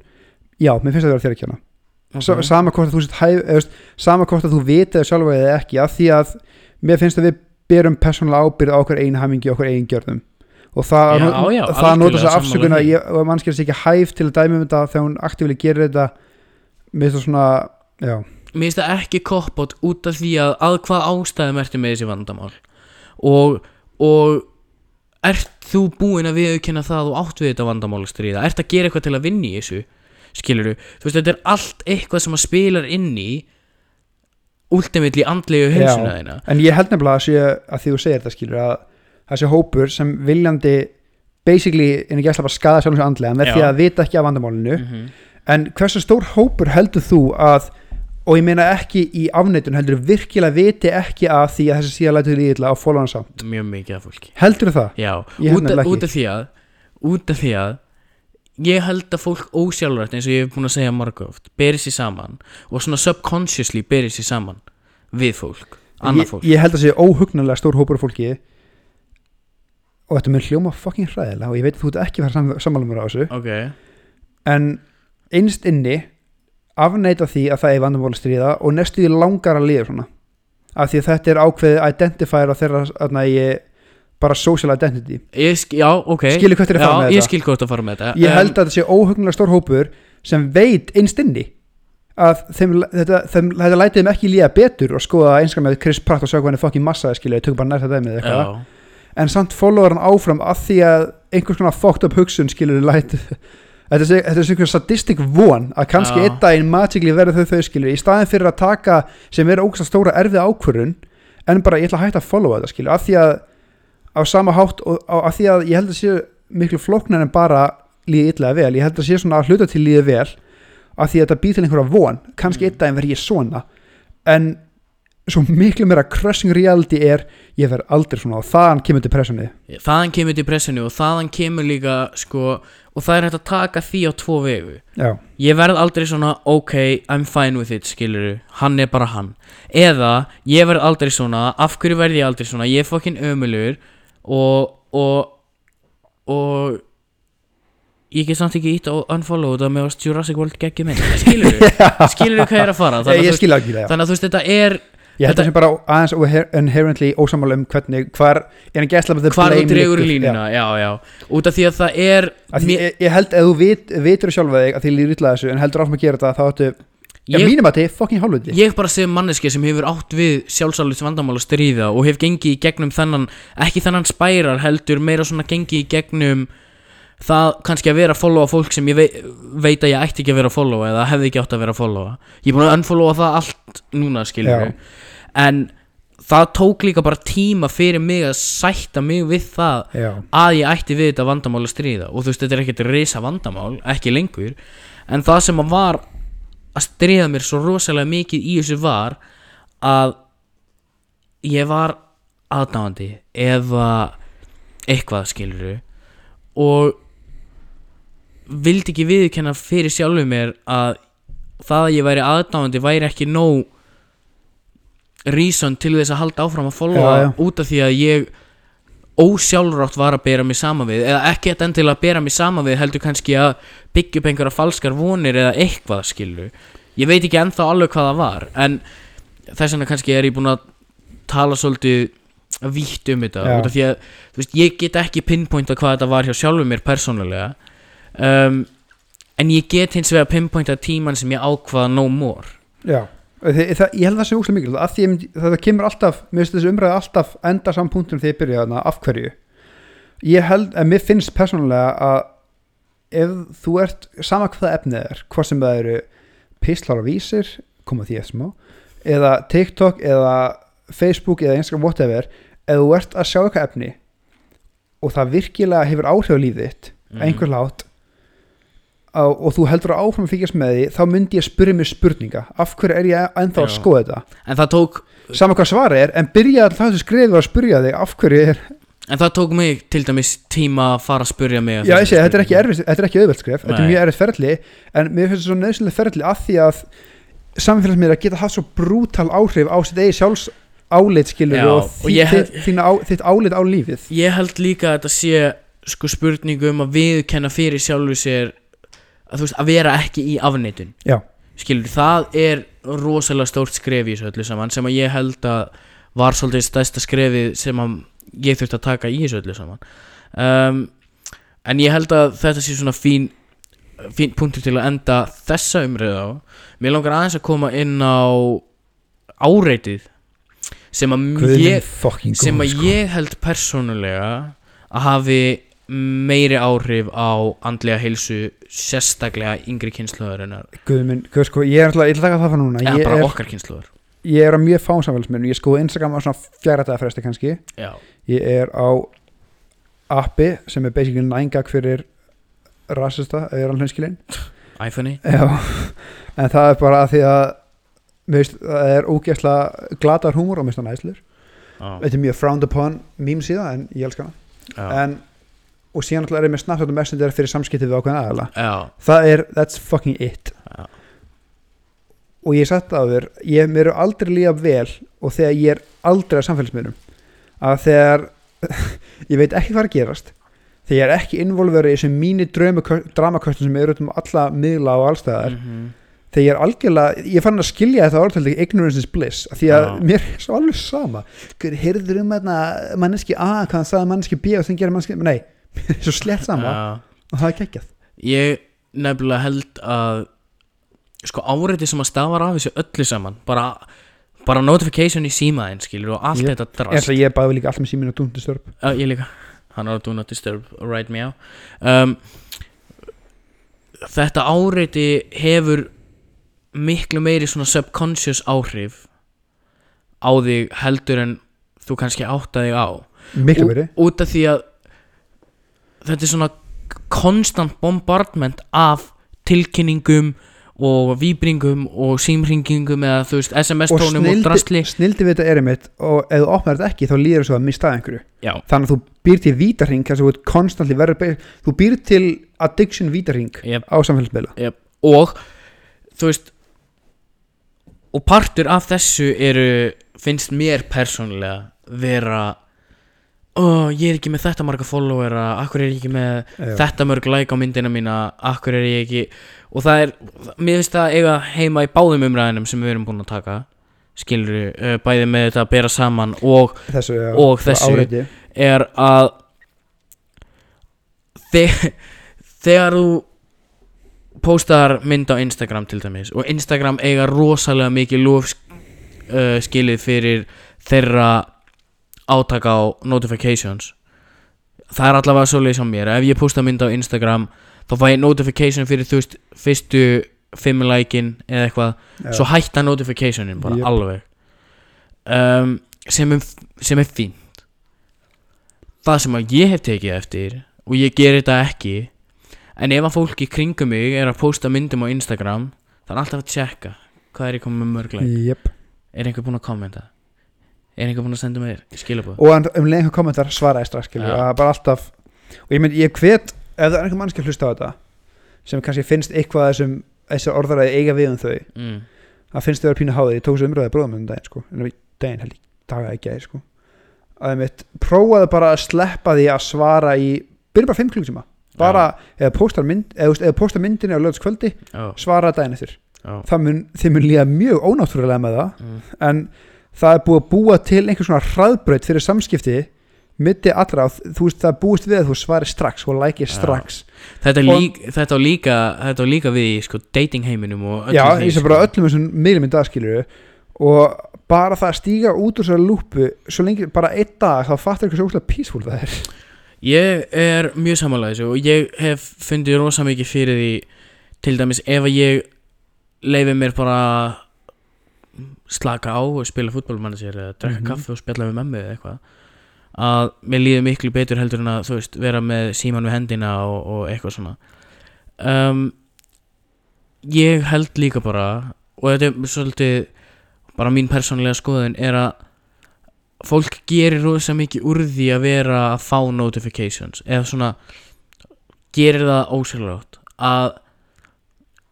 Speaker 2: já, mér finnst það að vera þér okay.
Speaker 1: ok.
Speaker 2: sama hvort að þú hæf, eða, sjálfa eða ekki af því að mér finnst að við berum persónulega ábyrð á okkur einu hamingi og okkur einu gjörðum. Og það,
Speaker 1: Já,
Speaker 2: not-
Speaker 1: já,
Speaker 2: það nota þess að afsökun að
Speaker 1: því.
Speaker 2: ég, og mannskjör sé ekki hæf til að dæmi um þetta þegar hún aktífileg gerir þetta með það svona já,
Speaker 1: mér finnst það ekki cop-out út af því að að hvað ástæðum ertu með þessi vandamál? Og, og ert þú búinn að viðurkenna það að þú átt við þetta vandamál að stríða? Ert að gera eitthvað til að vinna í þessu? Skilur þú veist þetta er allt eitthvað sem að spilar inn í últimilli andlegu heilsuna
Speaker 2: Já.
Speaker 1: þína
Speaker 2: en ég held nefnilega að sé að því þú segir þetta skilur að þessi hópur sem viljandi basically en ekki ætla bara skada sjálfum sér andlega með
Speaker 1: Já.
Speaker 2: því að vita ekki af vandamálinu
Speaker 1: Mhm.
Speaker 2: en hversu stór hópur heldur þú að og ég meina ekki í afneitun heldur virkilega viti ekki að því að þessi síðan lætur líðla á followan samt
Speaker 1: mjög mikið af fólki
Speaker 2: heldur það?
Speaker 1: Já, út, af, út af því að út af því að ég held að fólk ósjálfrætt eins og ég hef búin að segja margóft beri sér saman og svona subconsciously beri sér saman við fólk, annað
Speaker 2: ég,
Speaker 1: fólk.
Speaker 2: ég held að sé óhugnarlega stór hópur af fólki og þetta mun hljóma fucking hræðilega og ég veit að þú ert ekki að fara sam sammála mér á þessu.
Speaker 1: Ok,
Speaker 2: en einst inni afneita því að það er vandamál að stríða og næstu því langar að liða svona. Af því að þetta er ákveðið identifier á þeirra þarna, ég, bara social identity.
Speaker 1: Sk- já, ok.
Speaker 2: Skilur hvert er að fara með
Speaker 1: ég
Speaker 2: þetta?
Speaker 1: skil hvort að fara með þetta.
Speaker 2: Ég held að þetta sé óhugnarlega stór hópur sem veit einst inni að þeim, þetta, þeim, þetta lætið þeim ekki líða betur og skoða einskar með Chris Pratt og sjá hann er fucking massaði skilja, ég tök bara nær þetta með eitthvað. En samt followar hann áfram að því að einhvers konar fucked up hugsun skilur læt þetta er, þetta er svona sadistic von að kannski einn daginn magically verður þau þau skilur í staðin fyrir að taka sem er ógæslega stóra erfið ákvörun en bara ég ætla að hætta að followa þetta skilur af því að á sama hátt og á- af því að ég held að sé miklu flóknar en bara líði illa vel. Ég held að sé svona að hluta til líði vel af því að þetta býð til einhverja von. Kannski
Speaker 1: Mm.
Speaker 2: einn daginn verð ég svona. En svo miklu meira crushing reality er ég verð aldrei svona og þaðan kemur depressioni
Speaker 1: þaðan kemur depressinu og þaðan kemur líka sko, og það er hægt að taka því á tvo vegu.
Speaker 2: Já,
Speaker 1: ég verð aldrei svona ok, I'm fine with it, skiluru hann er bara hann. Eða ég verð aldrei svona, af hverju verð ég aldrei svona? Ég er fokkin ömulur og og og ég get samt ekki ít og unfollow þetta með að Jurassic World geggjum minn skiluru, skiluru hvað ég er að fara?
Speaker 2: Ég,
Speaker 1: þannig,
Speaker 2: ég
Speaker 1: að, þú,
Speaker 2: skilja ekki það já.
Speaker 1: þannig að þú veist þetta er
Speaker 2: ég held að sem bara aðeins inherently ósamála um hvernig hvar er hann gæsla
Speaker 1: hvar þú dregur línuna já. já, út af því að það er
Speaker 2: Því,
Speaker 1: mér-
Speaker 2: ég, ég held að þú vit, vitur sjálfa þig að því líður illa þessu en heldur áfram að gera þetta þá áttu, já
Speaker 1: ég,
Speaker 2: mínum að þið fucking hálfviti
Speaker 1: ég bara sem manneski sem hefur átt við sjálfsálits vandamál að stríða og hef gengið í gegnum þennan ekki þennan spærar heldur meira svona gengið í gegnum það kannski að vera að followa fólk sem ég veit, veit að ég ætti ekki að vera að followa eða hefði ekki átt að vera að followa ég er búin að unfollowa það allt núna skilur
Speaker 2: Já.
Speaker 1: en það tók líka bara tíma fyrir mig að sætta mig við það
Speaker 2: já,
Speaker 1: að ég ætti við þetta vandamál að stríða. Og þú veist þetta er ekkert risa vandamál ekki lengur. En það sem að var að stríða mér svo rosalega mikið í þessu var að ég var aðdáandi eða eitthvað skiluru og vildi ekki viðurkenna fyrir sjálfu mér að það að ég væri aðdáandi væri ekki nóg reason til þess að halda áfram að followa út af því að ég ósjálfrátt var að bera mig saman við eða ekki þetta endilega að bera mig saman við heldur kannski að byggja upp einhverja falskar vonir eða eitthvað skilu ég veit ekki ennþá alveg hvað það var en þess vegna kannski er ég búinn að tala svolítið vítt um þetta út af því að veist, ég get ekki pinpointa hvað þetta var hjá sjálfur mér persónulega um, en ég get hins vegar pinpointa tíman sem ég ákvaða no more.
Speaker 2: Já það, ég held það sé úslega mikil að því ég það kemur alltaf, mér finnst þessi umræði alltaf enda saman punktum þegar ég byrja þarna af hverju ég held, að mér finnst persónulega að ef þú ert sama hvað efnið er, hvað sem það eru píslar og vísir, koma því eftir smá eða TikTok eða Facebook eða Instagram whatever ef þú ert að sjá eitthvað efni og það virkilega hefur áhrif á lífið þitt mm. einhver lát og þú heldur að áfram að fylgjast með því þá myndi ég spyrja mér spurninga. Af hverju er ég ennþá að skoða þetta?
Speaker 1: En það tók
Speaker 2: sama hvað svarið er, en byrja að það sem skrifið að spyrja þig af hverju er
Speaker 1: en það tók mig til dæmis tíma að fara að spurja mig að
Speaker 2: já, ég segi, þetta er ekki erfitt, þetta er ekki auðvelt skref þetta er
Speaker 1: Nei.
Speaker 2: mjög erfitt ferli, en mér finnst þetta svo nöðsynlega ferli af því að samfélagsmiðla geta haft svo brútal áhrif á sitt eigi sjálfs álit skilur
Speaker 1: Já,
Speaker 2: og,
Speaker 1: og held-
Speaker 2: þitt, þína á, þitt álit á lífið.
Speaker 1: Ég held líka að þetta sé sko spurningu um að viðkenna fyrir sjálfu sér að veist að vera ekki í afneitun
Speaker 2: Já.
Speaker 1: skilur það er rosalega stórt skref í þessu öllu saman sem að ég held að var svolítið stærsta skrefið sem að ég þurfti að taka í þessu öllu saman um, en ég held að þetta sé svona fín fín punktur til að enda þessa umröðu á mér langar aðeins að koma inn á áreitið sem að
Speaker 2: Guð
Speaker 1: ég sem að
Speaker 2: sko.
Speaker 1: ég held persónulega að hafi meiri áhrif á andlega heilsu sérstaklega yngri kynsluðarinnar
Speaker 2: Guð minn, guð sko, ég er alltaf, ég ætla að taka það fyrir núna.
Speaker 1: Eða bara
Speaker 2: er,
Speaker 1: okkar kynsluðar
Speaker 2: ég er á mjög fánsamfélagsmiðlum ég skoði Instagram á svona fjara dagar fresti kannski.
Speaker 1: Já,
Speaker 2: ég er á appi sem er basically nængag fyrir rasista, eða hann hlunskilinn
Speaker 1: iPhone-i.
Speaker 2: En það er bara því að veist, það er ógeðslega glatar húmor og það næslur
Speaker 1: já,
Speaker 2: þetta er mjög frowned upon meme síða en ég elska hana.
Speaker 1: Já,
Speaker 2: en, og síðan alltaf er ég með Snapchat og Messenger fyrir samskipti við ákveðin aðala
Speaker 1: já,
Speaker 2: það er, that's fucking it
Speaker 1: já.
Speaker 2: og ég satt á þér ég mér er aldrei líka vel og þegar ég er aldrei að samfélagsmiðlum að þegar ég veit ekki hvað er að gerast þegar ég er ekki involverið í þessum mínu dramaköstum sem eru út um alla miðla og allstæðar
Speaker 1: Mhm.
Speaker 2: þegar ég er algjörlega, ég fann að skilja þetta orðtöldi ignorance is bliss, því að
Speaker 1: Já.
Speaker 2: mér er svo alveg sama, Guð, heyrður um manneski A, hvað hann sagði manneski B og þannig gerir manneski, nei, mér er svo slett sama og það er geggjað.
Speaker 1: Ég nefnilega held að sko áreiti sem að stafar af þessu öllu saman bara, bara notification í símaðin skilur og allt
Speaker 2: Ég-
Speaker 1: þetta drast.
Speaker 2: Og ég bæði líka allt með síminu og dúndu störp
Speaker 1: uh, ég líka, hann er að do not disturb right me out. Um, þetta áreiti hefur miklu meiri svona subconscious áhrif á þig heldur en þú kannski átta þig á.
Speaker 2: Miklu verið,
Speaker 1: út af því að þetta er svona konstant bombardment af tilkynningum og víbringum og símringingum eða þú veist
Speaker 2: og
Speaker 1: SMS-tónum og, drastli
Speaker 2: snildi, snildi við þetta er einmitt og ef þú opnar þetta ekki þá líður svo að mista einhverju.
Speaker 1: Já,
Speaker 2: þannig að þú býr til vítarhing þú þú býr til addiction vítarhing
Speaker 1: yep,
Speaker 2: á samfélagsmiðla.
Speaker 1: Yep. og þú veist og partur af þessu eru finnst mér persónulega vera ó, ég er ekki með þetta marga followera akkur er ég ekki með
Speaker 2: Já.
Speaker 1: þetta mörg like á myndina mína akkur er ég ekki og það er, mér finnst það eiga heima í báðum umræðinum sem við erum búin að taka skilur uh, bæði með þetta að bera saman og
Speaker 2: þessu, já,
Speaker 1: Og þessu. er að þeg, þegar þú postar mynd á Instagram til dæmis og Instagram eiga rosalega mikið lof uh, skilið fyrir þeirra átaka á notifications. Það er allavega svoleiðis á mér. Ef ég posta mynd á Instagram þá fæ ég notification fyrir þú veist fyrstu fimm like-in eða eitthvað.
Speaker 2: Já.
Speaker 1: svo hætta notificationin bara
Speaker 2: Jöp.
Speaker 1: alveg. Um, sem, er, sem er fínt. Það sem að ég hef tekið eftir og ég ger þetta ekki en ef að fólk í kringum mig er að posta myndum á Instagram það er alltaf að tjekka hvað er ég komið með mörgleik
Speaker 2: Jep.
Speaker 1: er einhver búinn að kommenta er einhver búinn að senda mér skilabóð
Speaker 2: og um leiðin kommentar svaraði strax skilur,
Speaker 1: Já.
Speaker 2: það er bara alltaf og ég mynd, ég hvet, ef það er einhver mannski að hlusta á þetta sem kannski finnst eitthvað þessum þessar orðaræði eiga við um þau
Speaker 1: mm.
Speaker 2: það finnst þau að pína háði, ég tók svo umröðið bróðum um daginn sko, en við daginn held ég daga ekki að sko. Að ég mitt, prófaði bara að sleppa því að svara í, byrja bara 5 klukkutíma. Bara, eða postar mynd myndinni á lögðskvöldi
Speaker 1: já,
Speaker 2: svara daginn eftir, mun þið mun líða mjög ónáttúrulega með það.
Speaker 1: Mm.
Speaker 2: en það er búið að búa til einhvers svona hraðbraut fyrir samskipti mitti allra og þú veist það búist við að þú svari strax og lækir strax.
Speaker 1: Þetta, lík, þetta, á líka, þetta á líka við í sko, dating heiminum og öllu
Speaker 2: já,
Speaker 1: því,
Speaker 2: ég sé bara öllum þessum miðlum í dag skilur og bara það að stíga út úr þessari lúpu svo lengi, bara einn dag þá fattar ykkur svo úslega peaceful það er.
Speaker 1: Ég er mjög samanlega þessu og ég hef fundið rosa mikið fyrir því til dæmis ef að ég leifi mér bara slaka á og spila fútbolmannisir eða drekka
Speaker 2: Mhm.
Speaker 1: kaffi og spjalla við mömmu eða eitthvað að mér líður miklu betur heldur en að þú veist vera með síman við hendina og, og eitthvað svona um, ég held líka bara og þetta er svolítið bara mín persónlega skoðun er að fólk gerir rosa mikið úr því að vera að fá notifications eða svona gerir það ósérlátt að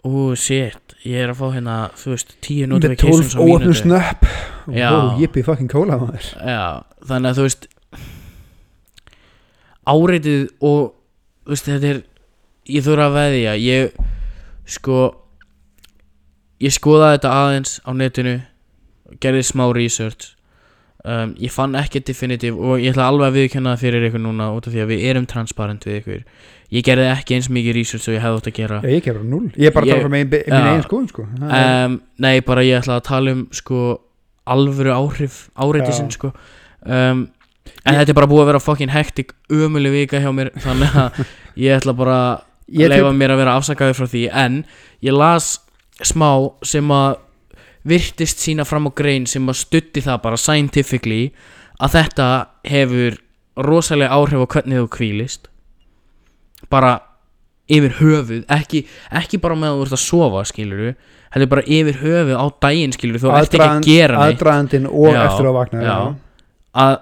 Speaker 1: ú, shit, ég er að fá hérna þú veist, tíu
Speaker 2: með
Speaker 1: notifications
Speaker 2: 12
Speaker 1: á
Speaker 2: óöfnum
Speaker 1: mínútu.
Speaker 2: snöpp.
Speaker 1: Já.
Speaker 2: og jippi fucking kóla maður.
Speaker 1: Já, þannig að þú veist áreitið og þú veist, þetta er ég þurfa að veðja. Ég sko ég skoðaði þetta aðeins á netinu gerði smá research. Um, ég fann ekki definitive og ég ætla alveg að viðkjanna það fyrir ykkur núna út af því að við erum transparent við ykkur ég gerði ekki eins mikið research og ég hefði átt að gera.
Speaker 2: Ég gerði null, ég er bara að
Speaker 1: Ég-
Speaker 2: tala
Speaker 1: Já.
Speaker 2: minn eigin skoðun sko.
Speaker 1: Um, Nei, bara ég ætla að tala um sko alvöru áhrif áreitisinn
Speaker 2: Já.
Speaker 1: sko. Um, en þetta er bara búið að vera fucking hektik ömuleg vika hjá mér þannig að ég ætla bara
Speaker 2: Ég
Speaker 1: að leifa mér að vera afsakaði frá því. En ég las smá sem að virtist sína fram á grein sem að stutti það bara scientifically að þetta hefur rosalega áhrif á hvernig þú kvílist bara yfir höfuð ekki, ekki bara með að þú ert að sofa skilur heldur bara yfir höfuð á daginn skilur þú ert ekki að gera neitt
Speaker 2: aðdraðandinn og
Speaker 1: Já,
Speaker 2: eftir að vakna
Speaker 1: já. að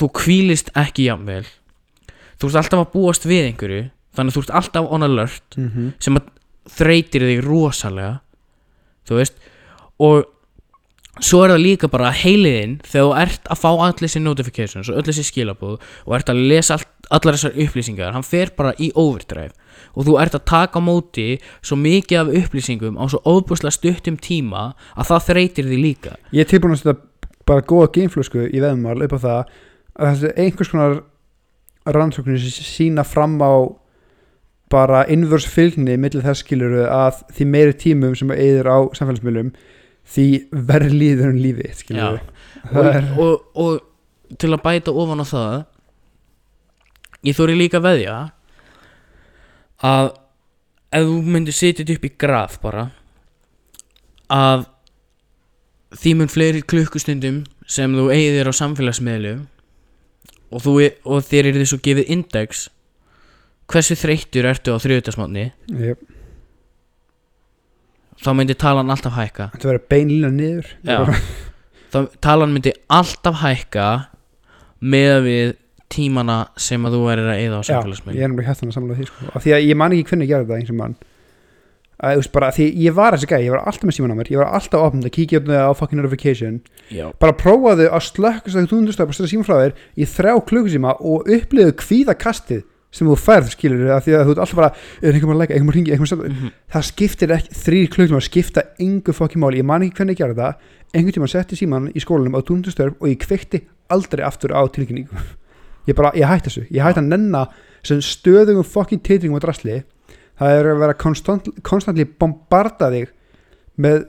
Speaker 1: þú kvílist ekki jafnvel þú ert alltaf að búast við einhverju þannig þú ert alltaf on alert
Speaker 2: Mhm.
Speaker 1: sem að þreytir þig rosalega þú veist og svo er það líka bara heiliðinn þegar þú ert að fá allir þessi notifications og öll þessi skilabóð og ert að lesa all, allar þessar upplýsingar. Hann fer bara í overdrive og þú ert að taka móti svo mikið af upplýsingum á svo óbúslega stuttum tíma að það þreytir þig líka.
Speaker 2: Ég er tilbúin að setja bara góða gameflösku í veðumál upp á það að þessi einhvers konar rannsóknir sem sína fram á bara innvörs fylgni millir þess skiluru að því meiri tímum sem að eyður á samfélagsmiðlum því verður líður en lífi skiluru það
Speaker 1: og,
Speaker 2: er
Speaker 1: og, og til að bæta ofan á það ég þóri líka að veðja að ef þú myndir setja þetta upp í graf bara að því mun fleiri klukkustundum sem þú eigðir á samfélagsmiðlu og, þú, og þér er svo gefið index hversu þreyttur ertu á þriðutasmátni
Speaker 2: Jep.
Speaker 1: þá myndi talan alltaf hækka
Speaker 2: þetta verður beinlína niður
Speaker 1: Já. þá talan myndi alltaf hækka með við tímana sem að þú verður að eyða á
Speaker 2: Já, ég
Speaker 1: samfélagsmiðlum
Speaker 2: er náttúrulega hérna samanlega því sko. af því að ég man ekki hvernig ég gerði þetta eins og mann. Að, þú veist, bara, því ég var þessi gæði, ég var alltaf með síman á mér ég var alltaf opnum að kíkja upp á fucking notification.
Speaker 1: Já,
Speaker 2: bara prófaðu að slökka þess að þú undurstað bara stöða síman frá þér í þrjá klukkusíma og uppliðu kvíðakastið sem þú færð skilur að því að þú ert alltaf bara er einhver maður að leika, einhver maður ringi, einhver maður
Speaker 1: mhm,
Speaker 2: það skiptir ekki, þrýr klukkusíma skipta engu fokkin máli, ég man ekki hvernig ég gerði þetta einhvern tíma setti síman í skólanum á dundustörf og ég kveikti aldrei aftur á tilkynningu ég bara, ég hætti þessu. Ég hætti að nenna sem stöðugum fokkin titringum og drasli. Það er að vera konstant, konstantli bombarda þig með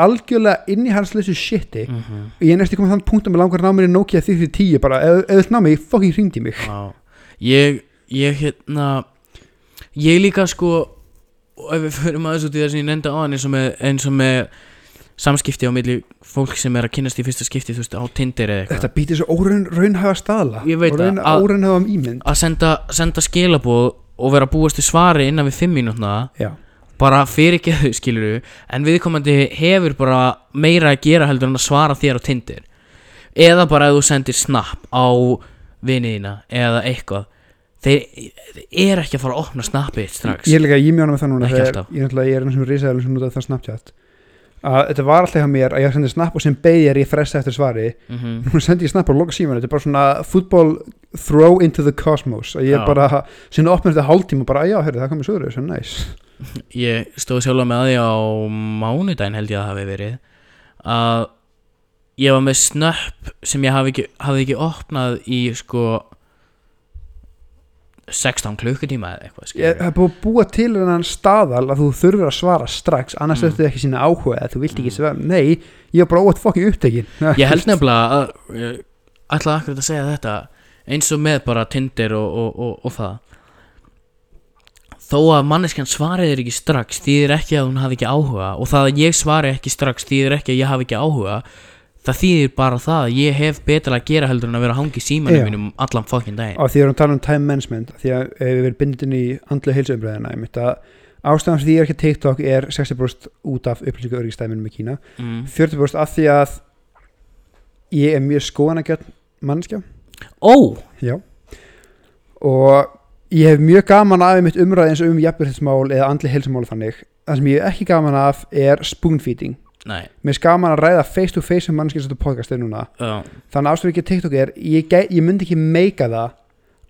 Speaker 2: algjörlega innihalsleysu shiti.
Speaker 1: Mhm,
Speaker 2: og ég er næstu komið þann punkt að mér langar að ná mér í Nokia 3310 bara, ef þú ná mig, fokkin hringdi mig.
Speaker 1: Já. Ég, ég hérna ég líka sko og ef við förum aðeins út í það sem ég nefndi á eins og með, eins og með samskipti á milli fólk sem er að kynnast í fyrsta skipti þú veist á Tinder eða eitthvað.
Speaker 2: Þetta býtir svo óraun, raunhafa staðla.
Speaker 1: Ég veit það, að-
Speaker 2: óraunhafa ímynd.
Speaker 1: að senda, senda skilabóð og vera að búast til svari innan við fimm mínútna
Speaker 2: já,
Speaker 1: bara fyrir ekki þau skiluru en viðkomandi hefur bara meira að gera heldur en að svara þér á Tinder. Eða bara ef þú sendir snap á viniðina eða eitthvað. Þeir, er ekki að fara að opna snappið strax.
Speaker 2: Ég er líka, ég mjóna með það núna ég er náttúrulega, ég er og risaðalum sem notaði það Snapchat að þetta var alltaf hjá mér að ég sendi snap og sem beði er ég fresta eftir svari
Speaker 1: Mhm.
Speaker 2: nú sendi ég snap og loka síman þetta er bara svona football throw into the cosmos að ég
Speaker 1: Já.
Speaker 2: bara, sinna opnir þetta hálftíma og bara, já, herri, það komið svo þessu, næs
Speaker 1: ég stóð sjálfa með því á mánudaginn held ég að það hafi verið að ég var með snöpp sem ég hafi ekki, hafði ekki opnað í sko 16 klukkutíma eða eitthvað
Speaker 2: ég
Speaker 1: skilurðu.
Speaker 2: hef búið að búa til þennan staðal að þú þurfur að svara strax annars
Speaker 1: Mm.
Speaker 2: þetta ekki sína áhuga eða þú vilt ekki
Speaker 1: Mm.
Speaker 2: svara, nei, ég var bara óvægt fokkin upptekin
Speaker 1: Ég held nefnilega að ég ætlaði akkurat að segja þetta eins og með bara Tinder og, og, og, og það þó að manneskjan svarið er ekki strax þýðir ekki að hún hafi ekki áhuga og það að ég svari ekki strax þýðir ekki að ég hafi ekki áhuga það þýðir bara það að ég hef betra að gera heldur en að vera að hangi símanum mínum allan fucking daginn.
Speaker 2: Og því við erum að tala um time management því að við erum bindin í andlega að ástæðan fyrir því ég er ekki á TikTok er 60% út af upplýsingu örygstæminum í Kína.
Speaker 1: Mm.
Speaker 2: 40% af því að ég er mjög skoðanagjörn mannskja
Speaker 1: Ó,
Speaker 2: já. Og ég hef mjög gaman af mitt umræði eins og um jafnbjörnsmál eða andlega heilsumál þannig. Það sem ég hef ekki gaman af er spoon feeding
Speaker 1: nei.
Speaker 2: Mér er gaman að ræða face to face sem þetta podcast er núna.
Speaker 1: Uh,
Speaker 2: þannig að ástæður ekki TikTok er ég, gæ- ég myndi ekki meika það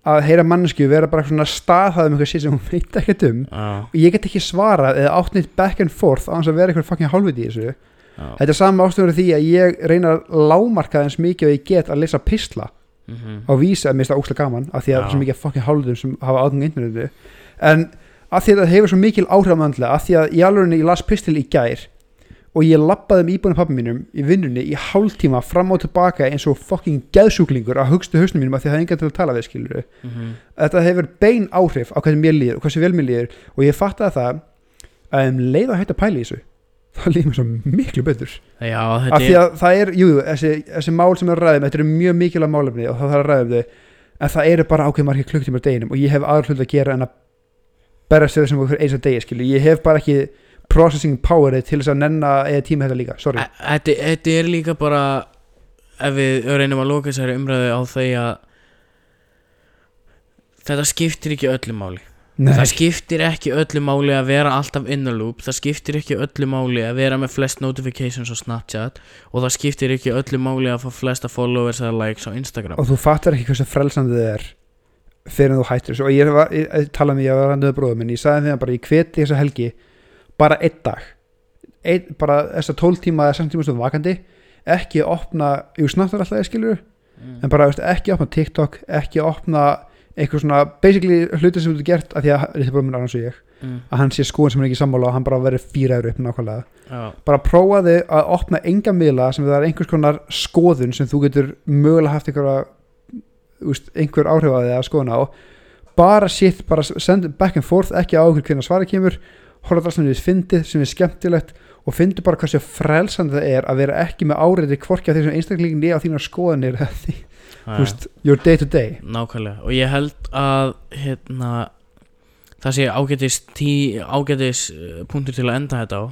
Speaker 2: að heyra mannsku vera bara svona staðhæð um eitthvað sér sem hún veit ekkert um.
Speaker 1: Uh,
Speaker 2: og ég get ekki svarað eða átt neitt back and forth á hans að vera eitthvað fucking hálfviti í þessu.
Speaker 1: Uh,
Speaker 2: þetta er saman ástæður því að ég reyna að lámarka eins mikið og ég get að lesa pisla
Speaker 1: mm -hmm.
Speaker 2: á vísa að mér finnst það óslega gaman af því að
Speaker 1: Já.
Speaker 2: svo mikið fucking hálfvitum sem hafa aðgang að internetu en að því að það hefur svo mikil áhrifamöndlega að því að í alveg ég las pistil í gær og ég lappaði um íbúinu pappa mínum í vinnunni í hálftíma fram og tilbaka eins og fucking geðsjúklingur að hugstu hausnum mínum að því að það er engan til að tala við skilur
Speaker 1: mhm,
Speaker 2: þetta hefur bein áhrif á hvernig mér líður og hversu vel mér líður og ég fattaði það að um leið að hætta að pæla í þessu þá líður mér svo miklu betur.
Speaker 1: Já,
Speaker 2: af því
Speaker 1: er
Speaker 2: að það er, jú, þessi, þessi mál sem er að ræðum, þetta eru mjög mikilvæg málefni og það þarf að ræðum þau en það eru bara ákveð margir klukktímar deginum og ég hef aðra hlut að gera en að berra sér þessum okkur eins að degi skilu, ég hef bara ekki processing powerið til þess að nenna eða tíma þetta líka, sorry.
Speaker 1: Þetta þetta er líka bara ef við reynum að loka þessari umræðu á því að þetta skiptir ekki öllu máli.
Speaker 2: Nei,
Speaker 1: það skiptir ekki öllu máli að vera alltaf in the loop það skiptir ekki öllu máli að vera með flest notifications á Snapchat og það skiptir ekki öllu máli að fá flesta followers eða likes á Instagram.
Speaker 2: Og þú fattar ekki hversu frelsandi þið er fyrir en þú hættir þessu. Og ég, var, ég, ég talaði með ég var randuð bróðum minn, ég sagði þeim bara ég hveti þessa helgi bara einn dag. Ein, bara þessa 12 tíma eða 16 tíma stöðum vakandi. Ekki opna, jú snart er alltaf ég skilur
Speaker 1: mm.
Speaker 2: en bara veist, ekki opna TikTok ekki opna eitthvað svona basically hluti sem þú getur gert af því að þetta bróðum minn annars og ég
Speaker 1: Mm.
Speaker 2: að hann sé skoðan sem hann er ekki sammála og hann bara verið fýra euro upp nákvæmlega.
Speaker 1: Já,
Speaker 2: bara prófaði að opna enga miðla sem það er einhvers konar skoðun sem þú getur mögulega haft einhverja úst, einhver áhrif að þið að skoðuna á. Bara shit, bara send back and forth ekki á okkur hvernig svari kemur horfa það sem við fyndið, sem er skemmtilegt og fyndu bara hversu frelsandi það er að vera ekki með áriði hvorki að því sem einstaklingin niður á þínar skoðanir því, þú veist, your day to day.
Speaker 1: Nákvæmlega. Og ég held að hérna það sé ágætis, tí, ágætis uh, punktur til að enda þetta á.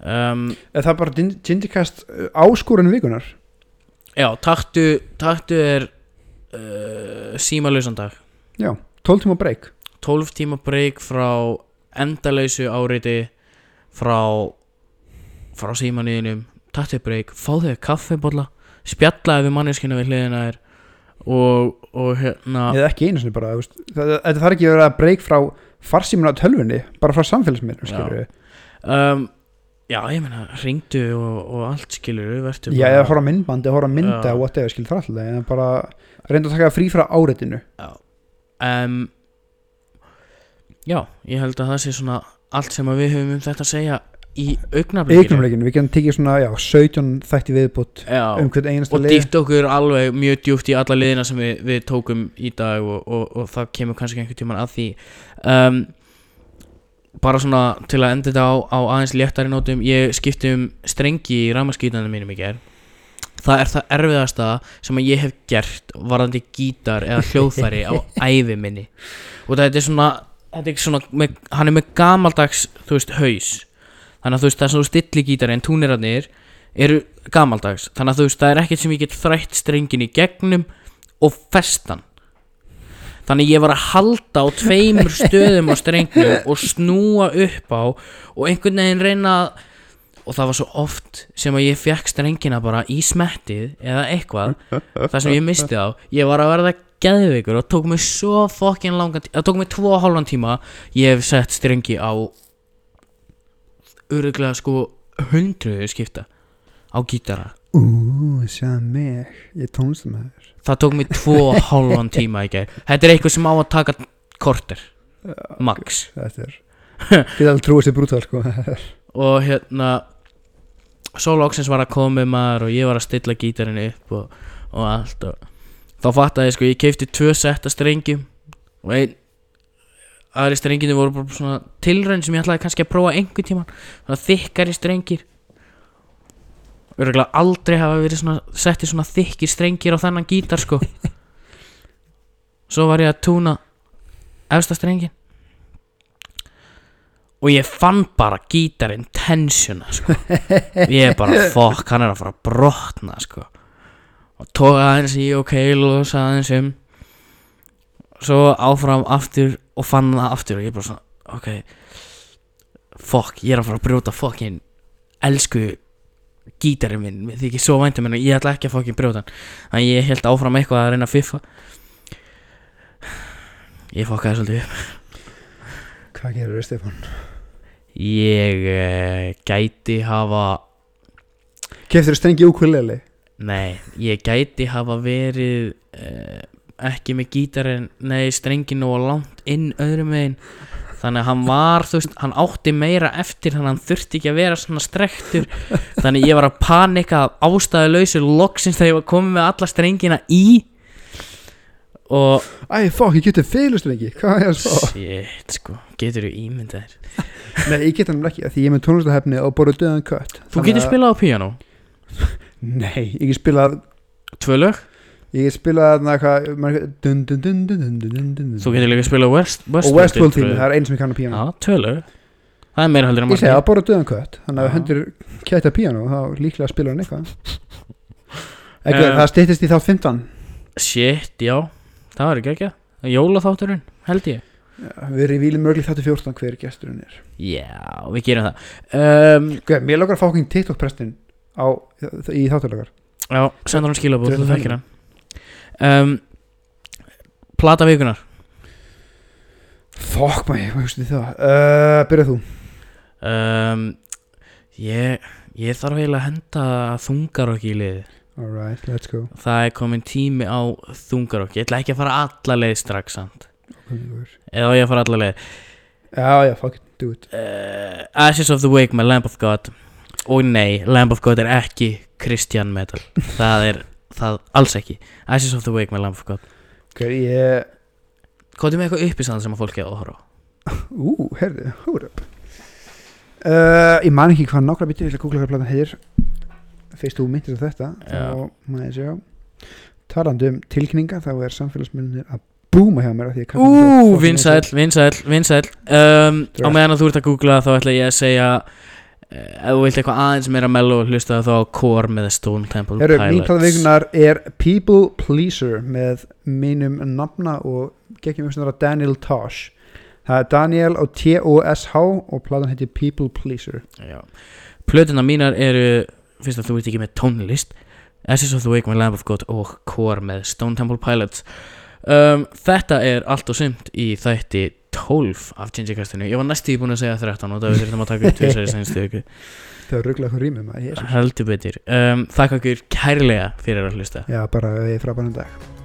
Speaker 1: Um,
Speaker 2: það er bara gin- Gingikast áskorun vikunar
Speaker 1: Já, taktu, taktu er uh, símalausan dag.
Speaker 2: Já, 12 tíma break.
Speaker 1: 12 tíma breyk frá endalausu áreiti frá frá símaníðinum taktu breyk, fá þig kaffibólla spjallaði við manneskinu við hliðina þér og, og hérna
Speaker 2: eða ekki einu sinni bara þetta þarf ekki að vera breyk frá farsímuna tölvunni, bara frá samfélagsmiðlum
Speaker 1: Já.
Speaker 2: skilur við,
Speaker 1: um, Já, ég meina, ringdu og, og allt skilur við verður
Speaker 2: já, eða horfa myndbandi horfa mynda,
Speaker 1: Já.
Speaker 2: whatever, skilur það alltaf en bara reynda að taka frí frá áreitinu
Speaker 1: um, Já, ég held að það sé svona allt sem við höfum um þetta að segja í augnablikinu.
Speaker 2: Við getum tekið svona, já, 17 þætti viðbútt um hvern einasta
Speaker 1: og
Speaker 2: lið.
Speaker 1: dýft okkur alveg mjög djúpt í alla liðina sem við, við tókum í dag og, og, og það kemur kannski einhvern tímann að því. Um, bara svona til að enda þetta á, á aðeins léttari nótum ég skipti um strengi í ramaskýtanum mínum í ger það er það erfiðasta sem ég hef gert varðandi gítar eða hljóðfæri á ævi minni. Og þetta er svona, þetta er svona með, hann er með gamaldags þú veist haus. Þannig að þú veist það er svona stilli gítari en túnirarnir eru gamaldags. Þannig að þú veist það er ekkert sem ég get þrætt strengin í gegnum og festan þannig ég var að halda á tveimur stöðum á strengnum og snúa upp á og einhvern veginn reyna að og það var svo oft sem að ég fekk strengina bara í smettið eða eitthvað þar sem ég misti þá ég var að verða geðveikur og tók mig svo fokkin langan tíma það tók mig tvo og hálfan tíma ég hef sett strengi á öruglega sko hundruðu skipta á gítara.
Speaker 2: Ú, sjá mig, ég er tónlistamæður
Speaker 1: það tók mig tvo og hálfan tíma í gær. Þetta er eitthvað sem á að taka korter max.
Speaker 2: Þetta er, ég alveg trúið sér brútal sko.
Speaker 1: Og hérna svo loksins var að koma maður og ég var að stilla gítarinn upp og, og allt og þá fattaði ég sko, ég keipti tvö setta strengjum og einn aðri strenginu voru bara svona tilraun sem ég ætlaði kannski að prófa einhvern tíman svona þykkari strengir örgulega aldrei hafa verið svona setti svona þykkir strengir á þennan gítar sko. Svo var ég að túna efsta strengin og ég fann bara gítarinn tensiona sko. Ég er bara fokk, hann er að fara að brotna sko og tóka aðeins í ok, losa aðeins um. Svo áfram aftur og fann það aftur og ég bara svona ok. Fokk, ég er að fara að brjóta fokkin elsku gítarinn minn, mér þykir svo væntum en ég ætla ekki að fokkin brjóta hann. Þannig ég held áfram eitthvað að reyna að fiffa. Ég fokkaði svolítið upp.
Speaker 2: Hvað gerur þau Stefán?
Speaker 1: Ég uh, gæti hafa
Speaker 2: Keftur þau strengi ukulele?
Speaker 1: Nei, ég gæti hafa verið uh, ekki með gítarinn Nei, strengin og langt inn öðrum megin. Þannig að hann var, þú veist, hann átti meira eftir þannig að hann þurfti ekki að vera svona strektur þannig ég var að panika ástæðu lausu loksins þegar ég var komið með alla strengina í. Og
Speaker 2: Æ, fokk, ég getur feilustur ekki Hvað er það?
Speaker 1: shit, sko, getur þú ímyndað þér?
Speaker 2: Nei, ég get hann ekki af Því ég er með tónlistahefni og borðu döðan kött.
Speaker 1: Þú getur spilað á piano,
Speaker 2: Nei, ég spilað
Speaker 1: tvö lög?
Speaker 2: Ég spilað
Speaker 1: þú getur líka spilað West,
Speaker 2: Og
Speaker 1: Westworld
Speaker 2: tími, það er einn sem ég kann á píano
Speaker 1: já, tvö lög. Það er meira heldur en
Speaker 2: Ég segi
Speaker 1: margir
Speaker 2: að borðu döðan kött. Þannig að hendur kæta píano þá líklega spila hann eitthvað. Ekki,
Speaker 1: Eh.
Speaker 2: Það styttist í þá 15
Speaker 1: shit, já, það var ekki ekki. Jólaþátturinn, held ég.
Speaker 2: Við erum í vílum mörgli þáttu 14 hver gesturinn er.
Speaker 1: Já, við gerum það. Um,
Speaker 2: Mér lókar að fá okkur TikTok prestin á, í þáttulegar
Speaker 1: Já, sendur hann skilabóð, þú þekkir hann. Um, Plata vikunar
Speaker 2: Fokk maður, hvað hugstu það? Uh, Byrjað þú?
Speaker 1: Um, ég, ég þarf eiginlega að henda þungarokk í liði
Speaker 2: Alright, let's go.
Speaker 1: Það er komin tími á þungarokk Ég ætla ekki að fara alla leið strax. Eða ég að fara alla leið?
Speaker 2: Já, já, fuck it, do it.
Speaker 1: Uh, Ashes of the Wake með Lamb of God Og nei, Lamb of God er ekki Christian metal. Það er það alls ekki. Ashes of the Wake með Lamb of God.
Speaker 2: Ok, ég
Speaker 1: er með eitthvað uppistand sem að fólk hefur að horfa á?
Speaker 2: Ú, herðu, hold up uh, Ég man ekki hvað nákvæmlega býttir Ég ætla að googla hvað platan heitir. Fyrst þú myndir á þetta. Þá maður sjá. Talandi um tilkynninga Þá er samfélagsmyndinir að búma hjá mér ég
Speaker 1: Ú, vinsæl, vinsæl, vinsæl um, Á meðan að þú ert að googla þá ætla ég að segja Ef þú vilt eitthvað aðeins meira mello hlusta þá Core með Stone Temple
Speaker 2: plata
Speaker 1: Pilots.
Speaker 2: vikunar er People Pleaser með mínum nafna og geggjum umstæðar Daniel Tosh. Það er Daniel á T-O-S-H og platan heitir People Pleaser.
Speaker 1: Plötuna mínar eru Fyrst að þú ert ekki með tónlist Ashes of the Wake með Lamb of God og Core með Stone Temple Pilots. Um, Þetta er allt og sumt í þætti 12 af Gingerkastinu Ég var næstu búin að segja 13 og það við þurfum að taka upp tvisari senstu ykkur
Speaker 2: Það er rugglega hvað rýmum að ég
Speaker 1: Heldur betur. Um, Þakka ykkur kærlega fyrir að hlusta.
Speaker 2: Já, bara við frábærum dag